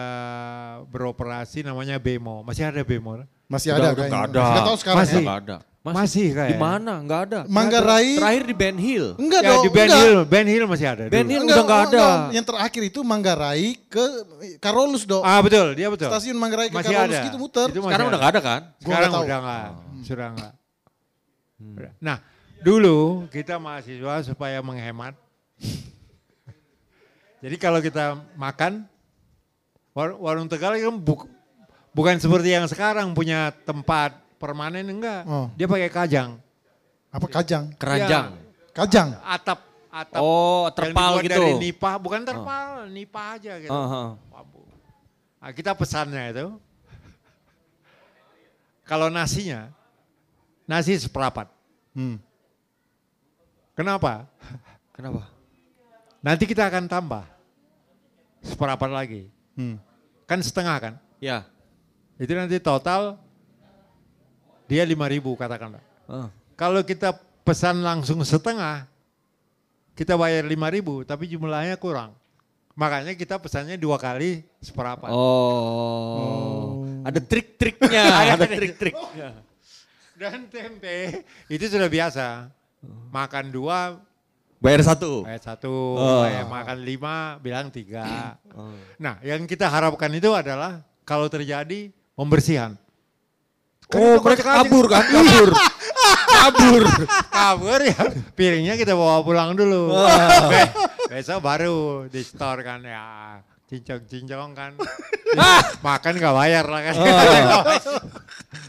Speaker 7: beroperasi namanya Bemo. Masih ada Bemo?
Speaker 5: Masih ada
Speaker 8: udah
Speaker 5: kayaknya.
Speaker 8: ada.
Speaker 5: Nggak tahu sekarang
Speaker 7: Masih.
Speaker 5: ya.
Speaker 8: Nggak ada.
Speaker 7: Masih kayak.
Speaker 8: Di mana? Nggak ada.
Speaker 5: Manggarai.
Speaker 8: Terakhir di Ben Hill.
Speaker 5: Enggak
Speaker 7: Ya
Speaker 5: dong.
Speaker 7: di Ben
Speaker 5: enggak.
Speaker 7: Hill, Ben Hill masih ada.
Speaker 8: Ben
Speaker 7: dulu.
Speaker 8: Hill udah nggak ada.
Speaker 5: Yang terakhir itu Manggarai ke Karolus dong.
Speaker 7: Ah betul, dia betul.
Speaker 5: Stasiun Manggarai ke
Speaker 7: Masih
Speaker 5: Karolus
Speaker 7: ada.
Speaker 5: gitu muter.
Speaker 7: Itu masih
Speaker 8: Sekarang
Speaker 7: ada.
Speaker 8: udah nggak ada kan?
Speaker 5: Gua
Speaker 7: Sekarang
Speaker 5: nggak tahu.
Speaker 7: udah enggak, sudah enggak. Udah. Nah, dulu kita mahasiswa supaya menghemat. Jadi kalau kita makan, war- warung Tegal kan buk- bukan seperti yang sekarang punya tempat permanen enggak.
Speaker 5: Oh.
Speaker 7: Dia pakai kajang.
Speaker 5: Apa kajang?
Speaker 8: Keranjang.
Speaker 5: Kajang.
Speaker 7: Atap, atap.
Speaker 8: Oh,
Speaker 7: yang
Speaker 8: terpal
Speaker 7: dibuat
Speaker 8: gitu.
Speaker 7: dari nipah, bukan terpal, nipah aja gitu.
Speaker 8: Aha.
Speaker 7: Bambu. Nah, kita pesannya itu, kalau nasinya, nasi seperempat.
Speaker 5: Hmm.
Speaker 7: Kenapa?
Speaker 8: Kenapa?
Speaker 7: Nanti kita akan tambah seperempat lagi.
Speaker 5: Hmm.
Speaker 7: Kan setengah kan?
Speaker 8: Ya.
Speaker 7: Itu nanti total dia 5 ribu katakanlah.
Speaker 8: Ah.
Speaker 7: Kalau kita pesan langsung setengah, kita bayar 5 ribu tapi jumlahnya kurang. Makanya kita pesannya dua kali seperempat.
Speaker 8: Oh. Ada trik-triknya. *laughs* ada trik-triknya. *laughs*
Speaker 7: Dan tempe itu sudah biasa. Makan dua,
Speaker 8: Bayar satu.
Speaker 7: bayar satu,
Speaker 8: Oh.
Speaker 7: bayar makan lima, bilang tiga. Nah yang kita harapkan itu adalah kalau terjadi pembersihan. Kan
Speaker 8: Oh, mereka kabur kan? *laughs* Kabur. kabur.
Speaker 7: kabur ya piringnya kita bawa pulang dulu *laughs* Be- besok baru di store kan ya cincong-cincong kan *laughs* makan gak bayar lah kan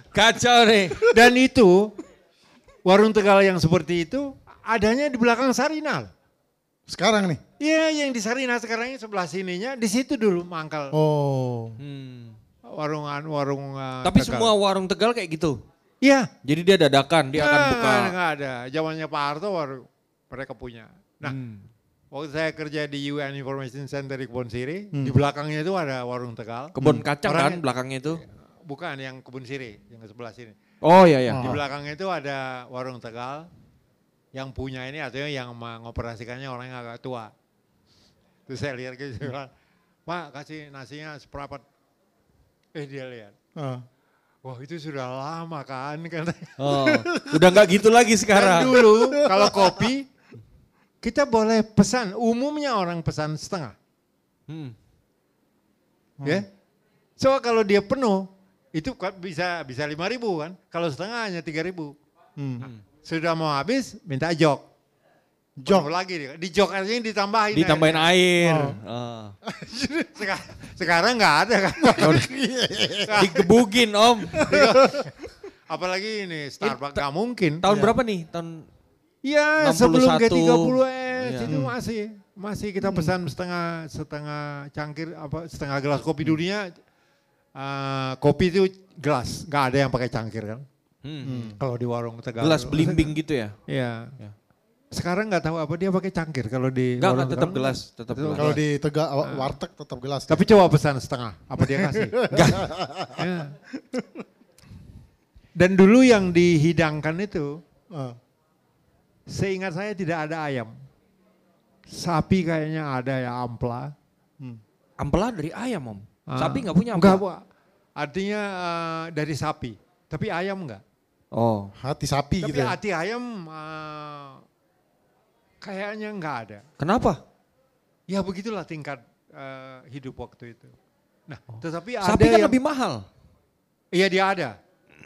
Speaker 8: Kacau nih.
Speaker 7: dan itu warung tegal yang seperti itu adanya di belakang Sarinah.
Speaker 5: Sekarang nih.
Speaker 7: Iya, yang di Sarinah sekarang ini sebelah sininya, di situ dulu mangkal.
Speaker 5: Oh.
Speaker 8: Hmm.
Speaker 7: Warungan, warung uh,
Speaker 8: Tapi
Speaker 7: Tegal.
Speaker 8: semua warung Tegal kayak gitu.
Speaker 7: Iya.
Speaker 8: Jadi dia dadakan, dia akan
Speaker 7: Nggak,
Speaker 8: buka.
Speaker 7: nggak, nggak ada. Zamannya Pak Harto baru mereka punya. Nah,
Speaker 8: Hmm.
Speaker 7: waktu saya kerja di UN Information Center di Kebun Siri,
Speaker 5: Hmm.
Speaker 7: di belakangnya itu ada warung Tegal.
Speaker 8: Kebun kacang kan
Speaker 7: Orangnya-
Speaker 8: belakangnya itu.
Speaker 7: Bukan yang Kebun Siri, yang ke sebelah sini.
Speaker 8: Oh iya iya.
Speaker 7: Di belakangnya itu ada warung Tegal. Yang punya ini artinya yang mengoperasikannya orang yang agak tua. Terus saya lihat gitu, Pak kasih nasinya seperempat. Eh dia lihat,
Speaker 5: Ah.
Speaker 7: wah itu sudah lama kan. *laughs* katanya.
Speaker 8: Oh, udah nggak gitu lagi
Speaker 7: Dan
Speaker 8: sekarang.
Speaker 7: dulu kalau kopi, kita boleh pesan, umumnya orang pesan setengah.
Speaker 8: Hmm.
Speaker 7: ya. So kalau dia penuh, itu kan bisa bisa lima ribu kan. Kalau setengah hanya tiga ribu.
Speaker 5: Hmm.
Speaker 7: Sudah mau habis, minta jok.
Speaker 5: Jok.
Speaker 7: Lagi dia. Di jok artinya ditambahin.
Speaker 8: Ditambahin
Speaker 7: airnya.
Speaker 8: air.
Speaker 5: Oh. *laughs*
Speaker 7: Seka- sekarang nggak ada kan. *laughs*
Speaker 8: Digebugin om. *laughs*
Speaker 7: Apalagi ini Starbucks nggak mungkin.
Speaker 8: Tahun berapa nih? Tahun
Speaker 7: Iya
Speaker 8: 61.
Speaker 7: sebelum G30 S
Speaker 8: Iya.
Speaker 7: itu masih masih kita pesan setengah setengah cangkir apa setengah gelas kopi dunia eh, kopi itu gelas nggak ada yang pakai cangkir kan
Speaker 8: hmm.
Speaker 7: kalau di warung Tegal
Speaker 8: gelas belimbing gitu ya?
Speaker 7: Iya.
Speaker 8: Ya.
Speaker 7: Sekarang nggak tahu apa dia pakai cangkir kalau di
Speaker 8: Enggak,
Speaker 7: warung
Speaker 8: enggak tetap gelas, tetap gelas.
Speaker 5: Kalau di Tegal warteg tetap gelas.
Speaker 7: Tapi coba pesan setengah, apa dia kasih? *laughs* Enggak. Ya. Dan dulu yang dihidangkan itu,
Speaker 5: Ah.
Speaker 7: seingat saya tidak ada ayam. Sapi kayaknya ada ya ampla.
Speaker 8: Ampela dari ayam om.
Speaker 7: Ah,
Speaker 8: Sapi nggak punya
Speaker 7: Enggak,
Speaker 8: ampela?
Speaker 7: Bu. Artinya eh, dari sapi. Tapi ayam enggak.
Speaker 8: Oh.
Speaker 5: Hati sapi
Speaker 7: Tapi
Speaker 5: gitu ya.
Speaker 7: hati ayam eh, kayaknya enggak ada.
Speaker 8: Kenapa?
Speaker 7: Ya begitulah tingkat eh, hidup waktu itu. Nah, tetapi ada
Speaker 8: Oh. Sapi kan
Speaker 7: yang,
Speaker 8: lebih mahal.
Speaker 7: Iya dia ada.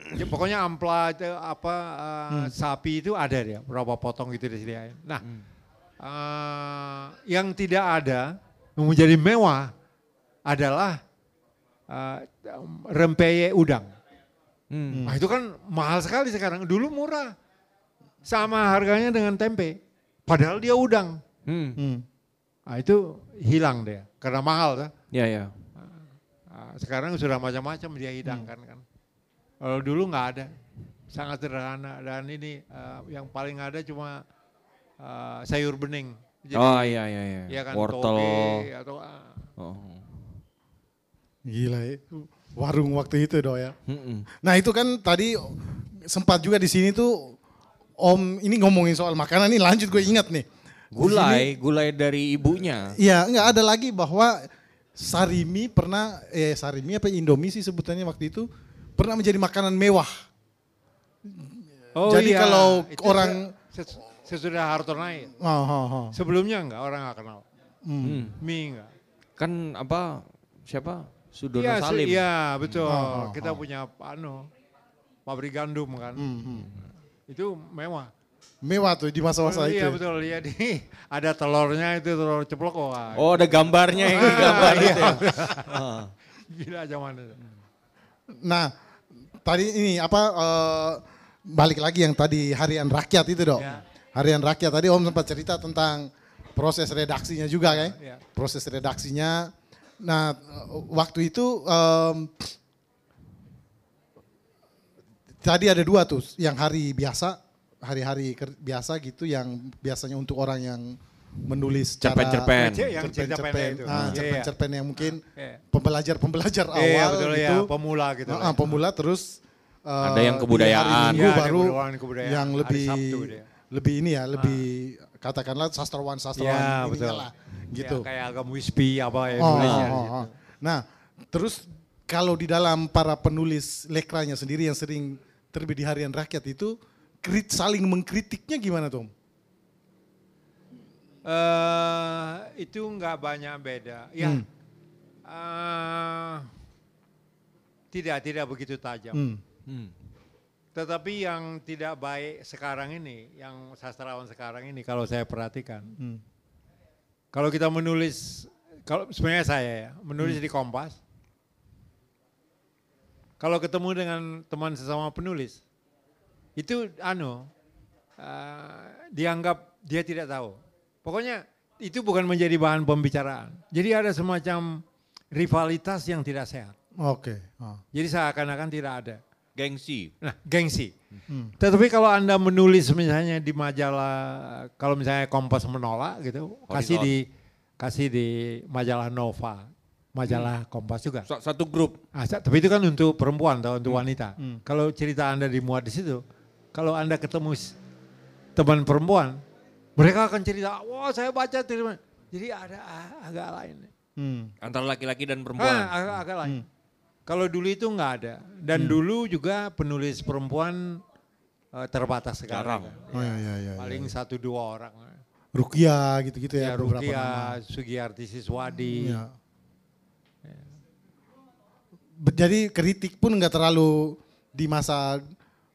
Speaker 7: Ya, pokoknya ampla itu apa eh,
Speaker 8: Hmm.
Speaker 7: sapi itu ada dia, berapa potong gitu disediain. Nah,
Speaker 8: Hmm.
Speaker 7: eh, yang tidak ada yang menjadi mewah adalah eh, rempeyek udang.
Speaker 8: Hmm.
Speaker 7: Nah, itu kan mahal sekali sekarang. Dulu murah. Sama harganya dengan tempe. Padahal dia udang.
Speaker 8: Hmm.
Speaker 5: Hmm.
Speaker 7: Nah, itu hilang dia karena mahal. Kan?
Speaker 8: Ya ya.
Speaker 7: Nah, sekarang sudah macam-macam dia hidangkan kan. Kalau dulu nggak ada, sangat sederhana dan ini eh, yang paling ada cuma eh, sayur bening. Jadi,
Speaker 8: Oh iya iya iya.
Speaker 7: ya kan
Speaker 8: Wortel.
Speaker 7: toge atau ah,
Speaker 8: Oh.
Speaker 5: Gila ya. Warung waktu itu do ya.
Speaker 8: Mm-mm.
Speaker 5: Nah itu kan tadi sempat juga di sini tuh Om ini ngomongin soal makanan nih lanjut gue ingat nih.
Speaker 8: Gulai, gulai dari ibunya.
Speaker 5: sini- Iya nggak ada lagi bahwa sarimi pernah eh sarimi apa Indomie sih sebutannya waktu itu pernah menjadi makanan mewah.
Speaker 7: Oh
Speaker 5: Jadi
Speaker 7: iya,
Speaker 5: kalau
Speaker 7: itu
Speaker 5: orang-
Speaker 7: se- se- sesudah Harto naik.
Speaker 5: Oh, oh, oh.
Speaker 7: Sebelumnya enggak, orang nggak kenal.
Speaker 8: Hmm.
Speaker 7: Mie enggak.
Speaker 8: Kan apa? Siapa? Sudono
Speaker 7: se-
Speaker 8: Salim.
Speaker 7: iya betul.
Speaker 5: Oh, oh,
Speaker 7: Kita
Speaker 5: oh.
Speaker 7: punya anu pabrik gandum kan.
Speaker 5: Hmm, hmm.
Speaker 7: Itu mewah.
Speaker 5: Mewah tuh di masa-masa
Speaker 7: Oh,
Speaker 5: itu.
Speaker 7: iya betul, iya di *laughs* ada telurnya itu telur ceplok wah.
Speaker 8: Oh ada gambarnya yang gambar
Speaker 7: Iya.
Speaker 8: gitu ya. *laughs* Ah.
Speaker 7: Gila zaman itu.
Speaker 5: Nah, tadi ini apa eh, balik lagi yang tadi harian rakyat itu dong.
Speaker 7: Ya.
Speaker 5: Harian rakyat tadi Om sempat cerita tentang proses redaksinya juga kan?
Speaker 7: Ya.
Speaker 5: Proses redaksinya. Nah, waktu itu em, tadi ada dua tuh, yang hari biasa, hari-hari biasa gitu, yang biasanya untuk orang yang menulis
Speaker 8: Cerpen-cerpen.
Speaker 5: Cerpen-cerpen, ah,
Speaker 7: Iya, iya.
Speaker 5: cerpen-cerpen yang mungkin
Speaker 7: Iya.
Speaker 5: pembelajar-pembelajar awal
Speaker 7: Iya betul
Speaker 5: gitu.
Speaker 7: ya, pemula gitu.
Speaker 5: Ah, ah, pemula terus eh,
Speaker 8: Ada yang kebudayaan.
Speaker 7: Iya,
Speaker 5: baru
Speaker 7: kebudayaan-
Speaker 5: yang
Speaker 7: Hari
Speaker 5: lebih lebih ini ya, lebih katakanlah sastrawan sastrawan
Speaker 7: Iya,
Speaker 5: ininya
Speaker 7: betul.
Speaker 5: lah gitu.
Speaker 7: Ya, kayak agam wispi apa ya
Speaker 5: Oh, oh, oh, oh. Nah, terus kalau di dalam para penulis lekranya sendiri yang sering terbit di harian rakyat itu krit, saling mengkritiknya gimana Tom?
Speaker 7: Eh, itu nggak banyak beda. Ya,
Speaker 5: Hmm.
Speaker 7: eh, tidak tidak begitu tajam.
Speaker 5: Hmm.
Speaker 8: Hmm.
Speaker 7: Tetapi yang tidak baik sekarang ini, yang sastrawan sekarang ini kalau saya perhatikan,
Speaker 5: Hmm.
Speaker 7: kalau kita menulis, kalau sebenarnya saya ya menulis
Speaker 5: Hmm.
Speaker 7: di Kompas, kalau ketemu dengan teman sesama penulis, itu anu eh, dianggap dia tidak tahu. Pokoknya itu bukan menjadi bahan pembicaraan. Jadi ada semacam rivalitas yang tidak sehat.
Speaker 5: Oke. ah.
Speaker 7: Jadi seakan-akan tidak ada.
Speaker 6: Gengsi.
Speaker 7: Nah, gengsi.
Speaker 5: Hmm.
Speaker 7: Tetapi kalau Anda menulis misalnya di majalah, kalau misalnya Kompas menolak gitu, kasih
Speaker 6: Horizon.
Speaker 7: di kasih di majalah Nova, majalah Kompas juga.
Speaker 6: Sa- Satu grup.
Speaker 7: Ah, tapi itu kan untuk perempuan atau untuk wanita.
Speaker 5: Hmm.
Speaker 7: Kalau cerita Anda dimuat di situ, kalau Anda ketemu teman perempuan, mereka akan cerita, wah saya baca terima. Jadi ada ah, agak lain.
Speaker 5: Hmm.
Speaker 6: Antara laki-laki dan
Speaker 7: Ah,
Speaker 6: perempuan.
Speaker 7: agak, agak lain. Kalau dulu itu nggak ada. Dan dulu juga penulis perempuan eh, terbatas sekali.
Speaker 6: Jarang.
Speaker 5: Oh ya ya ya.
Speaker 7: Paling satu dua orang.
Speaker 5: Rukia gitu-gitu ya,
Speaker 7: Ya, Rukia,
Speaker 5: nama.
Speaker 7: Sugiyarti Siswadi.
Speaker 5: Iya. Be- Jadi kritik pun nggak terlalu di masa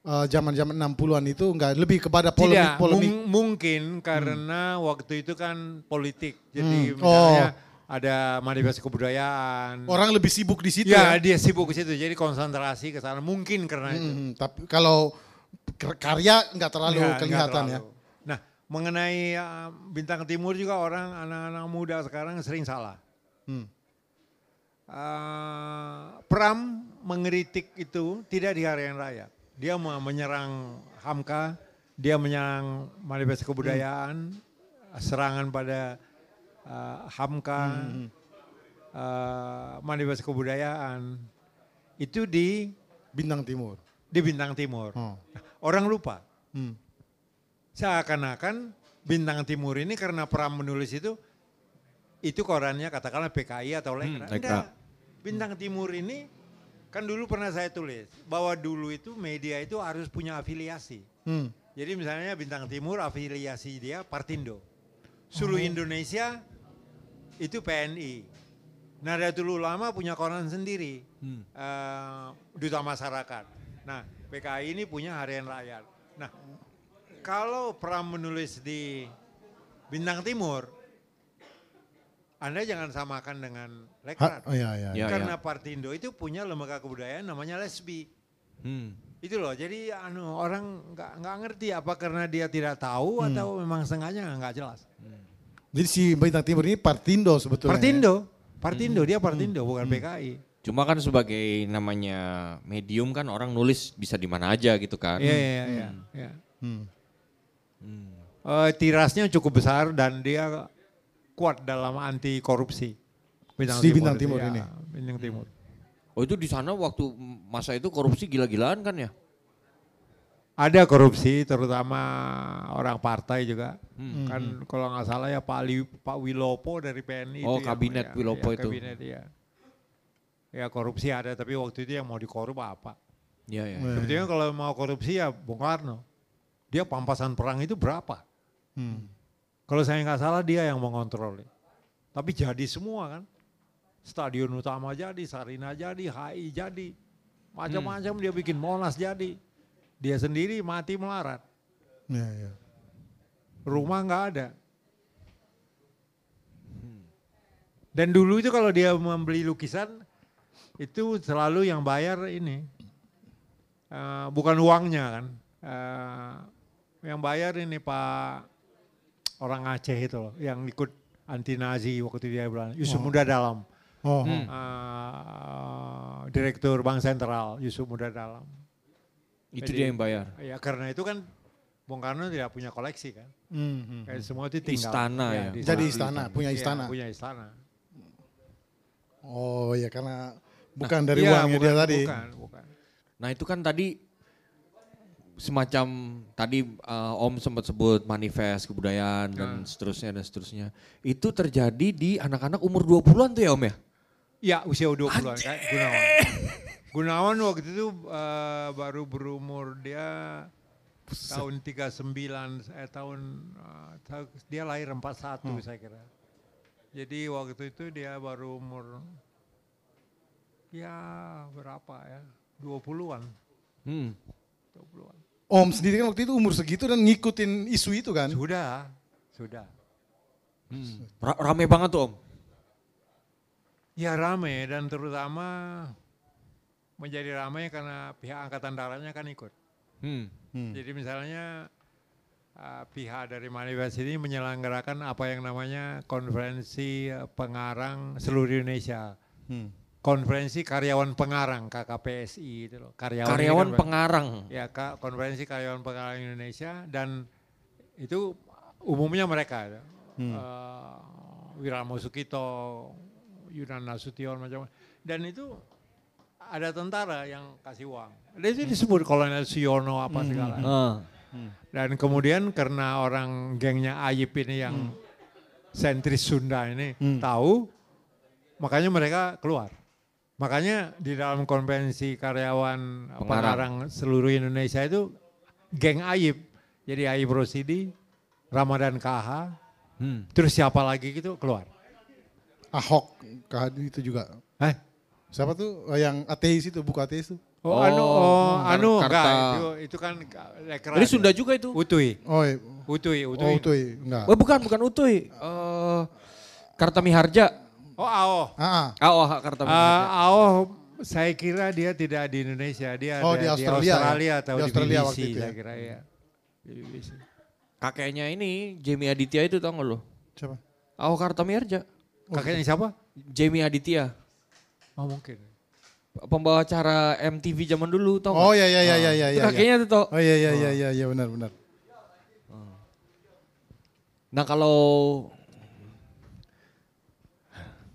Speaker 5: eh, zaman-zaman 60-an itu nggak lebih kepada
Speaker 7: Tidak,
Speaker 5: polemik-polemik.
Speaker 7: mung- mungkin karena waktu itu kan politik. Jadi
Speaker 5: Hmm.
Speaker 7: misalnya ada manifest kebudayaan.
Speaker 5: Orang lebih sibuk di situ
Speaker 7: ya,
Speaker 5: ya.
Speaker 7: dia sibuk ke situ. Jadi konsentrasi ke sana. Mungkin karena itu.
Speaker 5: Hmm, tapi kalau karya nggak terlalu
Speaker 7: nggak
Speaker 5: kelihatan ya.
Speaker 7: terlalu. Nah, mengenai uh, Bintang Timur juga orang anak-anak muda sekarang sering salah.
Speaker 5: Hmm.
Speaker 7: Uh, Pram mengeritik itu tidak di harian raya. Dia mau menyerang Hamka, dia menyerang manifest kebudayaan, serangan pada uh, Hamka, uh, manifest kebudayaan itu di
Speaker 5: Bintang Timur.
Speaker 7: di Bintang Timur.
Speaker 5: Oh.
Speaker 7: Orang lupa.
Speaker 5: Hmm.
Speaker 7: Seakan-akan Bintang Timur ini karena Pram menulis itu, itu korannya katakanlah PKI atau Lekra.
Speaker 6: Hmm, Lekra.
Speaker 7: Bintang Timur ini kan dulu pernah saya tulis bahwa dulu itu media itu harus punya afiliasi.
Speaker 5: Hmm.
Speaker 7: Jadi misalnya Bintang Timur afiliasi dia Partindo. Seluruh Indonesia itu PNI. Nahdlatul Ulama punya koran sendiri. eh, Duta Masyarakat. Nah, PKI ini punya Harian Rakyat. Nah, kalau Pram menulis di Bintang Timur, Anda jangan samakan dengan
Speaker 5: Ha-
Speaker 7: Lekran.
Speaker 5: oh ya ya.
Speaker 6: Ya,
Speaker 7: Karena Partindo itu punya lembaga kebudayaan namanya Lesbi.
Speaker 6: Hmm.
Speaker 7: Itu loh, jadi anu orang nggak nggak ngerti apa karena dia tidak tahu atau memang sengaja nggak jelas.
Speaker 5: Jadi si Bintang Timur ini Partindo sebetulnya. ya?
Speaker 7: Partindo, Partindo dia Partindo bukan PKI.
Speaker 6: Cuma kan sebagai namanya medium kan orang nulis bisa di mana aja gitu kan.
Speaker 7: Iya iya iya. iya.
Speaker 5: Hmm.
Speaker 7: Eh, tirasnya cukup besar dan dia kuat dalam anti korupsi.
Speaker 5: Si Bintang
Speaker 7: itu,
Speaker 5: Timur
Speaker 7: ya,
Speaker 5: ini.
Speaker 7: Bintang Timur.
Speaker 6: Oh itu di sana waktu masa itu korupsi gila-gilaan kan ya?
Speaker 7: Ada korupsi terutama orang partai juga.
Speaker 6: Hmm.
Speaker 7: Kan kalau nggak salah ya Pak, Li- Pak Wilopo dari PNI.
Speaker 6: Oh,
Speaker 7: itu yang-
Speaker 6: kabinet
Speaker 7: ya,
Speaker 6: Wilopo
Speaker 7: ya,
Speaker 6: itu.
Speaker 7: Kabinet, ya. ya korupsi ada tapi waktu itu yang mau dikorup apa.
Speaker 6: Iya ya.
Speaker 5: Wah.
Speaker 7: Sebetulnya kalau mau korupsi ya Bung Karno. Dia pampasan perang itu berapa?
Speaker 5: Hmm.
Speaker 7: Kalau saya nggak salah dia yang mengontrol. Tapi jadi semua kan. Stadion utama jadi, Sarina jadi, HI jadi. Macam-macam dia bikin Monas jadi. Dia sendiri mati melarat.
Speaker 5: Ya ya.
Speaker 7: Rumah nggak ada. Dan dulu itu kalau dia membeli lukisan, itu selalu yang bayar ini. Eh, bukan uangnya kan. Eh, yang bayar ini Pak orang Aceh itu loh, yang ikut anti Nazi waktu dia bilang, Yusuf Muda Dalam.
Speaker 5: Oh.
Speaker 6: Hmm.
Speaker 7: Eh, Direktur Bank Sentral Yusuf Muda Dalam.
Speaker 6: Itu
Speaker 7: Jadi-
Speaker 6: dia yang bayar.
Speaker 7: Ya karena itu kan Bung Karno tidak punya koleksi kan.
Speaker 5: Hmm, hmm.
Speaker 7: Kayak semua itu tinggal.
Speaker 6: Istana ya.
Speaker 7: di
Speaker 5: Jadi
Speaker 7: sana.
Speaker 5: istana, punya istana.
Speaker 7: punya istana.
Speaker 5: Oh ya karena bukan dari
Speaker 7: Iya,
Speaker 5: uangnya
Speaker 7: bukan,
Speaker 5: dia tadi.
Speaker 7: Bukan, bukan.
Speaker 6: Nah itu kan tadi semacam tadi eh, Om sempat sebut manifest kebudayaan dan
Speaker 7: Nah.
Speaker 6: seterusnya dan seterusnya. Itu terjadi di anak-anak umur 20-an tuh ya Om ya?
Speaker 7: Ya usia 20-an kayak Gunawan. Gunawan waktu itu eh, baru berumur dia tahun 39 eh tahun ta- dia lahir 41
Speaker 5: Hmm.
Speaker 7: saya kira. Jadi waktu itu dia baru umur ya berapa ya? 20-an.
Speaker 6: Hmm.
Speaker 7: 20-an.
Speaker 5: Om sendiri kan waktu itu umur segitu dan ngikutin isu itu kan.
Speaker 7: Sudah, sudah.
Speaker 6: Hmm. Ra- rame banget tuh Om.
Speaker 7: Ya rame dan terutama menjadi ramai karena pihak angkatan daratnya kan ikut.
Speaker 6: Hmm.
Speaker 5: Hmm.
Speaker 7: Jadi misalnya uh, pihak dari Manifest ini menyelenggarakan apa yang namanya konferensi pengarang seluruh Indonesia.
Speaker 5: Hmm.
Speaker 7: Konferensi karyawan pengarang KKPSI itu loh. Karyawan,
Speaker 6: Karyawan
Speaker 7: kan-
Speaker 6: pengarang.
Speaker 7: Ya, Kak, konferensi karyawan pengarang Indonesia dan itu umumnya mereka.
Speaker 5: Hmm.
Speaker 7: Eh, Wiramo Sukito, Yunan Nasution macam dan itu ada tentara yang kasih uang. Dan itu disebut Kolonel Siono apa segala.
Speaker 6: Ah.
Speaker 7: Dan kemudian karena orang gengnya Ayip ini yang sentris Sunda ini tahu, makanya mereka keluar. Makanya di dalam konvensi karyawan
Speaker 6: Pengarang.
Speaker 7: pengarang seluruh Indonesia itu geng Ayip. Jadi Ayip Rosidi, Ramadan KH,
Speaker 6: Hmm.
Speaker 7: terus siapa lagi gitu keluar.
Speaker 5: Ahok kehadi itu juga.
Speaker 7: Eh?
Speaker 5: Siapa tuh Oh, yang ateis itu, buku ateis itu?
Speaker 7: Oh, anu, oh, anu
Speaker 6: Karta-
Speaker 7: enggak, itu, itu kan lekra.
Speaker 6: Ini Sunda juga itu.
Speaker 7: Utui,
Speaker 5: Oh, iya.
Speaker 7: Utui, Utui.
Speaker 5: oh Utui, enggak.
Speaker 6: Oh, bukan, bukan Utuy. Eh Kartamiharja.
Speaker 7: Oh, Ao.
Speaker 5: Ah, ah.
Speaker 6: Ah, oh, Kartamiharja.
Speaker 7: Ah, Ao, saya kira dia tidak di Indonesia, dia
Speaker 5: Oh,
Speaker 7: ada
Speaker 5: di Australia ya?
Speaker 7: atau
Speaker 5: Di
Speaker 7: di,
Speaker 5: Australia
Speaker 7: BBC
Speaker 5: waktu itu ya?
Speaker 7: saya kira ya. Di BBC.
Speaker 6: Kakeknya ini Jamie Aditya itu tau gak lo?
Speaker 5: Siapa?
Speaker 6: Oh, Kartamiharja.
Speaker 7: Kakeknya siapa?
Speaker 6: Jamie Aditya.
Speaker 7: Oh mungkin.
Speaker 6: Pembawa acara MTV zaman dulu tau
Speaker 5: Oh iya iya iya iya iya.
Speaker 6: Itu
Speaker 5: iya.
Speaker 6: kakeknya tuh tau.
Speaker 5: Oh iya iya iya iya iya benar benar.
Speaker 6: Nah kalau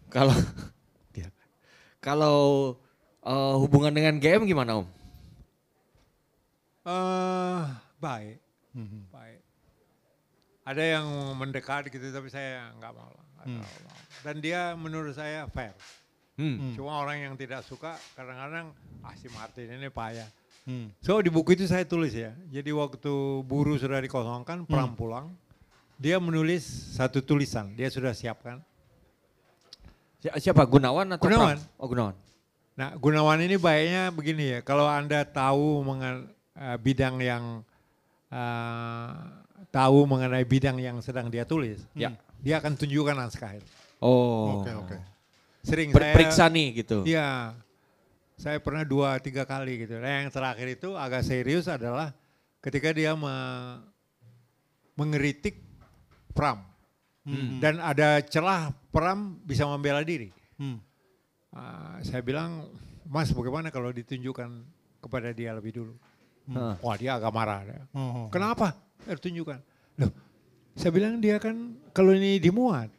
Speaker 6: kalau *laughs* kalau eh, hubungan dengan GM gimana Om?
Speaker 7: Eh, baik, baik. Ada yang mendekat gitu tapi saya nggak mau lah. mau. Dan dia menurut saya fair.
Speaker 6: Hmm.
Speaker 7: Cuma orang yang tidak suka kadang-kadang ah si Martin ini payah.
Speaker 5: Hmm.
Speaker 7: So di buku itu saya tulis ya. Jadi waktu buruh sudah dikosongkan, Pram pulang, dia menulis satu tulisan. Dia sudah siapkan.
Speaker 6: Si- Siapa Gunawan atau
Speaker 7: Gunawan.
Speaker 6: Pram? Oh Gunawan.
Speaker 7: Nah Gunawan ini baiknya begini ya. Kalau anda tahu mengen, eh, bidang yang eh, tahu mengenai bidang yang sedang dia tulis,
Speaker 6: Ya.
Speaker 7: dia akan tunjukkan naskah itu.
Speaker 6: Oh.
Speaker 5: Oke oke.
Speaker 7: Sering
Speaker 6: Per-
Speaker 7: saya
Speaker 6: Periksa nih gitu.
Speaker 7: Iya, saya pernah dua tiga kali gitu. Nah, yang terakhir itu agak serius adalah ketika dia me- mengeritik Pram dan ada celah Pram bisa membela diri.
Speaker 5: Hmm.
Speaker 7: Ah, saya bilang, Mas bagaimana kalau ditunjukkan kepada dia lebih dulu?
Speaker 6: Hah.
Speaker 7: Wah dia agak marah. dia.
Speaker 5: Oh, oh.
Speaker 7: Kenapa? Harus tunjukkan. Loh, saya bilang dia kan kalau ini dimuat,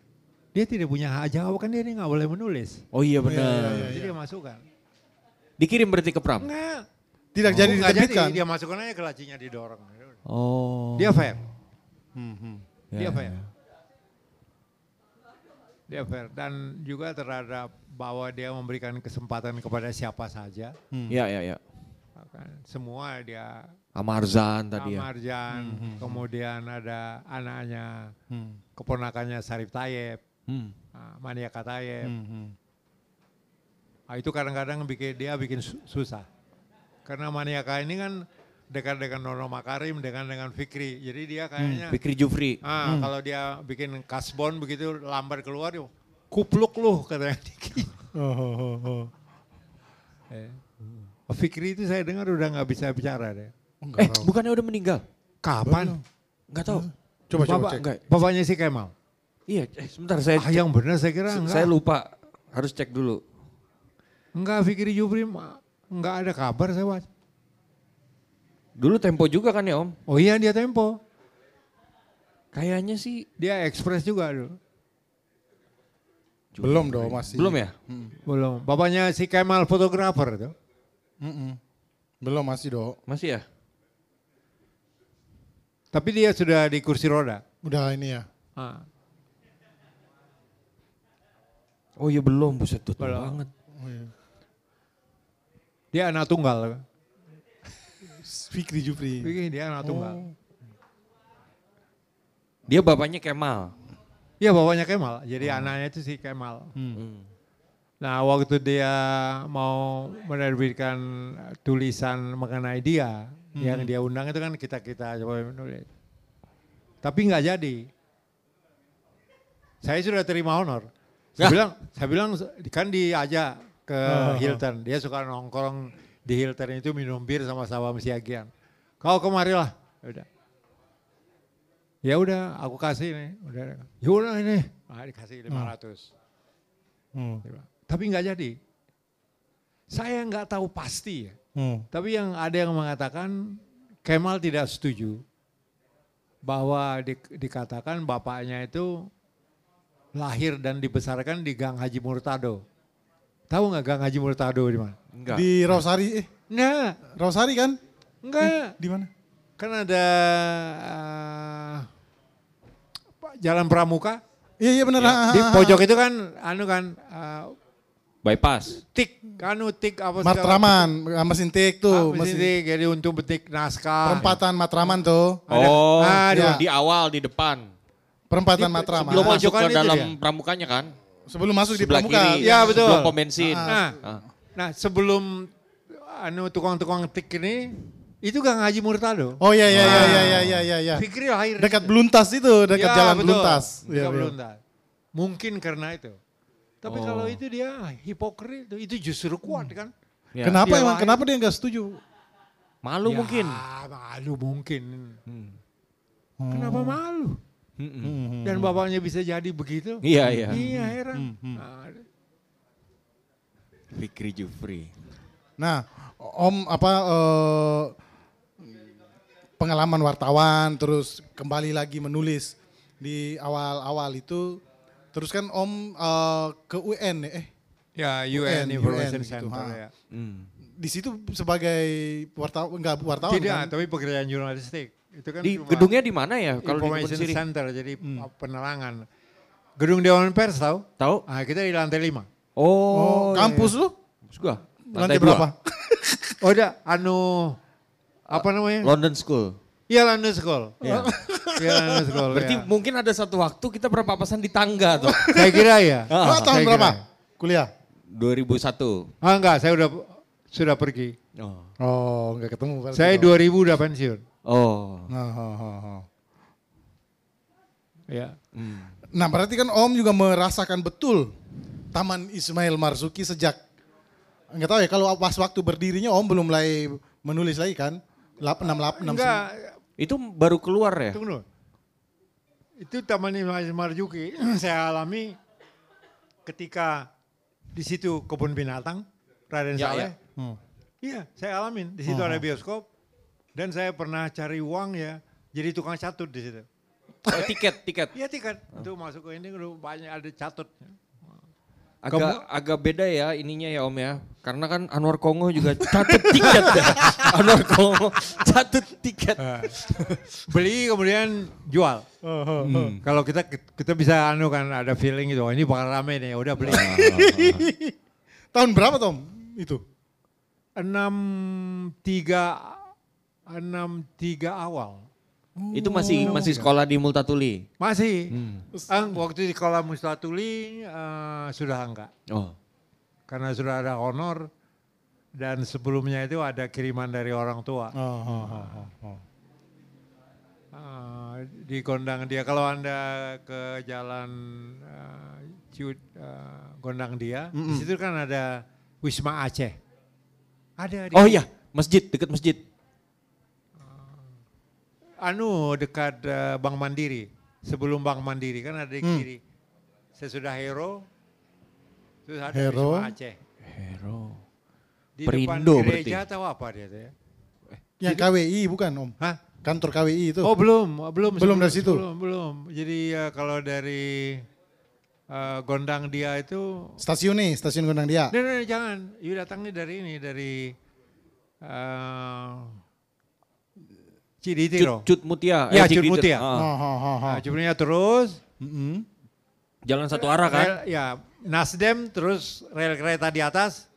Speaker 7: dia tidak punya hak jawab kan dia ini nggak boleh menulis.
Speaker 6: Oh iya
Speaker 5: iya,
Speaker 6: benar.
Speaker 5: iya.
Speaker 7: Jadi dia masukkan.
Speaker 6: Dikirim berarti ke Pram?
Speaker 7: Enggak.
Speaker 5: Tidak jadi
Speaker 7: Nggak
Speaker 5: diterbitkan.
Speaker 7: Dia masukkan aja ke lacinya didorong.
Speaker 6: Oh.
Speaker 7: Dia fair.
Speaker 5: Hmm, hmm.
Speaker 7: Dia
Speaker 6: Ya,
Speaker 7: Dia fair. Dan juga terhadap bahwa dia memberikan kesempatan kepada siapa saja.
Speaker 6: Iya iya iya.
Speaker 7: Kan Semua dia
Speaker 6: Amarzan tadi ya.
Speaker 7: Amarjan, kemudian ada anaknya,
Speaker 5: Hmm.
Speaker 7: keponakannya Sarif Tayeb,
Speaker 6: Hmm.
Speaker 7: ah, Maniaka Tayeb.
Speaker 5: Hmm, hmm.
Speaker 7: Ah, itu kadang-kadang bikin dia bikin su- susah. Karena Maniaka ini kan dekat dengan Nono Makarim, dengan dengan Fikri. Jadi dia kayaknya
Speaker 6: Fikri Jufri.
Speaker 7: ah, kalau dia bikin kasbon begitu lambat keluar, yuk, kupluk lu katanya Diki. *laughs*
Speaker 5: Oh, oh, oh, oh.
Speaker 7: Eh. Fikri itu saya dengar udah nggak bisa bicara deh.
Speaker 5: Enggak
Speaker 6: Eh
Speaker 5: tahu.
Speaker 6: bukannya udah meninggal?
Speaker 7: Kapan?
Speaker 6: Enggak tahu.
Speaker 5: Coba coba
Speaker 7: Bapak-
Speaker 5: cek.
Speaker 6: Enggak.
Speaker 7: Bapaknya si Kemal.
Speaker 6: Iya, eh, sebentar saya
Speaker 7: Ah, yang benar saya kira enggak.
Speaker 6: saya lupa. Harus cek dulu.
Speaker 7: Enggak, Fikri Jubri ma- enggak ada kabar saya baca.
Speaker 6: Dulu Tempo juga kan ya Om?
Speaker 7: Oh iya dia Tempo.
Speaker 6: Kayaknya sih
Speaker 7: Dia Express juga dulu.
Speaker 5: Belum dong masih.
Speaker 6: belum ya?
Speaker 7: Belum. Bapaknya si Kemal fotografer itu.
Speaker 5: Mm-mm. Belum masih dong.
Speaker 6: Masih ya?
Speaker 7: Tapi dia sudah di kursi roda.
Speaker 5: Udah ini ya.
Speaker 7: Ah.
Speaker 6: Oh iya belum, buset tuh banget.
Speaker 5: Oh, iya.
Speaker 7: Dia anak tunggal.
Speaker 5: Fikri Jupri.
Speaker 7: Fikri dia anak tunggal.
Speaker 5: Oh.
Speaker 6: Dia bapaknya Kemal.
Speaker 7: Iya bapaknya Kemal. Jadi anaknya itu si Kemal.
Speaker 6: Hmm.
Speaker 7: Nah waktu dia mau menerbitkan tulisan mengenai dia, yang dia undang itu kan kita-kita coba menulis. Tapi nggak jadi. Saya sudah terima honor. Saya
Speaker 6: Ya.
Speaker 7: bilang, saya bilang kan diajak ke Hilton. Dia suka nongkrong di Hilton itu minum bir sama Sawam Siagian. Kau kemarilah. Udah. Ya udah, aku kasih nih. Udah, ya udah ini. Ah, dikasih 500.
Speaker 5: Hmm.
Speaker 7: Bilang, Tapi nggak jadi. Saya nggak tahu pasti ya.
Speaker 5: Hmm.
Speaker 7: Tapi yang ada yang mengatakan Kemal tidak setuju bahwa di- dikatakan bapaknya itu lahir dan dibesarkan di Gang Haji Murtado. Tahu nggak Gang Haji Murtado di mana?
Speaker 6: Enggak.
Speaker 5: Di Rausari, eh,
Speaker 7: Enggak,
Speaker 5: Rausari kan?
Speaker 7: enggak.
Speaker 5: Di mana?
Speaker 7: Kan ada eh, apa, Jalan Pramuka.
Speaker 5: Iya iya benar. ah,
Speaker 7: Di
Speaker 5: ah, ah.
Speaker 7: pojok itu kan anu kan eh,
Speaker 6: Bypass.
Speaker 7: tik, anu tik apa segala-
Speaker 5: Matraman, ah, mesin tik
Speaker 7: Ah,
Speaker 5: tuh,
Speaker 7: mesin
Speaker 5: mesin
Speaker 7: tik, jadi untuk betik naskah.
Speaker 5: perempatan Matraman tuh.
Speaker 7: Ada-
Speaker 6: Oh,
Speaker 7: ah, di-
Speaker 5: ya.
Speaker 6: di awal di depan.
Speaker 5: Perempatan
Speaker 7: Di-
Speaker 5: Matraman.
Speaker 6: Belum masuk
Speaker 7: pojokan
Speaker 6: ke
Speaker 7: itu
Speaker 6: dalam
Speaker 7: dia.
Speaker 6: pramukanya kan?
Speaker 5: Sebelum masuk di Pramuka.
Speaker 6: kiri.
Speaker 7: Ya, betul.
Speaker 6: Sebelum pom bensin.
Speaker 7: Nah,
Speaker 6: Ah.
Speaker 7: nah sebelum anu tukang-tukang tik ini, itu Gang Haji Murtado.
Speaker 5: Oh iya iya iya iya iya iya iya. ya.
Speaker 7: Fikri lahir.
Speaker 5: Dekat Beluntas itu, dekat
Speaker 7: Ya,
Speaker 5: jalan
Speaker 7: betul.
Speaker 5: Beluntas.
Speaker 7: Dekat
Speaker 5: Iya, iya.
Speaker 7: Beluntas. Mungkin karena itu. Tapi
Speaker 6: Oh.
Speaker 7: kalau itu dia hipokrit, itu, itu justru kuat kan.
Speaker 6: Ya.
Speaker 5: Kenapa
Speaker 7: Dia
Speaker 5: emang?
Speaker 7: lahir.
Speaker 5: Kenapa dia nggak setuju?
Speaker 6: Malu
Speaker 7: Ya,
Speaker 6: mungkin.
Speaker 7: malu mungkin.
Speaker 6: Hmm.
Speaker 7: Kenapa malu?
Speaker 6: Mm-mm.
Speaker 7: Dan bapaknya bisa jadi begitu?
Speaker 6: Iya, iya.
Speaker 7: Iya heran. Nah,
Speaker 6: Fikri Jufri.
Speaker 5: Nah, Om apa eh, pengalaman wartawan terus kembali lagi menulis di awal-awal itu terus kan Om eh, ke UN ya, eh
Speaker 7: Ya
Speaker 5: UN,
Speaker 7: UN, Information
Speaker 5: UN gitu,
Speaker 7: Center
Speaker 5: ha.
Speaker 7: ya.
Speaker 6: Hmm.
Speaker 5: di situ sebagai wartawan enggak wartawan
Speaker 7: Tidak,
Speaker 5: kan?
Speaker 7: tapi pekerjaan jurnalistik. Itu kan
Speaker 6: Di
Speaker 7: cuma
Speaker 6: gedungnya di mana ya kalau di Kebun
Speaker 7: Information
Speaker 6: Sirih?
Speaker 7: Center, jadi penerangan. Gedung Dewan Pers tahu?
Speaker 6: Tahu?
Speaker 7: Ah, kita di lantai lima.
Speaker 5: Oh,
Speaker 6: Oh,
Speaker 5: kampus lu?
Speaker 6: Kampus gua.
Speaker 5: Lantai
Speaker 6: dua.
Speaker 5: berapa? *laughs*
Speaker 7: Oh, udah, anu apa namanya?
Speaker 6: London School.
Speaker 7: Iya London School. Iya, Iya, London School.
Speaker 6: Berarti
Speaker 7: ya.
Speaker 6: mungkin ada satu waktu kita berpapasan di tangga tuh. *laughs*
Speaker 7: saya kira ya.
Speaker 5: Lu
Speaker 7: saya
Speaker 5: tahun
Speaker 7: kira.
Speaker 5: berapa? Kuliah?
Speaker 6: 2001.
Speaker 7: Ah enggak, saya udah sudah pergi.
Speaker 6: Oh.
Speaker 5: Oh, enggak ketemu berarti
Speaker 7: Saya
Speaker 5: dong.
Speaker 7: 2000 udah pensiun.
Speaker 6: Oh.
Speaker 5: Nah, ha, ha, ha.
Speaker 7: Ya.
Speaker 6: Hmm.
Speaker 5: Nah, berarti kan Om juga merasakan betul Taman Ismail Marzuki sejak enggak tahu ya kalau pas waktu berdirinya Om belum mulai menulis lagi kan? 868
Speaker 7: Enggak,
Speaker 6: Itu baru keluar ya?
Speaker 7: tunggu dulu. Itu Taman Ismail Marzuki *clears throat* saya alami ketika di situ kebun binatang Raden
Speaker 6: Ya,
Speaker 7: Saleh.
Speaker 6: ya.
Speaker 5: Hmm.
Speaker 7: Iya, saya alamin. Di situ ada bioskop dan saya pernah cari uang ya jadi tukang catut di situ.
Speaker 6: Oh, tiket, tiket.
Speaker 7: Iya tiket untuk masuk ke ini udah banyak ada catut.
Speaker 6: Agak agak beda ya ininya ya Om ya. Karena kan Anwar Kongo juga catut tiket ya. *laughs* Anwar Kongo catut tiket.
Speaker 7: Beli kemudian jual.
Speaker 6: Hmm.
Speaker 7: Kalau kita kita bisa anu kan ada feeling gitu, oh, ini bakal rame nih, udah beli. *laughs*
Speaker 5: Tahun berapa Tom itu?
Speaker 7: enam tiga enam tiga awal
Speaker 6: Itu masih masih sekolah di Multatuli.
Speaker 7: masih
Speaker 6: Hmm.
Speaker 7: Ang, waktu di sekolah Mustatuli eh, sudah enggak
Speaker 6: Oh.
Speaker 7: karena sudah ada honor dan sebelumnya itu ada kiriman dari orang tua
Speaker 5: Oh, oh, oh, oh, oh.
Speaker 7: Eh, di Gondang dia kalau anda ke jalan eh, Ciud, eh, Gondang dia di situ kan ada Wisma Aceh ada di
Speaker 6: Oh iya, masjid dekat masjid.
Speaker 7: Anu dekat eh, Bank Mandiri. Sebelum Bank Mandiri kan ada di
Speaker 5: Hmm.
Speaker 7: kiri. Sesudah Hero, terus ada
Speaker 5: Hero.
Speaker 7: Wisma Aceh.
Speaker 6: Hero.
Speaker 7: Di
Speaker 6: Perindo
Speaker 7: depan gereja
Speaker 6: berarti.
Speaker 7: atau apa dia tuh ya?
Speaker 5: Yang KWI bukan Om?
Speaker 7: Hah?
Speaker 5: Kantor KWI itu?
Speaker 7: Oh belum, belum.
Speaker 5: Belum
Speaker 7: sebelum-
Speaker 5: dari situ?
Speaker 7: Belum, belum. Jadi ya kalau dari eh, Gondang dia itu,
Speaker 5: Stasiun nih, stasiun Gondang Dia.
Speaker 7: nah, nah, nah, jangan. You datangnya dari ini, dari Ciditiro.
Speaker 6: Cut, Cut Mutia.
Speaker 7: Ya,
Speaker 6: Cik
Speaker 7: Cut. Mutia.
Speaker 6: Ah.
Speaker 5: Oh, oh, oh, oh.
Speaker 7: Nah, terus,
Speaker 5: Mm-mm.
Speaker 6: Jalan satu arah kan?
Speaker 7: rel, ya Nasdem terus rel kereta di atas.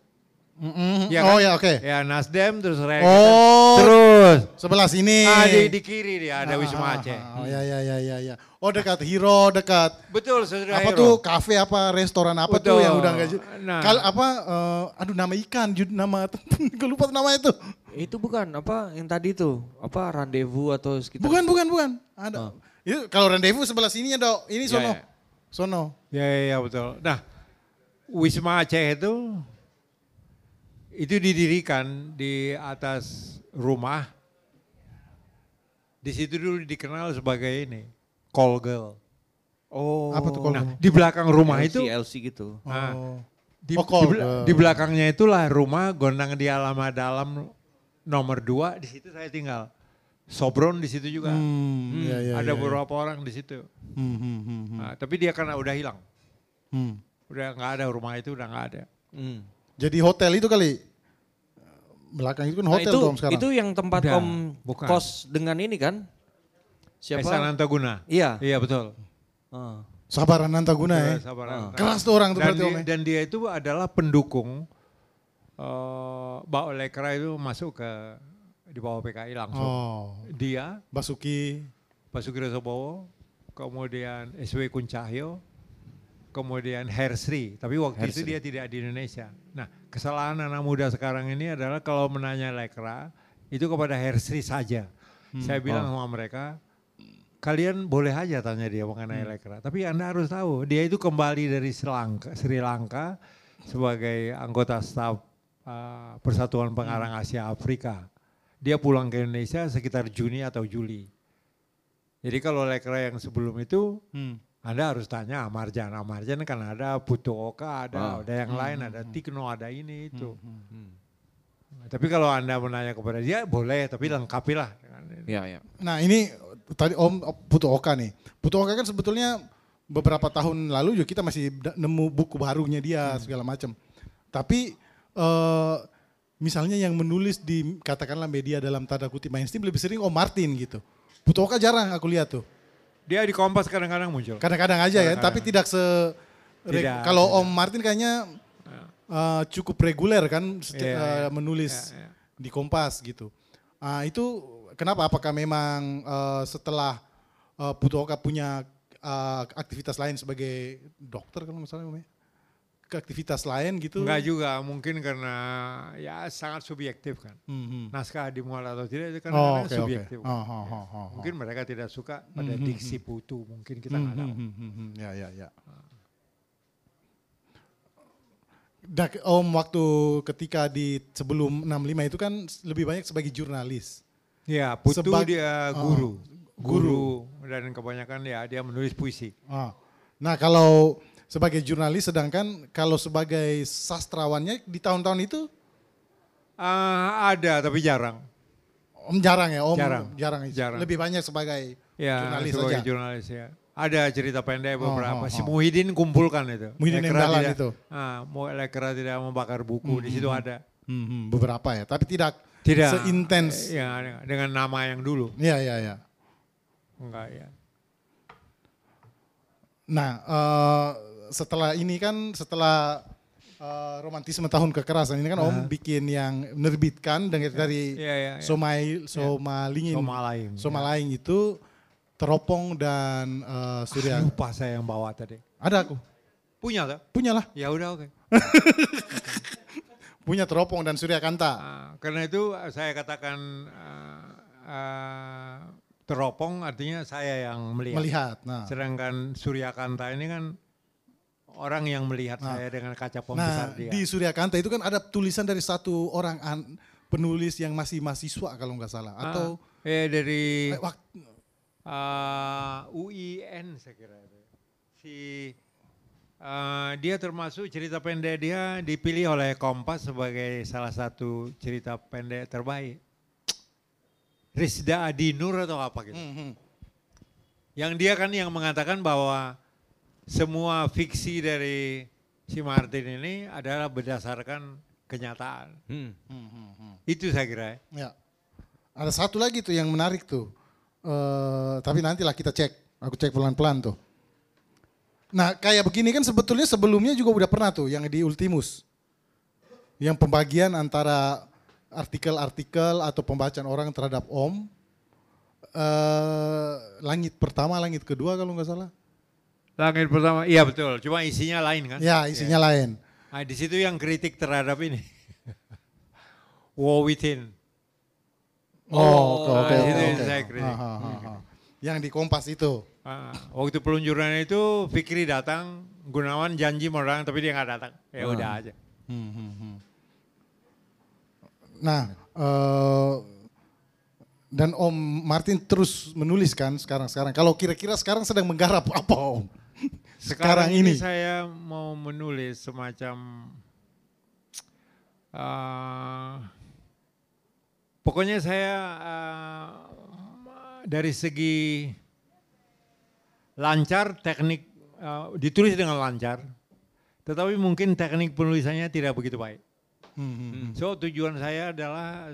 Speaker 5: Mm-mm.
Speaker 7: Iya
Speaker 5: Oh
Speaker 7: kan?
Speaker 5: ya oke.
Speaker 7: Ya Nasdem terus rel
Speaker 5: Oh.
Speaker 7: kereta. Terus.
Speaker 5: Sebelah sini.
Speaker 7: Ah, di, di kiri dia ada
Speaker 5: Ah,
Speaker 7: Wisma
Speaker 5: ah,
Speaker 7: Aceh.
Speaker 5: ah, Oh ya ya ya ya ya. Oh dekat Hero, dekat
Speaker 7: Betul, saudara
Speaker 5: apa
Speaker 7: Hero.
Speaker 5: tuh kafe apa restoran apa tuh
Speaker 7: Betul.
Speaker 5: yang udah enggak
Speaker 7: Nah.
Speaker 5: Kal apa eh, aduh nama ikan jud nama *laughs* gue lupa tuh nama itu.
Speaker 6: Itu bukan apa yang tadi tuh, apa rendezvous atau sekitar.
Speaker 5: Bukan bukan bukan. Ada. Itu kalau rendezvous sebelah sini ya, Dok. Ini
Speaker 6: Ya,
Speaker 5: sono.
Speaker 6: ya.
Speaker 5: Sono.
Speaker 7: Ya, ya, ya betul. Nah, Wisma Aceh itu itu didirikan di atas rumah Di situ dulu dikenal sebagai ini, call girl.
Speaker 8: Oh.
Speaker 5: Apa tuh call
Speaker 7: Nah,
Speaker 5: girl?
Speaker 7: di belakang rumah
Speaker 8: LC,
Speaker 7: itu
Speaker 8: LC gitu.
Speaker 7: Nah,
Speaker 5: Oh.
Speaker 7: di,
Speaker 5: Oh,
Speaker 7: di di belakangnya itulah rumah gondang di alamat dalam nomor dua di situ saya tinggal. Sobron di situ juga.
Speaker 5: Hmm, iya, iya,
Speaker 7: Ada
Speaker 5: iya,
Speaker 7: beberapa orang di situ.
Speaker 5: Hmm, hmm, hmm, hmm.
Speaker 7: Nah, tapi dia karena udah hilang.
Speaker 5: Hmm.
Speaker 7: Udah nggak ada rumah itu udah nggak ada.
Speaker 8: Hmm.
Speaker 5: Jadi hotel itu kali belakang itu kan
Speaker 8: Nah,
Speaker 5: hotel
Speaker 8: itu,
Speaker 5: tuh Om sekarang.
Speaker 8: itu yang tempat
Speaker 7: Udah,
Speaker 8: Om
Speaker 7: bukan.
Speaker 8: kos dengan ini kan? Siapa?
Speaker 7: Esan Antaguna.
Speaker 8: Iya.
Speaker 7: Iya betul.
Speaker 8: Ah.
Speaker 5: Sabaran Nantaguna ya.
Speaker 7: Sabar,
Speaker 8: Ah.
Speaker 7: Antaguna.
Speaker 5: Keras tuh orang tuh
Speaker 7: dan,
Speaker 5: berarti
Speaker 7: dia,
Speaker 5: Om ya.
Speaker 7: dan dia itu adalah pendukung eh Mbak Olekra itu masuk ke di bawah PKI langsung.
Speaker 5: Oh,
Speaker 7: Dia,
Speaker 5: Basuki.
Speaker 7: Basuki Rasobowo, kemudian SW Kuncahyo, kemudian Hersri. Tapi waktu itu
Speaker 8: Hersri.
Speaker 7: dia tidak di Indonesia. Nah kesalahan anak muda sekarang ini adalah kalau menanya Lekra itu kepada Hersri saja. Saya bilang sama mereka, kalian boleh aja tanya dia mengenai Lekra. Tapi Anda harus tahu, dia itu kembali dari Sri Lanka, Sri Lanka sebagai anggota staf uh, Persatuan Pengarang Asia Afrika. Dia pulang ke Indonesia sekitar Juni atau Juli. Jadi kalau Lekra yang sebelum itu,
Speaker 5: Hmm.
Speaker 7: Anda harus tanya Amarjan. Amarjan kan ada Putu Oka, ada,
Speaker 8: Ah.
Speaker 7: ada yang lain, ada Tikno, ada ini itu. Nah, Tapi kalau Anda menanya kepada dia, boleh, tapi lengkapilah.
Speaker 8: Iya, iya.
Speaker 5: Nah ini tadi Om Putu Oka nih. Putu Oka kan sebetulnya beberapa tahun lalu juga kita masih nemu buku barunya dia segala macam. Tapi eh, misalnya yang menulis di katakanlah media dalam tanda kutip mainstream lebih sering Om Martin gitu. Putu Oka jarang aku lihat tuh.
Speaker 7: Dia di Kompas kadang-kadang muncul.
Speaker 5: Kadang-kadang aja ya,
Speaker 7: Kadang-kadang.
Speaker 5: tapi tidak se
Speaker 7: Tidak,
Speaker 5: kalau
Speaker 7: tidak.
Speaker 5: Om Martin kayaknya eh, cukup reguler kan seti-
Speaker 7: Iya, iya.
Speaker 5: eh, menulis
Speaker 7: Iya, iya.
Speaker 5: di Kompas gitu. Ah, itu kenapa? Apakah memang eh, setelah Oka punya eh, aktivitas lain sebagai dokter kalau misalnya ya? Ke aktivitas lain gitu?
Speaker 7: Enggak juga, mungkin karena ya sangat subjektif kan.
Speaker 5: Hmm, hmm.
Speaker 7: Naskah dimuat atau tidak itu kan
Speaker 5: Oh, oke.
Speaker 7: subjektif.
Speaker 5: Oh, oh, oh, oh, oh.
Speaker 7: Mungkin mereka tidak suka pada
Speaker 5: Hmm, hmm,
Speaker 7: diksi putu, mungkin kita
Speaker 5: Hmm,
Speaker 7: nggak tahu.
Speaker 5: hmm, hmm, hmm, Ya, ya, ya. Dak, Om waktu ketika di sebelum 65 itu kan lebih banyak sebagai jurnalis.
Speaker 7: Ya, putu
Speaker 5: Sebag-
Speaker 7: dia
Speaker 5: Oh,
Speaker 7: guru.
Speaker 5: guru.
Speaker 7: guru. Dan kebanyakan ya dia menulis puisi.
Speaker 5: Ah. Nah kalau sebagai jurnalis sedangkan kalau sebagai sastrawannya di tahun-tahun itu
Speaker 7: Ah, ada tapi jarang.
Speaker 5: Om jarang ya Om
Speaker 7: Jarang,
Speaker 5: jarang,
Speaker 7: jarang.
Speaker 5: lebih banyak sebagai
Speaker 7: Ya,
Speaker 5: jurnalis
Speaker 7: sebagai
Speaker 5: saja.
Speaker 7: jurnalis ya. Ada cerita pendek beberapa.
Speaker 5: oh,
Speaker 7: Si
Speaker 5: oh.
Speaker 7: Muhyiddin kumpulkan itu.
Speaker 5: Muhyiddin
Speaker 7: Lekra
Speaker 5: Emdalan
Speaker 7: tidak-
Speaker 5: itu.
Speaker 7: Ah, mau Lekra tidak membakar buku di situ ada.
Speaker 5: Hmm, hmm, beberapa ya, tapi tidak,
Speaker 7: Tidak
Speaker 5: seintens.
Speaker 7: Ya, dengan nama yang dulu.
Speaker 5: Iya iya iya.
Speaker 7: Enggak ya.
Speaker 5: Nah eh, setelah ini kan setelah eh, romantisme tahun kekerasan ini kan Om bikin yang menerbitkan dari dari
Speaker 7: Iya, iya, iya.
Speaker 5: Somai Somalingin
Speaker 7: Somalaing,
Speaker 5: Somalaing itu Teropong dan eh, Surya.
Speaker 7: Lupa saya yang bawa tadi.
Speaker 5: Ada aku.
Speaker 7: Punya tuh?
Speaker 5: Punya lah.
Speaker 7: Ya udah oke. *laughs*
Speaker 5: Punya Teropong dan Surya Kanta.
Speaker 7: Ah, karena itu saya katakan ah, ah, teropong artinya saya yang melihat.
Speaker 5: Melihat. Nah.
Speaker 7: Sedangkan Surya Kanta ini kan orang yang melihat saya dengan kaca
Speaker 5: Nah,
Speaker 7: pembesar dia.
Speaker 5: di Surya Kanta itu kan ada tulisan dari satu orang an- penulis yang masih mahasiswa kalau nggak salah atau
Speaker 7: Ah, eh dari
Speaker 5: eh, wak-
Speaker 7: ah, UIN saya kira itu. Si ah, dia termasuk cerita pendek dia dipilih oleh Kompas sebagai salah satu cerita pendek terbaik. Rizda Adinur atau apa gitu.
Speaker 5: Hmm, hmm.
Speaker 7: Yang dia kan yang mengatakan bahwa semua fiksi dari si Martin ini adalah berdasarkan kenyataan.
Speaker 8: Hmm.
Speaker 7: Itu saya kira. ya.
Speaker 5: Ya. Ada satu lagi tuh yang menarik tuh. Eh, tapi nantilah kita cek. Aku cek pelan-pelan tuh. Nah kayak begini kan sebetulnya sebelumnya juga udah pernah tuh yang di Ultimus. Yang pembagian antara artikel-artikel atau pembacaan orang terhadap Om. eh langit pertama, langit kedua kalau nggak salah.
Speaker 7: Langit pertama, iya betul. Cuma isinya lain kan?
Speaker 5: Ya isinya lain.
Speaker 7: Nah, di situ yang kritik terhadap ini. *laughs* War Within.
Speaker 5: Oh, oke
Speaker 7: nah,
Speaker 5: oke oke.
Speaker 7: situ
Speaker 5: oke.
Speaker 7: saya kritik.
Speaker 5: Yang di Kompas itu.
Speaker 7: Ah, waktu peluncuran itu Fikri datang, Gunawan janji mau datang tapi dia nggak datang. Ya udah aja.
Speaker 5: Nah, eh, Dan Om Martin terus menuliskan sekarang-sekarang. Kalau kira-kira sekarang sedang menggarap apa Om? Sekarang, ini.
Speaker 7: saya mau menulis semacam uh, pokoknya saya uh, dari segi lancar teknik uh, ditulis dengan lancar, tetapi mungkin teknik penulisannya tidak begitu baik.
Speaker 5: Hmm, hmm, hmm.
Speaker 7: So tujuan saya adalah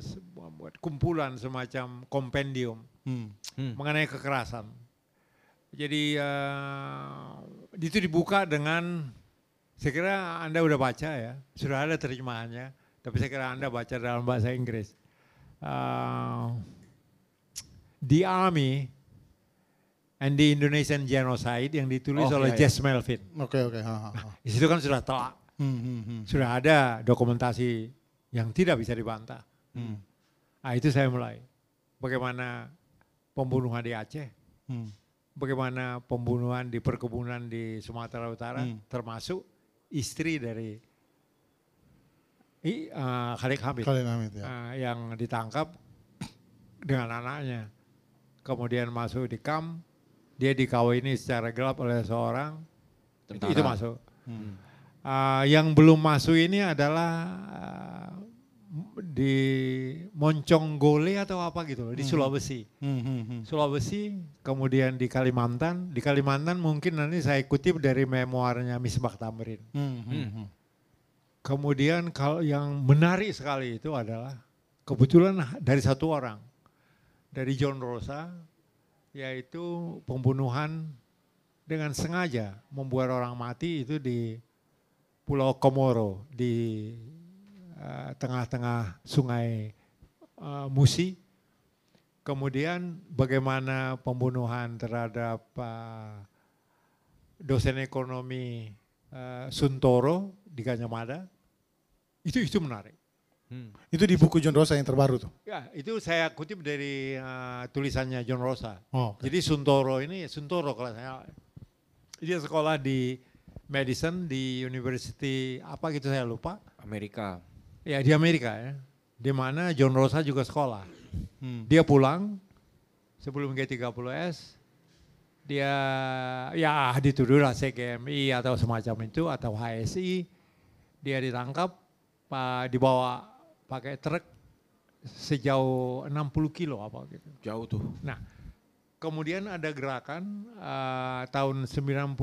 Speaker 7: buat kumpulan semacam kompendium
Speaker 5: Hmm.
Speaker 7: mengenai kekerasan. Jadi eh, itu dibuka dengan saya kira Anda udah baca ya, sudah ada terjemahannya, tapi saya kira Anda baca dalam bahasa Inggris. Eh, the Army and the Indonesian Genocide yang ditulis
Speaker 5: Oh,
Speaker 7: oleh
Speaker 5: iya, iya.
Speaker 7: Jess Melvin.
Speaker 5: Oke oke. ha, ha, ha.
Speaker 7: Di situ kan sudah telak,
Speaker 5: Hmm, hmm, hmm.
Speaker 7: sudah ada dokumentasi yang tidak bisa dibantah.
Speaker 5: Hmm.
Speaker 7: Nah itu saya mulai. Bagaimana pembunuhan di Aceh,
Speaker 5: Hmm.
Speaker 7: Bagaimana pembunuhan di perkebunan di Sumatera Utara,
Speaker 5: Hmm.
Speaker 7: termasuk istri dari I, eh, Khalid Hamid
Speaker 5: Khalil Hamid ya.
Speaker 7: eh, yang ditangkap *coughs* dengan anaknya. Kemudian masuk di kamp, dia dikawini secara gelap oleh seorang, itu,
Speaker 8: Tentara.
Speaker 7: itu masuk.
Speaker 5: Hmm.
Speaker 7: Eh, yang belum masuk ini adalah eh, di Monconggole atau apa gitu loh, di Sulawesi.
Speaker 5: Hmm, hmm, hmm.
Speaker 7: Sulawesi, kemudian di Kalimantan. Di Kalimantan mungkin nanti saya kutip dari memoarnya Misbah Tamrin.
Speaker 5: Hmm, hmm, hmm.
Speaker 7: Kemudian kalau yang menarik sekali itu adalah kebetulan dari satu orang, dari John Rosa, yaitu pembunuhan dengan sengaja membuat orang mati itu di Pulau Komoro di tengah-tengah sungai eh, Musi. Kemudian bagaimana pembunuhan terhadap eh, dosen ekonomi eh, Suntoro di Ganyamada, itu itu menarik.
Speaker 5: Itu di buku John Rosa yang terbaru tuh.
Speaker 7: Ya, itu saya kutip dari eh, tulisannya John Rosa.
Speaker 5: Oh, oke.
Speaker 7: Jadi Suntoro ini Suntoro kalau saya dia sekolah di medicine di University apa gitu saya lupa.
Speaker 8: Amerika.
Speaker 7: Ya di Amerika ya. Di mana John Rosa juga sekolah.
Speaker 5: Hmm.
Speaker 7: Dia pulang sebelum G30S dia ya dituduh lah CGMI atau semacam itu atau HSI dia ditangkap dibawa pakai truk sejauh 60 kilo apa gitu.
Speaker 8: Jauh tuh.
Speaker 7: Nah, kemudian ada gerakan eh, tahun 99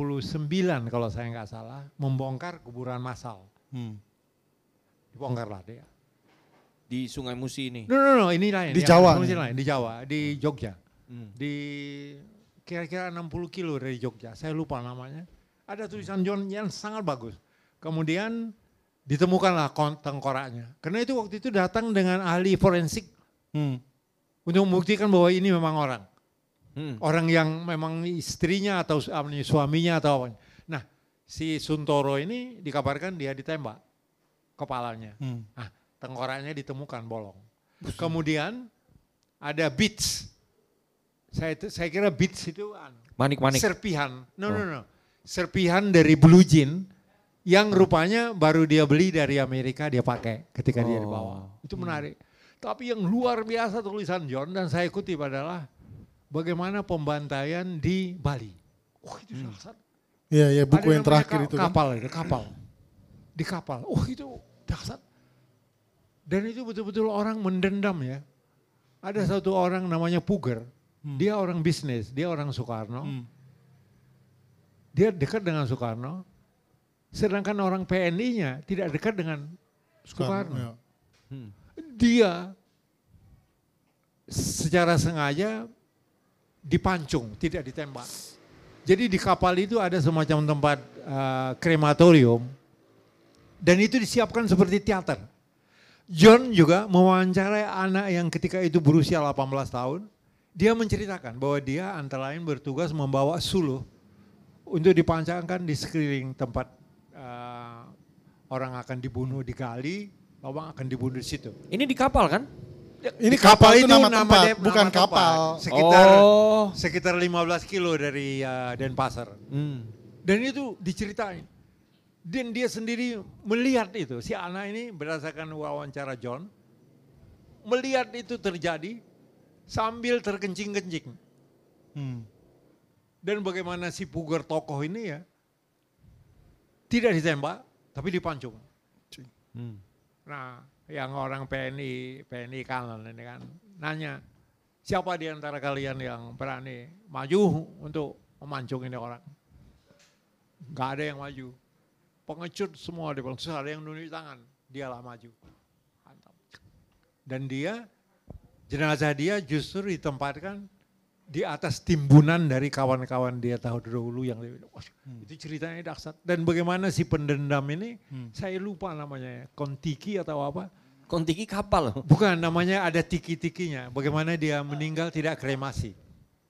Speaker 7: kalau saya nggak salah membongkar kuburan massal.
Speaker 5: Hmm.
Speaker 7: Dibongkarlah dia.
Speaker 8: Di Sungai Musi ini.
Speaker 7: No, no, no, ini lain.
Speaker 5: Di
Speaker 7: ya,
Speaker 5: Jawa
Speaker 7: Di
Speaker 5: nih.
Speaker 7: lain, di Jawa, di Jogja.
Speaker 8: Hmm.
Speaker 7: Di kira-kira 60 kilo dari Jogja. Saya lupa namanya. Ada tulisan John yang sangat bagus. Kemudian ditemukanlah tengkoraknya. Karena itu waktu itu datang dengan ahli forensik
Speaker 5: Hmm.
Speaker 7: untuk membuktikan bahwa ini memang orang.
Speaker 8: Hmm.
Speaker 7: Orang yang memang istrinya atau suaminya atau apa. Nah, si Suntoro ini dikabarkan dia ditembak kepalanya.
Speaker 5: Hmm.
Speaker 7: Nah, tengkoraknya ditemukan bolong. Kemudian ada beats. Saya itu- saya kira beats itu anu,
Speaker 8: Manik-manik.
Speaker 7: serpihan. No, no, no. Serpihan dari blue jean yang rupanya baru dia beli dari Amerika dia pakai ketika dia
Speaker 8: Oh.
Speaker 7: dibawa. Itu menarik. Tapi yang luar biasa tulisan John dan saya kutip adalah bagaimana pembantaian di Bali. Oh itu dahsyat.
Speaker 5: Iya, iya buku
Speaker 7: Ada
Speaker 5: yang terakhir
Speaker 7: ka-
Speaker 5: itu kan.
Speaker 7: Kapal itu, kapal. Di kapal. Oh itu dahsyat. Dan itu betul-betul orang mendendam ya. Ada satu orang namanya Puger. Dia orang bisnis, dia orang Soekarno.
Speaker 5: Hmm.
Speaker 7: Dia dekat dengan Soekarno. Sedangkan orang PNI-nya tidak dekat dengan Soekarno.
Speaker 5: ya.
Speaker 7: Dia secara sengaja dipancung, tidak ditembak. Jadi di kapal itu ada semacam tempat eh, krematorium dan itu disiapkan seperti teater. John juga mewawancarai anak yang ketika itu berusia 18 tahun. Dia menceritakan bahwa dia antara lain bertugas membawa suluh untuk dipancangkan di sekeliling tempat eh, orang akan dibunuh digali, orang akan dibunuh di situ.
Speaker 8: Ini di kapal kan?
Speaker 5: Ini kapal, itu nama tempat,
Speaker 7: de-
Speaker 5: bukan
Speaker 7: nama
Speaker 5: kapal.
Speaker 7: tempat. Sekitar
Speaker 8: Oh.
Speaker 7: sekitar 15 kilo dari uh, Denpasar.
Speaker 8: Hmm.
Speaker 7: Dan itu diceritain. Dan dia sendiri melihat itu. Si anak ini berdasarkan wawancara John, melihat itu terjadi sambil terkencing-kencing.
Speaker 5: Hmm.
Speaker 7: Dan bagaimana si pugar tokoh ini ya tidak ditembak tapi dipancung.
Speaker 8: Hmm.
Speaker 7: Nah, yang orang PNI, PNI kanan ini kan nanya, siapa di antara kalian yang berani maju untuk memancung ini orang? Gak ada yang maju. Pengecut semua di Terus ada yang nunjuk tangan, dialah maju. Mantap. Dan dia, jenazah dia justru ditempatkan di atas timbunan dari kawan-kawan dia tahun dahulu yang lebih wah, itu ceritanya dahsyat. Dan bagaimana si pendendam ini? Saya lupa namanya. Ya, kontiki atau apa?
Speaker 8: Kontiki kapal.
Speaker 7: Bukan namanya ada tiki-tikinya. Bagaimana dia meninggal tidak kremasi.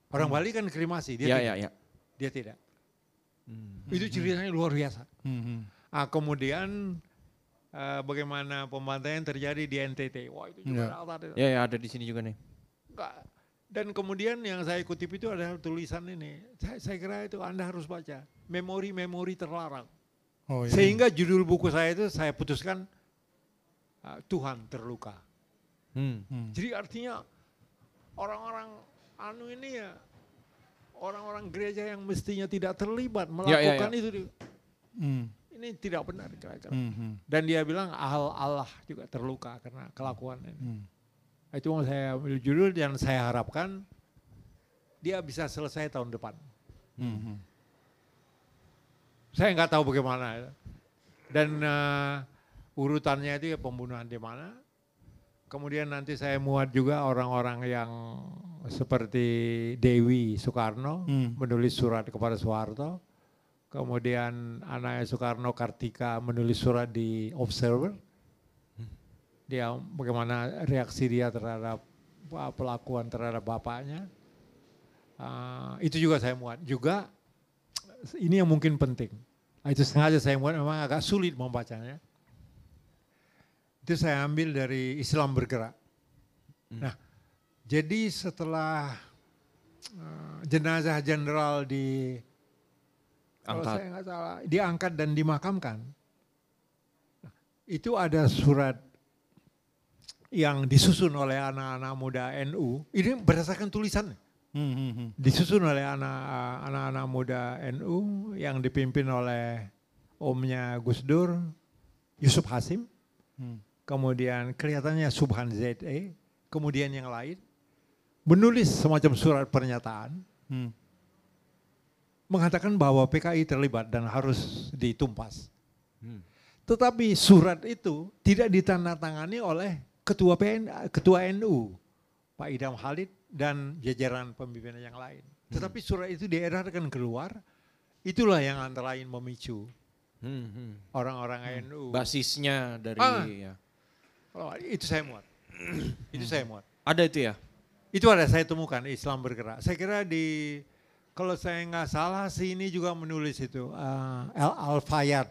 Speaker 7: Orang Bali kan kremasi dia
Speaker 8: Ya,
Speaker 7: tidak.
Speaker 8: ya, ya.
Speaker 7: dia tidak. Itu ceritanya luar biasa
Speaker 5: Hmm.
Speaker 7: ah, kemudian eh, bagaimana pembantaian terjadi di NTT wah itu juga
Speaker 5: Ya.
Speaker 7: itu.
Speaker 8: Ya, ya ada di sini juga nih.
Speaker 7: Enggak. Dan kemudian yang saya kutip itu adalah tulisan ini. Saya, saya kira itu Anda harus baca. Memori-memori terlarang.
Speaker 5: Oh, iya.
Speaker 7: Sehingga judul buku saya itu saya putuskan uh, Tuhan terluka.
Speaker 8: Hmm.
Speaker 5: Hmm.
Speaker 7: Jadi artinya orang-orang anu ini ya orang-orang gereja yang mestinya tidak terlibat
Speaker 8: Ya, ya,
Speaker 7: melakukan
Speaker 8: ya.
Speaker 7: itu
Speaker 5: Hmm.
Speaker 7: ini tidak benar kira-kira.
Speaker 5: Hmm. Hmm.
Speaker 7: Dan dia bilang ahal Allah juga terluka karena kelakuan ini.
Speaker 5: Hmm.
Speaker 7: Itu mau saya ambil judul dan saya harapkan dia bisa selesai tahun depan.
Speaker 5: Hmm. Hmm.
Speaker 7: Saya nggak tahu bagaimana. ya. Dan eh, urutannya itu ya pembunuhan di mana. Kemudian nanti saya muat juga orang-orang yang seperti Dewi Soekarno
Speaker 5: Hmm.
Speaker 7: menulis surat kepada Soeharto. Kemudian anaknya Soekarno Kartika menulis surat di Observer. Dia bagaimana reaksi dia terhadap pelakuan terhadap bapaknya. Uh, itu juga saya muat. Juga ini yang mungkin penting. Nah, itu sengaja saya muat memang agak sulit membacanya. Itu saya ambil dari Islam bergerak. Nah, jadi setelah uh, jenazah jenderal di kalau
Speaker 8: Angkat.
Speaker 7: saya nggak salah diangkat dan dimakamkan, Nah, itu ada surat yang disusun oleh anak-anak muda NU. Ini berdasarkan tulisan
Speaker 5: Hmm. Hmm. Hmm.
Speaker 7: disusun oleh anak anak-anak muda NU yang dipimpin oleh omnya Gus Dur, Yusuf Hasim,
Speaker 5: Hmm.
Speaker 7: kemudian kelihatannya Subhan ZE, kemudian yang lain menulis semacam surat pernyataan
Speaker 5: Hmm.
Speaker 7: Mengatakan bahwa PKI terlibat dan harus ditumpas.
Speaker 8: Hmm.
Speaker 7: Tetapi surat itu tidak ditandatangani oleh ketua PN, ketua NU, Pak Idam Khalid dan jajaran pimpinan yang lain. Tetapi surat itu diedarkan keluar, itulah yang antara lain memicu
Speaker 8: Hmm, hmm.
Speaker 7: orang-orang NU.
Speaker 8: Basisnya dari
Speaker 7: Ah.
Speaker 8: ya.
Speaker 7: Oh, itu saya muat. *clears throat* itu saya muat.
Speaker 8: Ada itu ya?
Speaker 7: Itu ada saya temukan Islam bergerak. Saya kira di kalau saya nggak salah sih ini juga menulis itu uh, Al Al Fayad.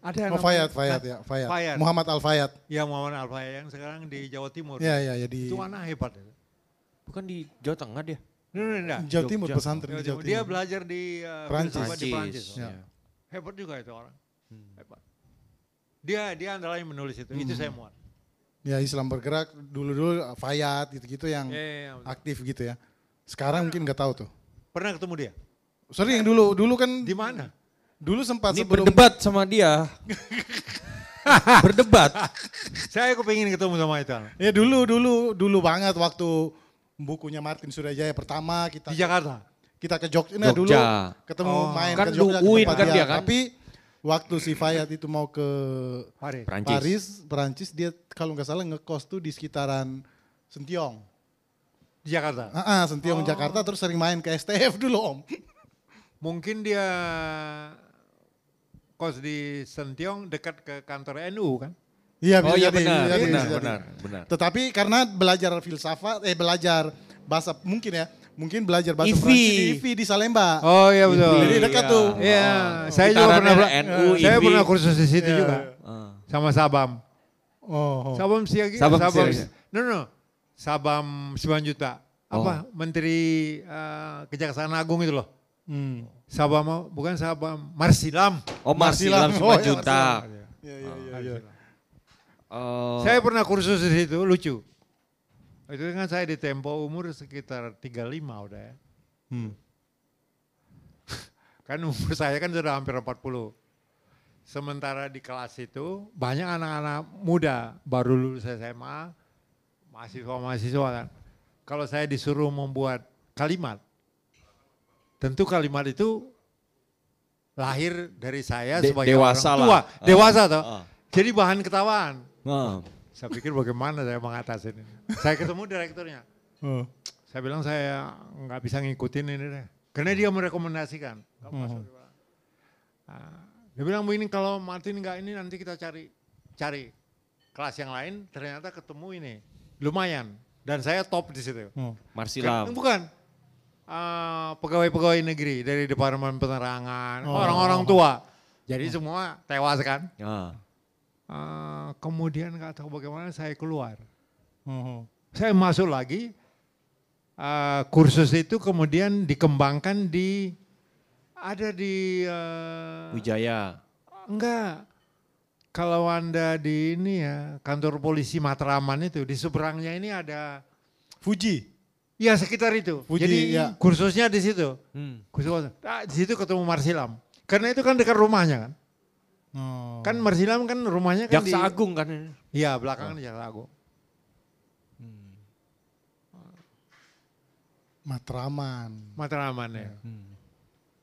Speaker 7: Ada
Speaker 5: Oh, Fayad, Fayad ya, Fayad.
Speaker 7: Fayad.
Speaker 5: Muhammad Al Fayad.
Speaker 7: Ya Muhammad Al Fayad yang sekarang di Jawa Timur.
Speaker 5: Ya, ya, ya di
Speaker 7: Itu anak hebat. itu.
Speaker 8: Bukan di Jawa Tengah dia?
Speaker 7: Nah, nah, nah.
Speaker 5: Jawa Timur,
Speaker 8: Jogja.
Speaker 5: pesantren
Speaker 7: Jawa
Speaker 5: di Jawa
Speaker 7: Timur. Dia belajar di uh,
Speaker 5: Perancis.
Speaker 7: filsafat di Perancis.
Speaker 8: Ya.
Speaker 5: Ya.
Speaker 7: Hebat juga itu orang. Hebat. Dia dia antara lain menulis itu. Itu saya muat.
Speaker 5: Ya Islam bergerak dulu-dulu Fayad gitu-gitu yang
Speaker 7: Ya, ya, ya,
Speaker 5: aktif gitu ya. Sekarang mungkin nggak tahu tuh.
Speaker 7: Pernah ketemu dia?
Speaker 5: Sering dulu, dulu kan
Speaker 7: Di mana?
Speaker 5: dulu sempat
Speaker 8: Ini
Speaker 5: sebelum
Speaker 8: berdebat sama dia. *laughs* berdebat.
Speaker 7: Saya kepingin ketemu sama itu.
Speaker 5: Ya dulu dulu dulu banget waktu bukunya Martin Surajaya pertama kita
Speaker 7: Di Jakarta.
Speaker 5: kita ke Jogja, nah dulu ketemu
Speaker 7: Oh.
Speaker 5: main
Speaker 8: Kan
Speaker 5: ke Jogja ke tempat
Speaker 8: kan dia kan?
Speaker 5: Tapi waktu si Fayad itu mau ke
Speaker 7: Paris.
Speaker 8: Perancis.
Speaker 5: Paris, Perancis dia kalau nggak salah ngekos tuh di sekitaran Sentiong.
Speaker 7: Di Jakarta.
Speaker 5: Ah, ah, Sentiong Jakarta terus sering main ke STF dulu Om. *laughs*
Speaker 7: Mungkin dia kos di Sentiong dekat ke kantor NU kan?
Speaker 5: Iya
Speaker 8: Oh
Speaker 5: bisa
Speaker 8: iya
Speaker 5: jadi,
Speaker 8: benar,
Speaker 5: jadi,
Speaker 8: benar,
Speaker 5: bisa jadi.
Speaker 8: benar, benar.
Speaker 5: Tetapi karena belajar filsafat, eh belajar bahasa mungkin ya, mungkin belajar bahasa
Speaker 8: IFI.
Speaker 5: Prancis di IFI di Salemba.
Speaker 7: Oh iya betul.
Speaker 5: Jadi dekat
Speaker 8: Iya.
Speaker 5: tuh.
Speaker 7: Iya,
Speaker 8: Oh.
Speaker 7: saya juga pernah
Speaker 8: NU,
Speaker 7: saya
Speaker 8: IFI.
Speaker 7: pernah kursus di situ
Speaker 5: Iya.
Speaker 7: juga
Speaker 8: Ah.
Speaker 7: sama Sabam.
Speaker 5: Oh, oh.
Speaker 7: Sabam Siagi,
Speaker 8: Sabam
Speaker 7: Sabam,
Speaker 8: Siaga.
Speaker 7: no no, Sabam Simanjuta.
Speaker 8: Oh.
Speaker 7: Apa Menteri eh, Kejaksaan Agung itu loh.
Speaker 5: Hmm.
Speaker 7: Sabam bukan Sabam Marsilam.
Speaker 8: Oh Marsilam
Speaker 5: Marsilam. Oh,
Speaker 8: 5
Speaker 5: iya,
Speaker 8: juta.
Speaker 5: Iya, iya.
Speaker 8: Oh.
Speaker 7: Saya pernah kursus di situ lucu. Itu kan saya di tempo umur sekitar 35 udah ya.
Speaker 5: Hmm. *laughs*
Speaker 7: Kan umur saya kan sudah hampir 40. Sementara di kelas itu banyak anak-anak muda baru lulus SMA, mahasiswa-mahasiswa kan. Kalau saya disuruh membuat kalimat, tentu kalimat itu lahir dari saya
Speaker 8: De-
Speaker 7: sebagai
Speaker 8: dewasa
Speaker 7: orang
Speaker 8: lah.
Speaker 7: tua,
Speaker 8: Ah.
Speaker 7: dewasa toh.
Speaker 8: Ah.
Speaker 7: Jadi bahan ketawaan.
Speaker 8: Ah.
Speaker 7: Saya pikir bagaimana saya mengatasi ini. Saya ketemu direkturnya.
Speaker 5: Oh.
Speaker 7: Saya bilang saya nggak bisa ngikutin ini deh. Karena dia merekomendasikan. Masuk? Ah, dia bilang begini kalau Martin nggak ini nanti kita cari cari kelas yang lain. Ternyata ketemu ini lumayan dan saya top di situ.
Speaker 5: Oh.
Speaker 8: Marsilam.
Speaker 7: Kan- bukan Ah, pegawai-pegawai negeri dari departemen penerangan,
Speaker 5: Oh.
Speaker 7: orang-orang tua. Jadi semua tewas kan.
Speaker 8: Ah.
Speaker 7: Ah, kemudian nggak tahu bagaimana saya keluar.
Speaker 5: Oh.
Speaker 7: Saya masuk lagi, eh, kursus itu kemudian dikembangkan di, ada di, eh,
Speaker 8: Wijaya.
Speaker 7: enggak, kalau Anda di ini ya, kantor polisi Matraman itu, di seberangnya ini ada,
Speaker 5: Fuji.
Speaker 7: ya sekitar itu.
Speaker 5: Fuji,
Speaker 7: Jadi
Speaker 5: ya.
Speaker 7: kursusnya di situ.
Speaker 8: Hmm.
Speaker 7: Kursus, nah, di situ ketemu Marsilam. Karena itu kan dekat rumahnya kan.
Speaker 5: Oh.
Speaker 7: Kan Marsilam kan rumahnya kan
Speaker 8: Jaksa
Speaker 7: di,
Speaker 8: Agung kan ini.
Speaker 7: Iya belakangan di Jaksa Agung.
Speaker 5: Matraman.
Speaker 7: Matraman ya.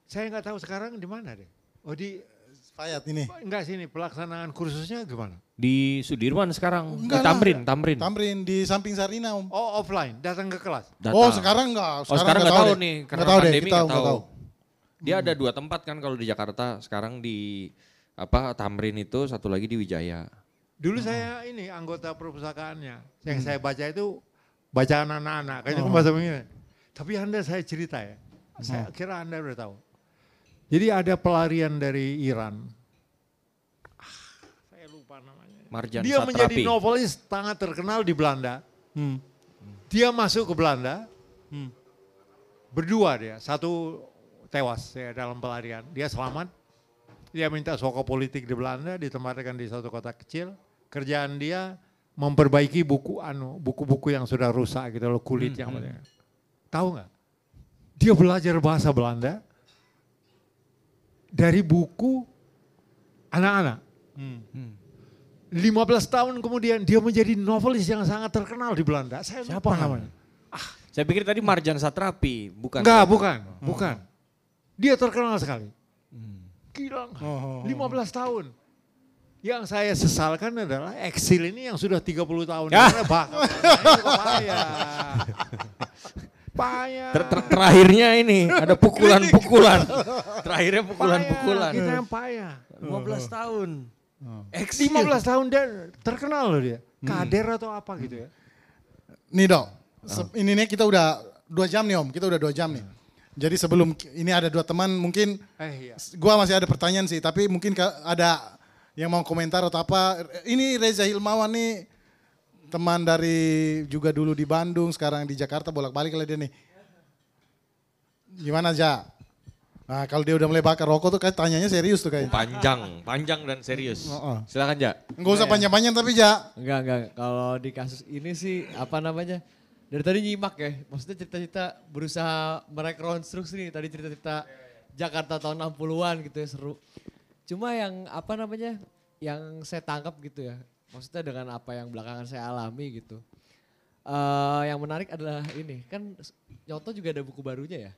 Speaker 7: Saya nggak tahu sekarang di mana deh. Oh di
Speaker 5: Fayat ini.
Speaker 7: enggak sini pelaksanaan kursusnya gimana?
Speaker 8: Di Sudirman sekarang.
Speaker 5: Enggak
Speaker 8: Eh,
Speaker 5: lah.
Speaker 8: Tamrin, Tamrin.
Speaker 5: Tamrin di samping Sarina om.
Speaker 7: Oh offline, datang ke kelas.
Speaker 8: Datang.
Speaker 5: Oh sekarang enggak.
Speaker 8: Oh sekarang nggak tahu, nih karena
Speaker 5: Nggak tahu deh,
Speaker 8: pandemi
Speaker 5: kita
Speaker 8: nggak
Speaker 5: nggak
Speaker 8: tahu.
Speaker 5: tahu.
Speaker 8: Dia ada dua tempat kan kalau di Jakarta. Sekarang di apa Tamrin itu, satu lagi di Wijaya.
Speaker 7: Dulu saya ini anggota perpustakaannya. Yang saya baca itu bacaan anak-anak. Kayaknya kan bahasa begini. Tapi Anda saya cerita ya. Saya kira Anda udah tahu. Jadi ada pelarian dari Iran. Ah, saya lupa namanya.
Speaker 8: Marjan
Speaker 7: Dia menjadi
Speaker 8: Satrapi.
Speaker 7: novelis sangat terkenal di Belanda.
Speaker 5: Hmm.
Speaker 7: Dia masuk ke Belanda,
Speaker 5: Hmm.
Speaker 7: berdua dia, satu tewas ya dalam pelarian. Dia selamat, dia minta soko politik di Belanda, ditempatkan di satu kota kecil. Kerjaan dia memperbaiki buku anu, buku-buku yang sudah rusak gitu loh, kulit yang apa Tahu nggak? Dia belajar bahasa Belanda dari buku anak-anak.
Speaker 5: Hmm.
Speaker 7: 15 tahun kemudian dia menjadi novelis yang sangat terkenal di Belanda. Saya lupa namanya.
Speaker 8: Saya pikir tadi Marjan Satrapi, bukan.
Speaker 7: Enggak, bukan, bukan. Dia terkenal sekali. Gila,
Speaker 5: Oh, oh, oh.
Speaker 7: 15 tahun. Yang saya sesalkan adalah eksil ini yang sudah 30 tahun.
Speaker 8: Ya.
Speaker 7: Karena bakal ini *laughs* payah.
Speaker 8: Ter- ter- terakhirnya ini ada pukulan-pukulan. Terakhirnya pukulan-pukulan.
Speaker 7: Kita yang payah.
Speaker 8: 15 tahun.
Speaker 7: Eksil. 15 tahun dia terkenal loh dia.
Speaker 8: Hmm.
Speaker 7: Kader atau apa gitu ya.
Speaker 5: Nih dok, se- ini nih kita udah dua jam nih om, kita udah dua jam nih. Jadi sebelum ini ada dua teman mungkin
Speaker 7: Eh iya.
Speaker 5: gua masih ada pertanyaan sih, tapi mungkin ada yang mau komentar atau apa. Ini Reza Hilmawan nih teman dari juga dulu di Bandung, sekarang di Jakarta bolak-balik lah dia nih. Gimana Ja? Nah kalau dia udah mulai bakar rokok tuh kayak tanyanya serius tuh kayak.
Speaker 8: Panjang, panjang dan serius.
Speaker 5: Oh, oh.
Speaker 8: Silakan Ja.
Speaker 5: Enggak usah panjang-panjang tapi Ja.
Speaker 9: Enggak, enggak. Kalau di kasus ini sih apa namanya? Dari tadi nyimak ya. Maksudnya cerita-cerita berusaha merekonstruksi nih tadi cerita-cerita Jakarta tahun 60-an gitu ya seru. Cuma yang apa namanya? Yang saya tangkap gitu ya. Maksudnya dengan apa yang belakangan saya alami gitu. Eh yang menarik adalah ini, kan Nyoto juga ada buku barunya ya.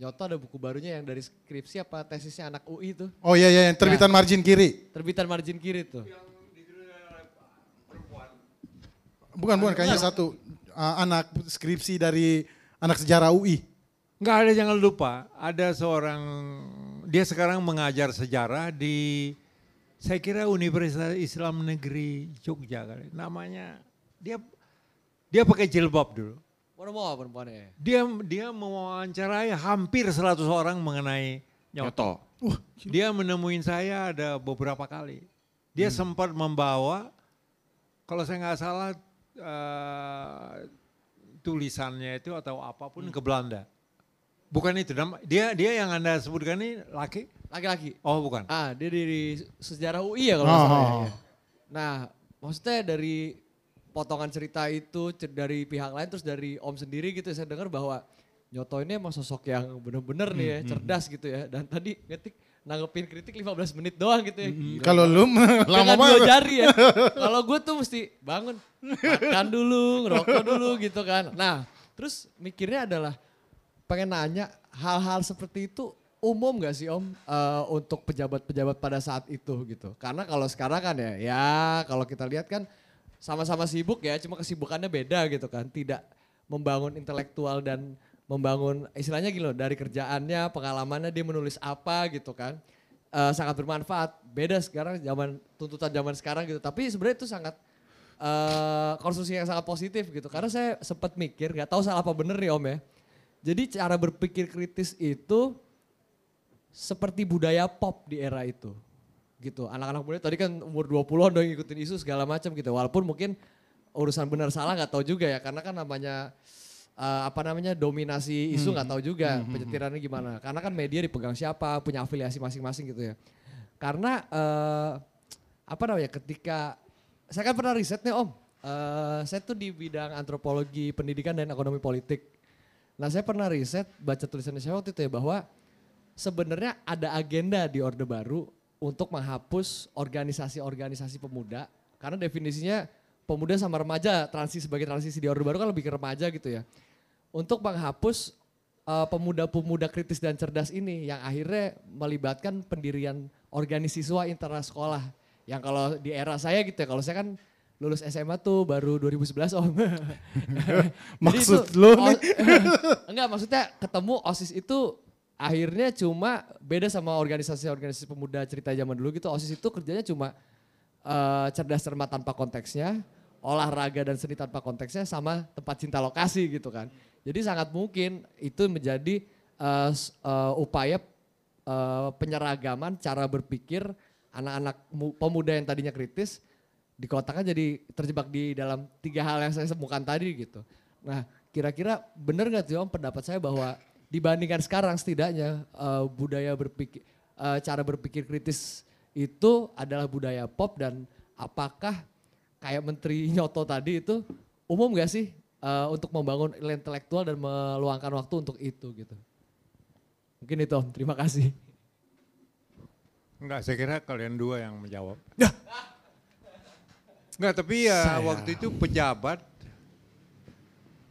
Speaker 9: Nyoto ada buku barunya yang dari skripsi apa tesisnya anak UI tuh.
Speaker 5: Oh iya iya yang terbitan margin kiri.
Speaker 9: Terbitan margin kiri tuh.
Speaker 5: Bukan bukan kayaknya satu uh, anak skripsi dari anak sejarah UI.
Speaker 7: Enggak ada jangan lupa, ada seorang dia sekarang mengajar sejarah di saya kira Universitas Islam Negeri Jogja kali. Namanya dia dia pakai jilbab dulu.
Speaker 9: Mau perempuannya ya?
Speaker 7: Dia dia mewawancarai hampir 100 orang mengenai nyoto. Dia menemuin saya ada beberapa kali. Dia sempat membawa kalau saya nggak salah eh, tulisannya itu atau apa pun ke Belanda. Bukan itu, dia dia yang anda sebutkan ini laki?
Speaker 9: Laki-laki.
Speaker 7: Oh bukan.
Speaker 9: Ah, dia dari sejarah UI ya kalau
Speaker 5: Oh,
Speaker 9: salah
Speaker 5: oh,
Speaker 9: ya. Nah, maksudnya dari potongan cerita itu dari pihak lain terus dari Om sendiri gitu saya dengar bahwa Nyoto ini emang sosok yang bener-bener nih ya, cerdas gitu ya. Dan tadi ngetik nanggepin kritik 15 menit doang gitu ya. Gila.
Speaker 5: Kalau lu *laughs* lama
Speaker 9: Dengan dua
Speaker 5: banget.
Speaker 9: jari ya. Kalau gue tuh mesti bangun, makan dulu, ngerokok dulu gitu kan. Nah, terus mikirnya adalah pengen nanya hal-hal seperti itu umum gak sih Om eh, untuk pejabat-pejabat pada saat itu gitu. Karena kalau sekarang kan ya, ya kalau kita lihat kan sama-sama sibuk ya, cuma kesibukannya beda gitu kan. Tidak membangun intelektual dan membangun istilahnya gitu loh, dari kerjaannya, pengalamannya dia menulis apa gitu kan. Eh, sangat bermanfaat. Beda sekarang zaman tuntutan zaman sekarang gitu. Tapi sebenarnya itu sangat eh konstruksi yang sangat positif gitu. Karena saya sempat mikir, nggak tahu salah apa bener nih Om ya. Jadi cara berpikir kritis itu seperti budaya pop di era itu. Gitu. Anak-anak muda tadi kan umur 20-an udah ngikutin isu segala macam gitu. Walaupun mungkin urusan benar salah nggak tahu juga ya karena kan namanya eh, apa namanya dominasi isu nggak tahu juga penyetirannya gimana. Karena kan media dipegang siapa, punya afiliasi masing-masing gitu ya. Karena eh, apa namanya ketika saya kan pernah riset nih Om. Eh, saya tuh di bidang antropologi pendidikan dan ekonomi politik. Nah saya pernah riset baca tulisannya saya waktu itu ya bahwa sebenarnya ada agenda di Orde Baru untuk menghapus organisasi-organisasi pemuda karena definisinya pemuda sama remaja transisi sebagai transisi di Orde Baru kan lebih ke remaja gitu ya. Untuk menghapus eh, pemuda-pemuda kritis dan cerdas ini yang akhirnya melibatkan pendirian organisiswa internasekolah yang kalau di era saya gitu ya kalau saya kan lulus SMA tuh baru 2011 om. *laughs*
Speaker 5: Maksud
Speaker 9: itu
Speaker 5: lu nih?
Speaker 9: o- *laughs* enggak maksudnya ketemu OSIS itu akhirnya cuma beda sama organisasi-organisasi pemuda cerita zaman dulu gitu. OSIS itu kerjanya cuma eh, cerdas cermat tanpa konteksnya, olahraga dan seni tanpa konteksnya sama tempat cinta lokasi gitu kan. Jadi sangat mungkin itu menjadi s- eh, upaya eh, penyeragaman cara berpikir anak-anak mu- pemuda yang tadinya kritis di kotaknya jadi terjebak di dalam tiga hal yang saya sebutkan tadi gitu. Nah kira-kira benar nggak sih om pendapat saya bahwa dibandingkan sekarang setidaknya eh, budaya berpikir, eh, cara berpikir kritis itu adalah budaya pop dan apakah kayak Menteri *laughs* Nyoto tadi itu umum gak sih eh, untuk membangun intelektual dan meluangkan waktu untuk itu gitu. Mungkin itu om, terima kasih.
Speaker 7: Enggak, saya kira kalian dua yang menjawab. Enggak, tapi ya waktu itu pejabat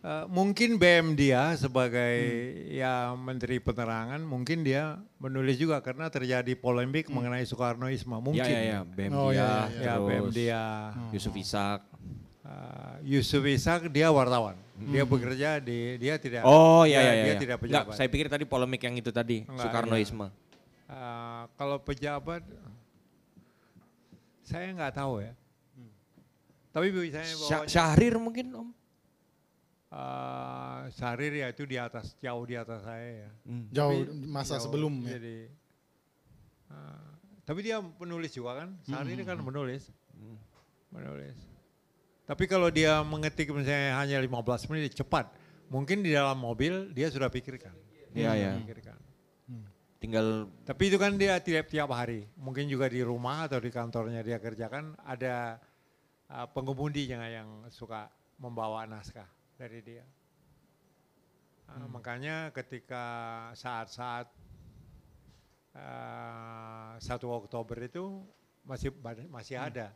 Speaker 7: eh, mungkin BM dia sebagai ya Menteri Penerangan mungkin dia menulis juga karena terjadi polemik mengenai Soekarnoisme
Speaker 8: Ya
Speaker 7: mungkin.
Speaker 8: ya ya, BM
Speaker 5: Oh,
Speaker 8: dia,
Speaker 5: ya, ya,
Speaker 7: Ya, BM dia.
Speaker 8: Yusuf Ishak.
Speaker 7: Eh, Yusuf Ishak dia wartawan. Dia bekerja di dia tidak
Speaker 8: Oh iya
Speaker 7: dia,
Speaker 8: iya
Speaker 7: dia
Speaker 8: iya.
Speaker 7: tidak
Speaker 8: Enggak, saya pikir tadi polemik yang itu tadi,
Speaker 7: Enggak,
Speaker 8: Soekarnoisme.
Speaker 7: Eh, kalau pejabat, saya nggak tahu ya. Tapi misalnya
Speaker 8: Syah-
Speaker 7: bahwa
Speaker 8: Syahrir mungkin Om.
Speaker 7: Eh, Syahrir ya itu di atas, jauh di atas saya ya.
Speaker 5: Jauh
Speaker 7: Tapi
Speaker 5: masa
Speaker 7: jauh,
Speaker 5: sebelum ya.
Speaker 7: Jadi, eh, tapi dia penulis juga kan, Syahrir kan menulis, menulis. Tapi kalau dia mengetik misalnya hanya 15 menit cepat, mungkin di dalam mobil dia sudah pikirkan.
Speaker 8: Iya,
Speaker 7: Dia
Speaker 8: iya.
Speaker 7: Pikirkan.
Speaker 8: Tinggal
Speaker 7: Tapi itu kan dia tiap tiap hari, mungkin juga di rumah atau di kantornya dia kerjakan ada uh, pengemudinya yang suka membawa naskah dari dia. Uh, Makanya ketika saat-saat uh, 1 Oktober itu masih masih ada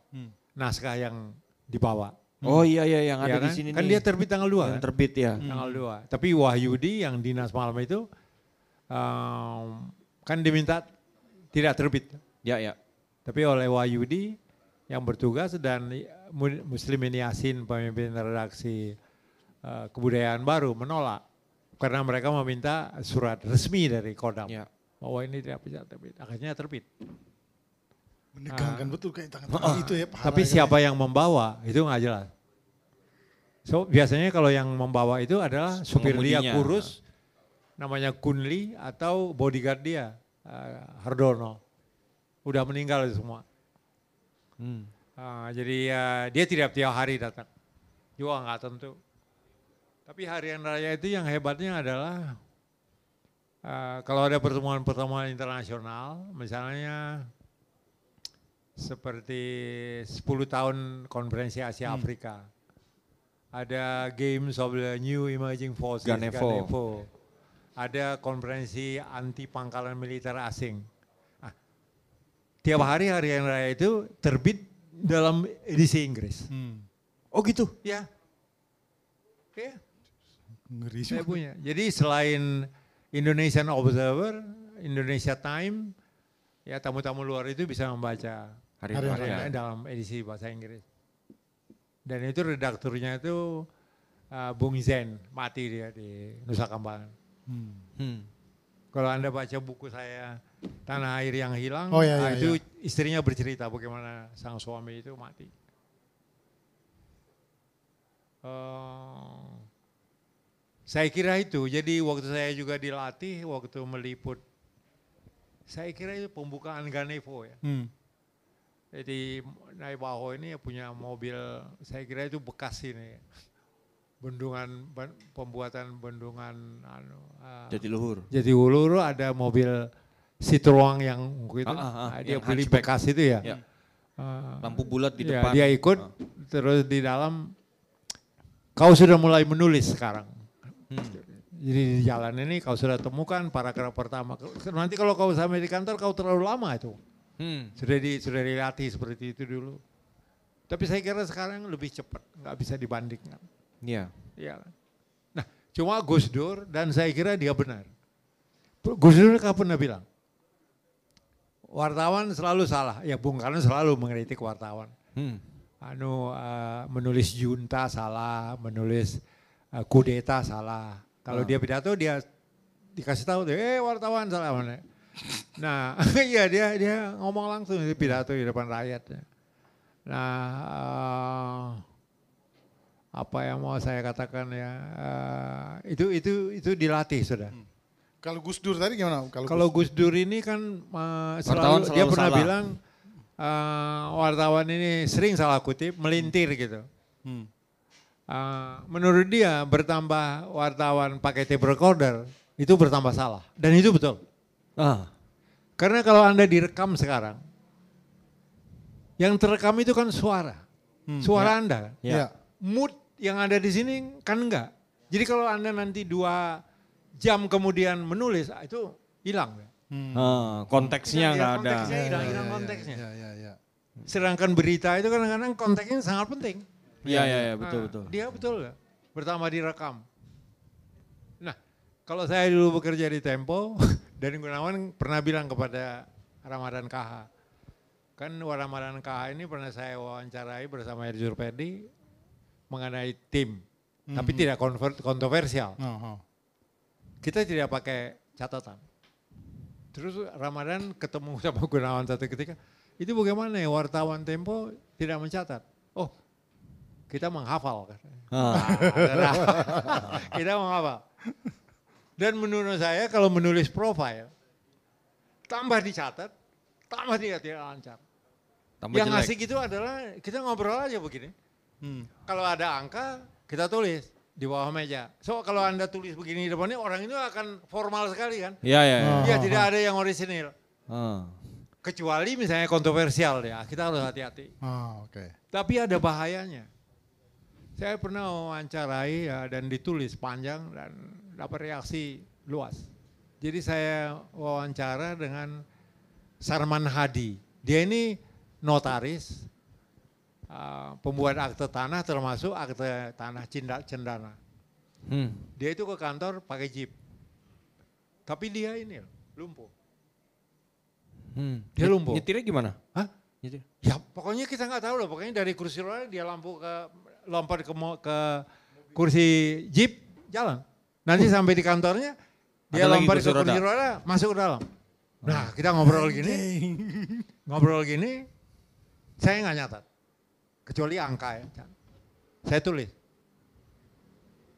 Speaker 7: naskah yang dibawa.
Speaker 8: Oh iya iya yang
Speaker 7: Ya
Speaker 8: ada di
Speaker 7: kan?
Speaker 8: sini
Speaker 7: Kan
Speaker 8: nih.
Speaker 7: dia terbit tanggal 2
Speaker 8: yang
Speaker 7: kan?
Speaker 8: terbit ya.
Speaker 7: tanggal 2. Tapi Wahyudi yang dinas malam itu um, kan diminta tidak terbit.
Speaker 8: Ya ya.
Speaker 7: Tapi oleh Wahyudi yang bertugas dan Mu- Muslimin Yasin pemimpin redaksi kebudayaan baru menolak karena mereka meminta surat resmi dari Kodam
Speaker 8: Ya.
Speaker 7: bahwa ini tidak bisa terbit. Akhirnya terbit.
Speaker 5: Menegangkan betul kayak tangan itu ya.
Speaker 7: Tapi siapa
Speaker 5: ya.
Speaker 7: yang membawa itu nggak jelas. So biasanya kalau yang membawa itu adalah supir dia kurus, namanya Kunli atau bodyguard dia eh, Hardono. Udah meninggal semua.
Speaker 8: Hmm.
Speaker 7: Ah, jadi ya dia tidak tiap hari datang. Juga nggak tentu. Tapi harian raya itu yang hebatnya adalah eh, kalau ada pertemuan-pertemuan internasional, misalnya seperti 10 tahun konferensi Asia Afrika. ada Games of the New Emerging Forces,
Speaker 8: Ganevo.
Speaker 7: Ada konferensi anti pangkalan militer asing. Ah, tiap hari harian raya itu terbit dalam edisi Inggris.
Speaker 8: Oh gitu.
Speaker 7: Ya. Ya.
Speaker 5: Ngeri
Speaker 7: Saya
Speaker 5: juga.
Speaker 7: punya. Jadi selain Indonesian Observer, Indonesia Time, ya tamu-tamu luar itu bisa membaca
Speaker 8: raya.
Speaker 7: harian dalam edisi bahasa Inggris. Dan itu redakturnya itu uh, Bung Zen, mati dia di Nusa Kambangan.
Speaker 8: Hmm.
Speaker 7: Kalau Anda baca buku saya Tanah Air yang Hilang,
Speaker 5: Oh, iya, iya,
Speaker 7: itu
Speaker 5: iya.
Speaker 7: istrinya bercerita bagaimana sang suami itu mati. Eh, saya kira itu, jadi waktu saya juga dilatih, waktu meliput, saya kira itu pembukaan Ganevo ya.
Speaker 5: Hmm.
Speaker 7: Jadi Naibaho ini punya mobil, saya kira itu bekas ini. Bendungan, ben- pembuatan bendungan anu, ah,
Speaker 8: Jatiluhur.
Speaker 7: Jatiluhur ada mobil Citroen yang gitu.
Speaker 8: Ah, ah, ah,
Speaker 7: Ah, dia
Speaker 8: yang
Speaker 7: beli
Speaker 8: hatchback.
Speaker 7: bekas itu ya.
Speaker 8: Ya.
Speaker 7: Ah,
Speaker 8: Lampu bulat di
Speaker 7: ya,
Speaker 8: depan.
Speaker 7: Dia ikut,
Speaker 8: Ah.
Speaker 7: terus di dalam, kau sudah mulai menulis sekarang.
Speaker 8: Hmm.
Speaker 7: Jadi di jalan ini kau sudah temukan paragraf pertama. Nanti kalau kau sampai di kantor kau terlalu lama itu.
Speaker 8: Hmm.
Speaker 7: Sudah di sudah dilatih seperti itu dulu. Tapi saya kira sekarang lebih cepat, nggak bisa dibandingkan.
Speaker 8: Iya.
Speaker 7: Iya. Nah, cuma Gus Dur dan saya kira dia benar. Gus Dur kan pernah bilang, wartawan selalu salah. Ya Bung Karno selalu mengkritik wartawan.
Speaker 8: Hmm.
Speaker 7: Anu eh, menulis junta salah, menulis kudeta salah. Kalau
Speaker 8: Ah.
Speaker 7: dia pidato dia dikasih tahu, eh wartawan salah mana. Nah, *laughs* iya dia dia ngomong langsung di pidato di depan rakyat. Nah, eh, apa yang mau saya katakan ya, eh, itu itu itu dilatih sudah.
Speaker 5: Kalau Gus Dur tadi gimana?
Speaker 7: Kalau Gus Dur ini kan eh,
Speaker 8: Wartawan
Speaker 7: selalu, dia
Speaker 8: selalu
Speaker 7: pernah
Speaker 8: salah.
Speaker 7: bilang eh, wartawan ini sering salah kutip, melintir gitu.
Speaker 5: Hmm.
Speaker 7: Eh, menurut dia bertambah wartawan pakai tape recorder itu bertambah salah dan itu betul.
Speaker 8: Ah.
Speaker 7: Karena kalau anda direkam sekarang, yang terekam itu kan suara, suara anda. kan?
Speaker 5: Ya.
Speaker 7: Mood yang ada di sini kan enggak. Jadi kalau anda nanti dua jam kemudian menulis ah, itu hilang. ya.
Speaker 8: Ah, konteksnya nggak ada.
Speaker 7: konteksnya hilang, hilang konteksnya.
Speaker 5: Ya, ya, ya.
Speaker 7: Sedangkan berita itu kadang-kadang konteksnya sangat penting.
Speaker 8: Iya, iya, iya, betul,
Speaker 7: Nah,
Speaker 8: betul.
Speaker 7: Dia betul ya, pertama direkam. Nah, kalau saya dulu bekerja di Tempo, *laughs* dan Gunawan pernah bilang kepada Ramadan KH, kan Ramadan KH ini pernah saya wawancarai bersama Erzur Perdi mengenai tim, tapi tidak konver- kontroversial.
Speaker 5: Oh, oh.
Speaker 7: Kita tidak pakai catatan. Terus Ramadan ketemu *laughs* sama Gunawan satu ketika, itu bagaimana ya wartawan Tempo tidak mencatat? Oh, kita menghafal. katanya.
Speaker 8: Ah.
Speaker 7: kita menghafal. Dan menurut saya kalau menulis profil, tambah dicatat, tambah tidak tidak lancar.
Speaker 8: Tambah
Speaker 7: Yang
Speaker 8: jelek.
Speaker 7: asik itu adalah kita ngobrol aja begini.
Speaker 5: Hmm.
Speaker 7: Kalau ada angka, kita tulis di bawah meja. So kalau Anda tulis begini di depannya, orang itu akan formal sekali kan.
Speaker 8: Iya, iya. iya.
Speaker 7: Iya, tidak ada yang orisinil.
Speaker 8: Ah.
Speaker 7: Kecuali misalnya kontroversial ya, kita harus hati-hati.
Speaker 5: Ah, oke.
Speaker 7: Tapi ada bahayanya. Saya pernah wawancarai ya, dan ditulis panjang dan dapat reaksi luas. Jadi saya wawancara dengan Sarman Hadi. Dia ini notaris, uh, pembuat akte tanah termasuk akte tanah cinda, cendana.
Speaker 8: Hmm.
Speaker 7: Dia itu ke kantor pakai jeep. Tapi dia ini lumpuh.
Speaker 8: Hmm.
Speaker 7: Dia lumpuh.
Speaker 8: Nyetirnya gimana?
Speaker 7: Hah?
Speaker 8: Nyetir.
Speaker 7: Ya pokoknya kita nggak tahu loh. Pokoknya dari kursi roda dia lampu ke lompat ke ke kursi jeep jalan. Nanti sampai di kantornya dia
Speaker 8: Ada
Speaker 7: lompat ke kursi
Speaker 8: roda?
Speaker 7: roda masuk ke dalam. Nah kita ngobrol gini, *laughs* ngobrol gini, saya nggak nyatat. Kecuali angka ya. Saya tulis.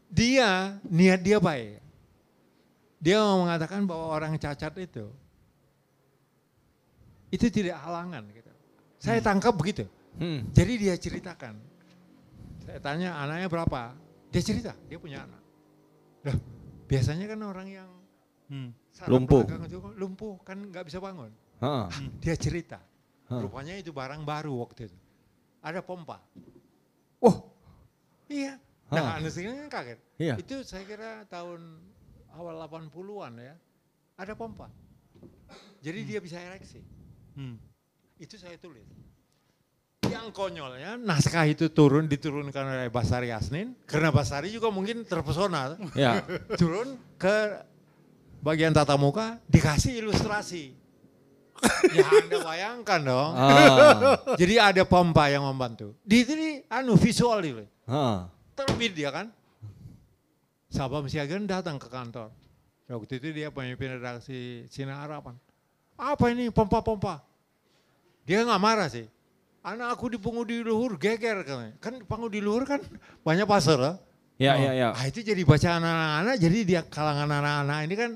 Speaker 7: Dia, niat dia baik. Dia mau mengatakan bahwa orang cacat itu, itu tidak halangan. Gitu. Saya tangkap begitu.
Speaker 8: Hmm.
Speaker 7: Jadi dia ceritakan. Saya tanya anaknya berapa? Dia cerita, dia punya anak. Loh, biasanya kan orang yang
Speaker 5: Hmm.
Speaker 8: Lumpuh.
Speaker 7: itu kan lumpuh kan nggak bisa bangun.
Speaker 8: Ah. *laughs*
Speaker 7: Dia cerita.
Speaker 8: Hah.
Speaker 7: Rupanya itu barang baru waktu itu. Ada pompa.
Speaker 8: Oh.
Speaker 7: Iya. Nah, Anda sendiri kan kaget.
Speaker 6: Iya.
Speaker 7: Itu saya kira tahun awal 80-an ya. Ada pompa. Jadi dia bisa ereksi. Itu saya tulis. Yang konyolnya naskah itu turun diturunkan oleh Basari Asnin karena Basari juga mungkin terpesona.
Speaker 6: Ya. *laughs*
Speaker 7: Turun ke bagian tata muka dikasih ilustrasi. ya Anda bayangkan dong.
Speaker 6: Ah. *laughs*
Speaker 7: Jadi ada pompa yang membantu. Di sini anu visual itu.
Speaker 6: Heeh.
Speaker 7: Terbit dia kan. Sabam Siagan datang ke kantor. Waktu itu dia pemimpin redaksi Cina Harapan. Apa ini pompa-pompa? Dia nggak marah sih. Anak aku di luhur geger. Kan pungut di luhur kan banyak pasar. lah.
Speaker 6: Ya, ya, ya.
Speaker 7: Ah, itu jadi bacaan anak-anak, jadi dia kalangan anak-anak ini kan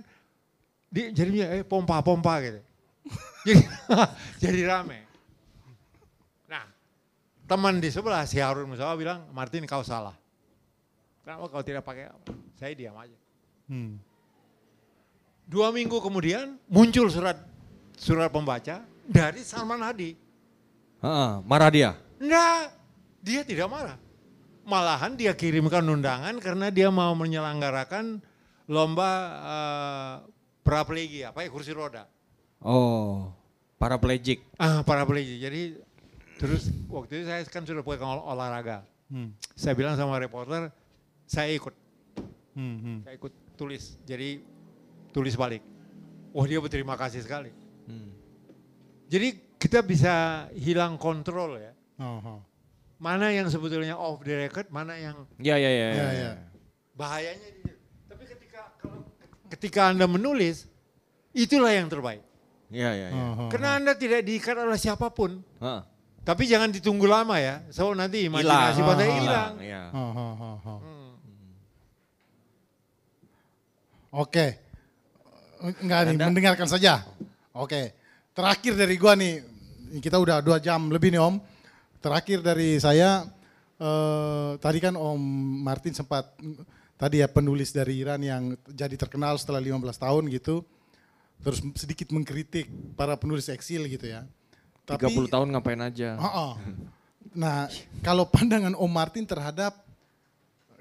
Speaker 7: di, jadinya eh pompa-pompa gitu. *laughs* jadi, *laughs* jadi rame. Nah, teman di sebelah si Harun Musawa bilang, Martin kau salah. Kenapa kau tidak pakai apa? Saya diam aja.
Speaker 5: Hmm.
Speaker 7: Dua minggu kemudian muncul surat surat pembaca dari Salman Hadi.
Speaker 6: Heeh, marah dia.
Speaker 7: Enggak, dia tidak marah. Malahan dia kirimkan undangan karena dia mau menyelenggarakan lomba uh, paraplegia, apa ya kursi roda.
Speaker 6: Oh, paraplegik.
Speaker 7: Ah, paraplegia. Jadi terus waktu itu saya kan sudah pegang ol- olahraga.
Speaker 5: Hmm.
Speaker 7: Saya bilang sama reporter, saya ikut,
Speaker 5: Hmm. Hmm.
Speaker 7: saya ikut tulis. Jadi tulis balik. Wah dia berterima kasih sekali.
Speaker 6: Hmm.
Speaker 7: Jadi kita bisa hilang kontrol ya.
Speaker 5: Oh, oh.
Speaker 7: Mana yang sebetulnya off the record, mana yang
Speaker 6: Ya, ya, ya.
Speaker 5: Ya,
Speaker 6: ya.
Speaker 5: ya.
Speaker 7: bahayanya di situ. Tapi ketika kalau ketika Anda menulis, itulah yang terbaik.
Speaker 6: Ya, ya, ya.
Speaker 5: Oh, oh,
Speaker 7: Karena Anda tidak diikat oleh siapa pun.
Speaker 6: Heeh.
Speaker 7: Tapi jangan ditunggu lama ya. So nanti imajinasi pada hilang.
Speaker 6: Ya.
Speaker 5: oh, oh, oh, oh.
Speaker 7: Hmm.
Speaker 5: Oke. Enggak nih, mendengarkan saja. Oke. Terakhir dari gua nih, kita udah dua jam lebih nih Om. Terakhir dari saya, eh, tadi kan Om Martin sempat, tadi ya penulis dari Iran yang jadi terkenal setelah 15 tahun gitu. Terus sedikit mengkritik para penulis eksil gitu ya.
Speaker 6: 30 tahun ngapain aja?
Speaker 5: Oh, oh. *laughs* Nah, kalau pandangan Om Martin terhadap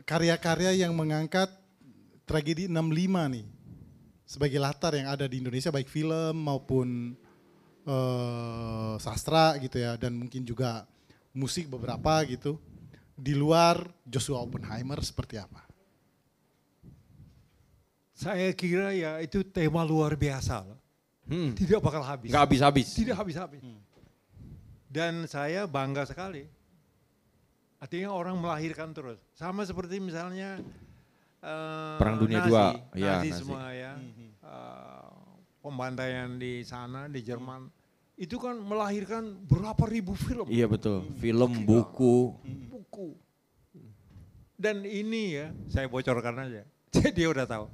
Speaker 5: karya-karya yang mengangkat tragedi 65 nih sebagai latar yang ada di Indonesia baik film maupun eh, sastra gitu ya dan mungkin juga musik beberapa gitu di luar Joshua Oppenheimer seperti apa?
Speaker 7: Saya kira ya itu tema luar biasa. loh.
Speaker 6: Hmm.
Speaker 7: Tidak bakal habis.
Speaker 6: Nggak habis-habis.
Speaker 7: Tidak habis-habis. Dan saya bangga sekali. Artinya orang melahirkan terus. Sama seperti misalnya eh,
Speaker 6: Perang Dunia
Speaker 7: Nazi,
Speaker 6: Dua.
Speaker 7: Nazi,
Speaker 6: Iya, Nazi.
Speaker 7: semua ya. Eh, pembantaian di sana di Jerman itu kan melahirkan berapa ribu film.
Speaker 6: Iya betul. Film, buku.
Speaker 7: buku. Dan ini ya, saya bocorkan aja. *laughs* Jadi dia udah tahu.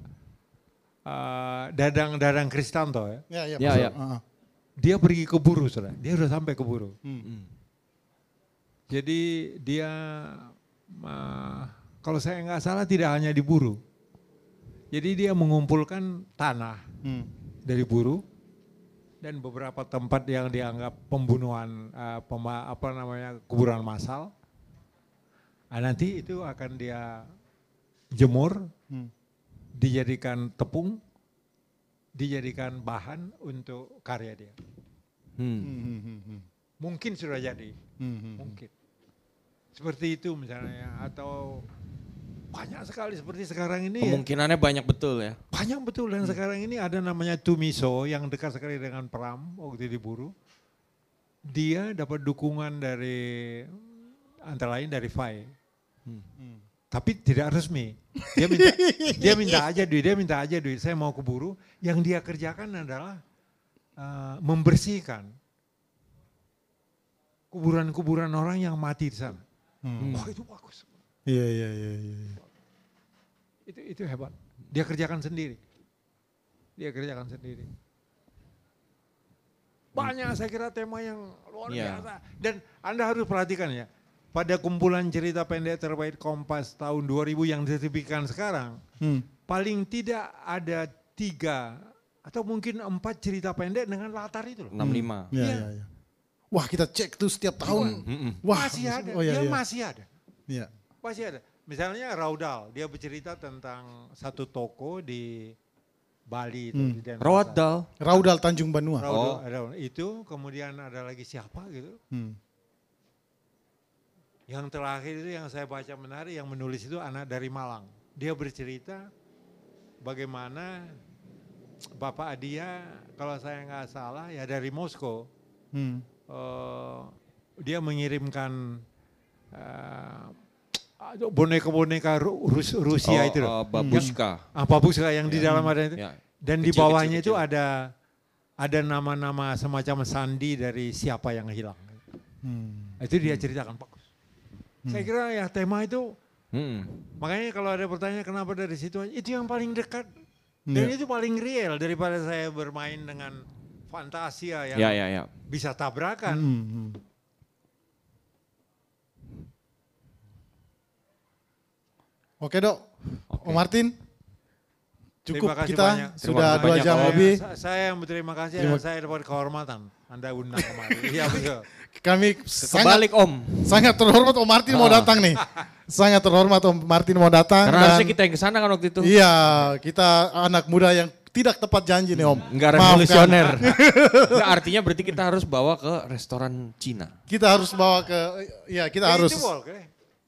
Speaker 7: Eh, Dadang Dadang Kristanto ya.
Speaker 5: Ya, ya,
Speaker 6: Ya, ya.
Speaker 7: Dia pergi ke buru, saudara. Dia udah sampai ke buru.
Speaker 5: Hmm.
Speaker 7: Jadi dia, eh, kalau saya nggak salah tidak hanya di buru. Jadi dia mengumpulkan tanah
Speaker 5: Hmm.
Speaker 7: Dari buru dan beberapa tempat yang dianggap pembunuhan, eh, pema- apa namanya kuburan massal. Nah, nanti itu akan dia jemur,
Speaker 5: Hmm.
Speaker 7: dijadikan tepung, dijadikan bahan untuk karya dia.
Speaker 6: Hmm.
Speaker 5: Hmm, hmm, hmm, hmm.
Speaker 7: Mungkin sudah jadi,
Speaker 5: Hmm, hmm.
Speaker 7: mungkin. Seperti itu misalnya, atau banyak sekali seperti sekarang ini ya.
Speaker 6: Kemungkinannya banyak betul ya.
Speaker 7: Banyak betul dan sekarang ini ada namanya Tumiso yang dekat sekali dengan Pram waktu diburu. Dia dapat dukungan dari antara lain dari FAI. Tapi tidak resmi. Dia minta *laughs* dia minta aja duit, dia minta aja duit. Saya mau keburu. Yang dia kerjakan adalah uh, membersihkan kuburan-kuburan orang yang mati di sana.
Speaker 5: Hmm.
Speaker 7: Wah itu bagus.
Speaker 5: Iya, iya, iya, iya. iya.
Speaker 7: Itu itu hebat. Dia kerjakan sendiri. Dia kerjakan sendiri. Banyak saya kira tema yang luar
Speaker 6: Iya.
Speaker 7: biasa. Dan Anda harus perhatikan ya. Pada kumpulan cerita pendek terbaik Kompas tahun 2000 yang disertifikan sekarang.
Speaker 5: Hmm.
Speaker 7: Paling tidak ada tiga atau mungkin empat cerita pendek dengan latar itu loh.
Speaker 6: 65.
Speaker 5: Iya,
Speaker 7: Iya.
Speaker 5: iya, iya. Wah, kita cek tuh setiap tahun.
Speaker 6: Mm-mm.
Speaker 5: Wah,
Speaker 7: masih ada,
Speaker 5: Oh, iya,
Speaker 7: dia
Speaker 5: iya.
Speaker 7: masih ada.
Speaker 5: Iya.
Speaker 7: Masih ada. misalnya Raudal, dia bercerita tentang satu toko di Bali itu
Speaker 5: Hmm.
Speaker 7: di Denpasar.
Speaker 8: Rawadal.
Speaker 5: Raudal Tanjung Banua.
Speaker 7: Raudal,
Speaker 8: Oh.
Speaker 7: itu kemudian ada lagi siapa gitu.
Speaker 5: Hmm.
Speaker 7: Yang terakhir itu yang saya baca menarik yang menulis itu anak dari Malang. Dia bercerita bagaimana Bapak Adia kalau saya nggak salah ya dari Moskow
Speaker 5: Hmm.
Speaker 7: eh, dia mengirimkan eh, boneka-boneka Ru- Rus- Rusia
Speaker 8: Oh,
Speaker 7: itu loh.
Speaker 8: eh, babushka.
Speaker 7: Yang, ah, babushka yang di dalam ada itu.
Speaker 8: Ya.
Speaker 7: Dan di
Speaker 8: Kecil,
Speaker 7: bawahnya
Speaker 8: kecil,
Speaker 7: itu
Speaker 8: kecil.
Speaker 7: ada ada nama-nama semacam sandi dari siapa yang hilang.
Speaker 5: Hmm.
Speaker 7: Itu dia ceritakan bagus. Saya kira ya tema itu
Speaker 8: Hmm.
Speaker 7: makanya kalau ada pertanyaan kenapa dari situ itu yang paling dekat dan
Speaker 5: Iya.
Speaker 7: itu paling real daripada saya bermain dengan fantasia yang
Speaker 8: Ya, ya, ya.
Speaker 7: bisa tabrakan.
Speaker 5: Hmm, Oke dok, Om Martin, cukup
Speaker 7: Terima kasih
Speaker 5: kita
Speaker 7: banyak.
Speaker 5: sudah
Speaker 8: Terima
Speaker 5: dua
Speaker 8: banyak,
Speaker 5: jam
Speaker 8: Om.
Speaker 5: lebih.
Speaker 7: Saya, saya yang berterima kasih
Speaker 5: Terima-
Speaker 7: dan saya dapat kehormatan Anda undang kemarin. *laughs* Iya betul.
Speaker 5: Kami sangat
Speaker 8: Kebalik Om.
Speaker 5: sangat terhormat Om Martin mau
Speaker 8: Ah.
Speaker 5: datang nih. Sangat terhormat Om Martin mau datang.
Speaker 8: Karena
Speaker 5: dan-
Speaker 8: harusnya kita yang ke sana kan waktu itu.
Speaker 5: Iya, kita anak muda yang tidak tepat janji nih Om.
Speaker 8: Enggak revolusioner. *laughs* Enggak, artinya berarti kita harus bawa ke restoran Cina.
Speaker 5: Kita harus bawa ke, ya kita harus.
Speaker 7: Itu.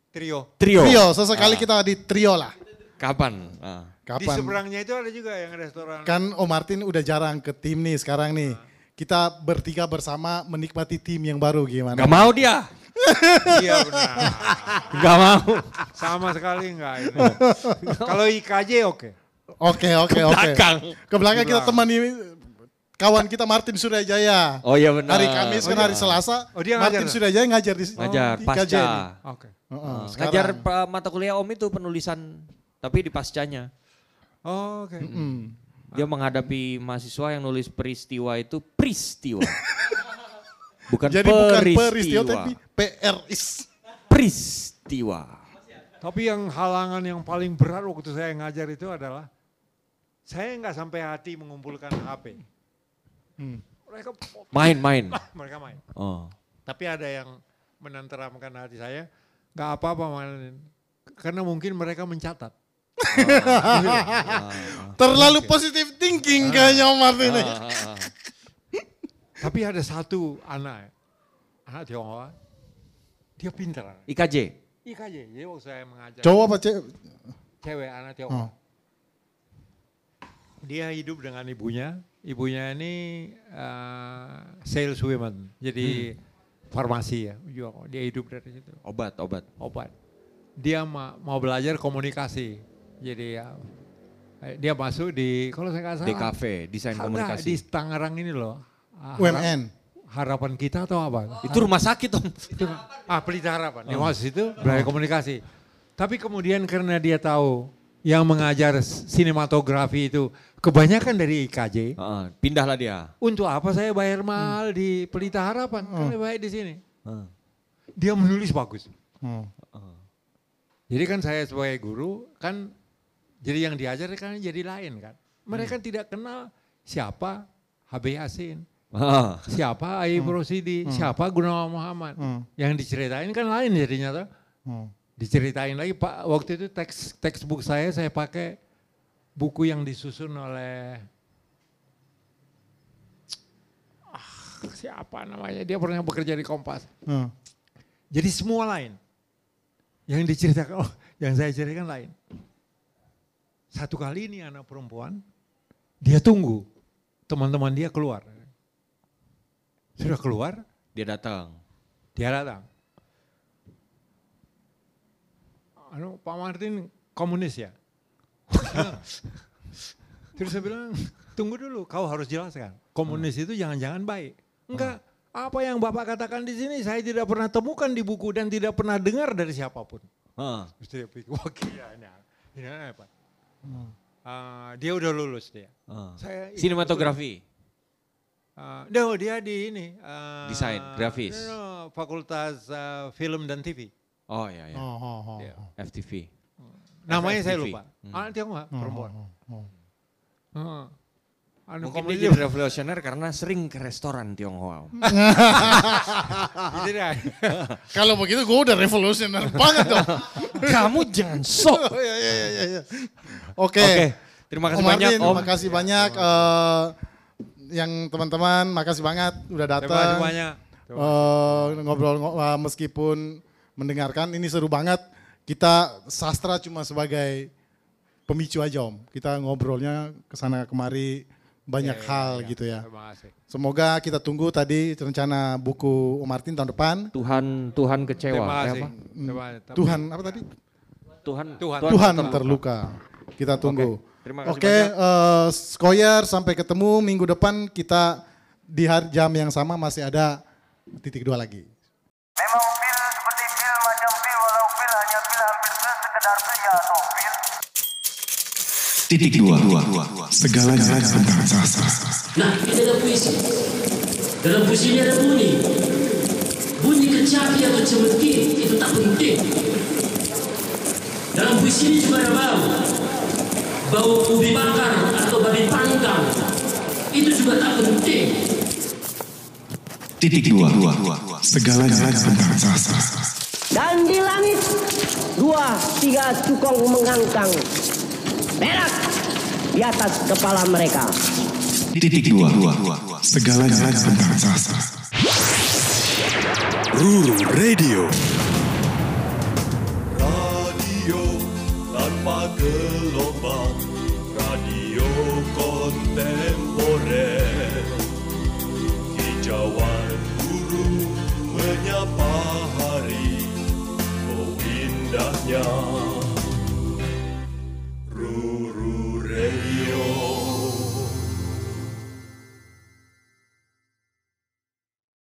Speaker 7: Trio.
Speaker 8: Trio.
Speaker 5: Trio, sesekali
Speaker 8: Ah.
Speaker 5: kita di trio lah.
Speaker 8: Kapan? Ah.
Speaker 7: Di
Speaker 5: Kapan?
Speaker 7: seberangnya itu ada juga yang restoran.
Speaker 5: Kan Om Martin udah jarang ke tim nih sekarang nih. Kita bertiga bersama menikmati tim yang baru gimana?
Speaker 8: Gak mau dia. *laughs*
Speaker 7: Iya benar. *laughs*
Speaker 8: Gak mau.
Speaker 7: Sama sekali enggak ini. *laughs* Kalau IKJ oke.
Speaker 5: Oke oke oke.
Speaker 8: belakang.
Speaker 5: Ke belakang
Speaker 7: Di
Speaker 5: kita temani kawan kita Martin Suryajaya.
Speaker 8: Oh iya benar.
Speaker 5: Hari Kamis kan
Speaker 7: Oh,
Speaker 5: hari
Speaker 7: iya.
Speaker 5: Selasa.
Speaker 7: Oh, dia
Speaker 5: Martin
Speaker 7: ngajar?
Speaker 5: Suryajaya ngajar di
Speaker 8: Ngajar
Speaker 5: di
Speaker 8: pasca.
Speaker 7: Oke.
Speaker 5: Heeh,
Speaker 8: Ah,
Speaker 5: sekarang.
Speaker 8: ngajar pa- mata kuliah Om itu penulisan tapi di pascanya.
Speaker 7: Oh, Oke.
Speaker 5: Hmm.
Speaker 8: Dia menghadapi mahasiswa yang nulis peristiwa itu peristiwa. *laughs* bukan
Speaker 5: Jadi bukan
Speaker 8: peristiwa.
Speaker 5: peristiwa tapi PRIS.
Speaker 8: peristiwa.
Speaker 7: Tapi yang halangan yang paling berat waktu saya ngajar itu adalah saya nggak sampai hati mengumpulkan HP.
Speaker 5: Hmm.
Speaker 7: Mereka
Speaker 8: Main-main. *laughs*
Speaker 7: mereka main.
Speaker 8: Oh.
Speaker 7: Tapi ada yang menenteramkan hati saya, nggak apa-apa main. Karena mungkin mereka mencatat. *laughs*
Speaker 5: Terlalu positive thinking kayaknya Om Martin ini.
Speaker 8: Ah, ah, ah. *laughs*
Speaker 7: Tapi ada satu anak, anak Tionghoa, dia pintar.
Speaker 8: IKJ.
Speaker 7: IKJ, jadi waktu saya mengajar.
Speaker 5: Cowok apa cewek?
Speaker 7: Cewek, anak Tionghoa.
Speaker 5: Oh.
Speaker 7: Dia hidup dengan ibunya. Ibunya ini uh, sales women, jadi farmasi ya. Juga Dia hidup dari situ.
Speaker 8: Obat, obat.
Speaker 7: Obat. Dia ma- mau belajar komunikasi. Jadi ya, eh, dia masuk di, kalau saya nggak salah.
Speaker 8: DKV, desain
Speaker 7: Enggak,
Speaker 8: komunikasi.
Speaker 7: Di Tangerang ini loh. Ah,
Speaker 5: UMN.
Speaker 7: Harapan kita atau apa?
Speaker 8: Itu rumah sakit Om.
Speaker 7: itu ah pelita harapan dia
Speaker 8: Oh.
Speaker 7: masuk situ belajar komunikasi tapi kemudian karena dia tahu yang mengajar sinematografi itu kebanyakan dari IKJ
Speaker 8: Ah, pindahlah dia.
Speaker 7: untuk apa saya bayar mahal di pelita harapan kan lebih baik di sini
Speaker 8: Ah.
Speaker 7: dia menulis bagus
Speaker 5: Hmm.
Speaker 7: jadi kan saya sebagai guru kan jadi yang diajar kan jadi lain kan mereka tidak kenal siapa HB Yasin
Speaker 8: Ah.
Speaker 7: siapa Aib Rosidi siapa Gunawan Muhammad
Speaker 5: Hmm.
Speaker 7: yang diceritain kan lain jadinya tuh
Speaker 5: Hmm.
Speaker 7: Diceritain lagi Pak waktu itu teks textbook saya saya pakai buku yang disusun oleh ah, siapa namanya dia pernah bekerja di Kompas
Speaker 5: Hmm.
Speaker 7: jadi semua lain yang diceritakan oh yang saya ceritakan lain satu kali ini anak perempuan dia tunggu teman-teman dia keluar sudah keluar
Speaker 8: Dia datang.
Speaker 7: dia datang. Anu, Pak Martin komunis ya? *laughs* Terus saya bilang, tunggu dulu, kau harus jelaskan. Komunis itu jangan-jangan baik. Enggak, apa yang Bapak katakan di sini saya tidak pernah temukan di buku dan tidak pernah dengar dari siapa pun.
Speaker 8: Ah.
Speaker 7: Terus dia pikir, wah gila ini, ini apa? Ah, dia udah lulus dia.
Speaker 8: Ah.
Speaker 7: Saya
Speaker 8: Sinematografi.
Speaker 7: Uh, no, dia di ini. uh,
Speaker 8: Desain, grafis.
Speaker 7: no, no, Fakultas uh, Film dan TV.
Speaker 8: Oh iya, iya.
Speaker 5: Oh, oh, oh.
Speaker 7: Iya.
Speaker 8: FTV.
Speaker 7: Namanya saya
Speaker 8: FFTV.
Speaker 7: lupa.
Speaker 8: Hmm.
Speaker 7: Anak Tionghoa,
Speaker 5: Oh,
Speaker 7: perempuan.
Speaker 5: oh, oh.
Speaker 7: Heeh. anu
Speaker 8: Mungkin
Speaker 7: komedi.
Speaker 8: dia jadi revolusioner karena sering ke restoran Tionghoa. *laughs*
Speaker 7: Gitu deh. *laughs*
Speaker 5: Kalau begitu gue udah revolusioner *laughs* banget dong.
Speaker 8: Kamu jangan sok.
Speaker 5: Oh, iya, iya, iya, iya. Oke.
Speaker 8: Oke, terima kasih
Speaker 5: Om Martin,
Speaker 8: banyak, Om.
Speaker 5: Terima kasih banyak. eh, yang teman-teman, makasih banget udah
Speaker 7: Terima kasih
Speaker 5: datang.
Speaker 7: banyak.
Speaker 5: Eh, ngobrol ngo- eh, meskipun mendengarkan ini seru banget. Kita sastra cuma sebagai pemicu aja om. Kita ngobrolnya ke sana kemari banyak
Speaker 7: Iya,
Speaker 5: hal gitu ya.
Speaker 7: Terima kasih.
Speaker 5: Semoga kita tunggu tadi rencana buku Om Martin tahun depan.
Speaker 8: Tuhan Tuhan kecewa.
Speaker 7: Terima
Speaker 8: Eh,
Speaker 7: kasih.
Speaker 8: apa?
Speaker 7: Terima kasih.
Speaker 5: Tuhan apa tadi?
Speaker 8: Tuhan
Speaker 7: Tuhan.
Speaker 5: Tuhan terluka. Kita tunggu.
Speaker 8: terima kasih
Speaker 5: Oke, eh, Skoyer sampai ketemu minggu depan kita di hari jam yang sama masih ada titik dua lagi.
Speaker 10: Memang
Speaker 2: Titik dua. Segalanya tentang sastra.
Speaker 3: Nah, ini ada puisi. Dalam puisi ini ada bunyi. Bunyi kecapi atau cemeti itu tak penting. Dalam puisi ini juga ada bau. Bau ubi bakar atau babi panggang. Itu juga tak penting.
Speaker 2: Titik dua. Segalanya tentang sastra.
Speaker 4: Dan di langit dua tiga cukong mengangkang perak di atas kepala mereka.
Speaker 2: Titik dua. Segalanya tentang sastra.
Speaker 1: Ruru Radio Radio tanpa gelombang Radio kontemporer Hijauan guru menyapa hari Oh indahnya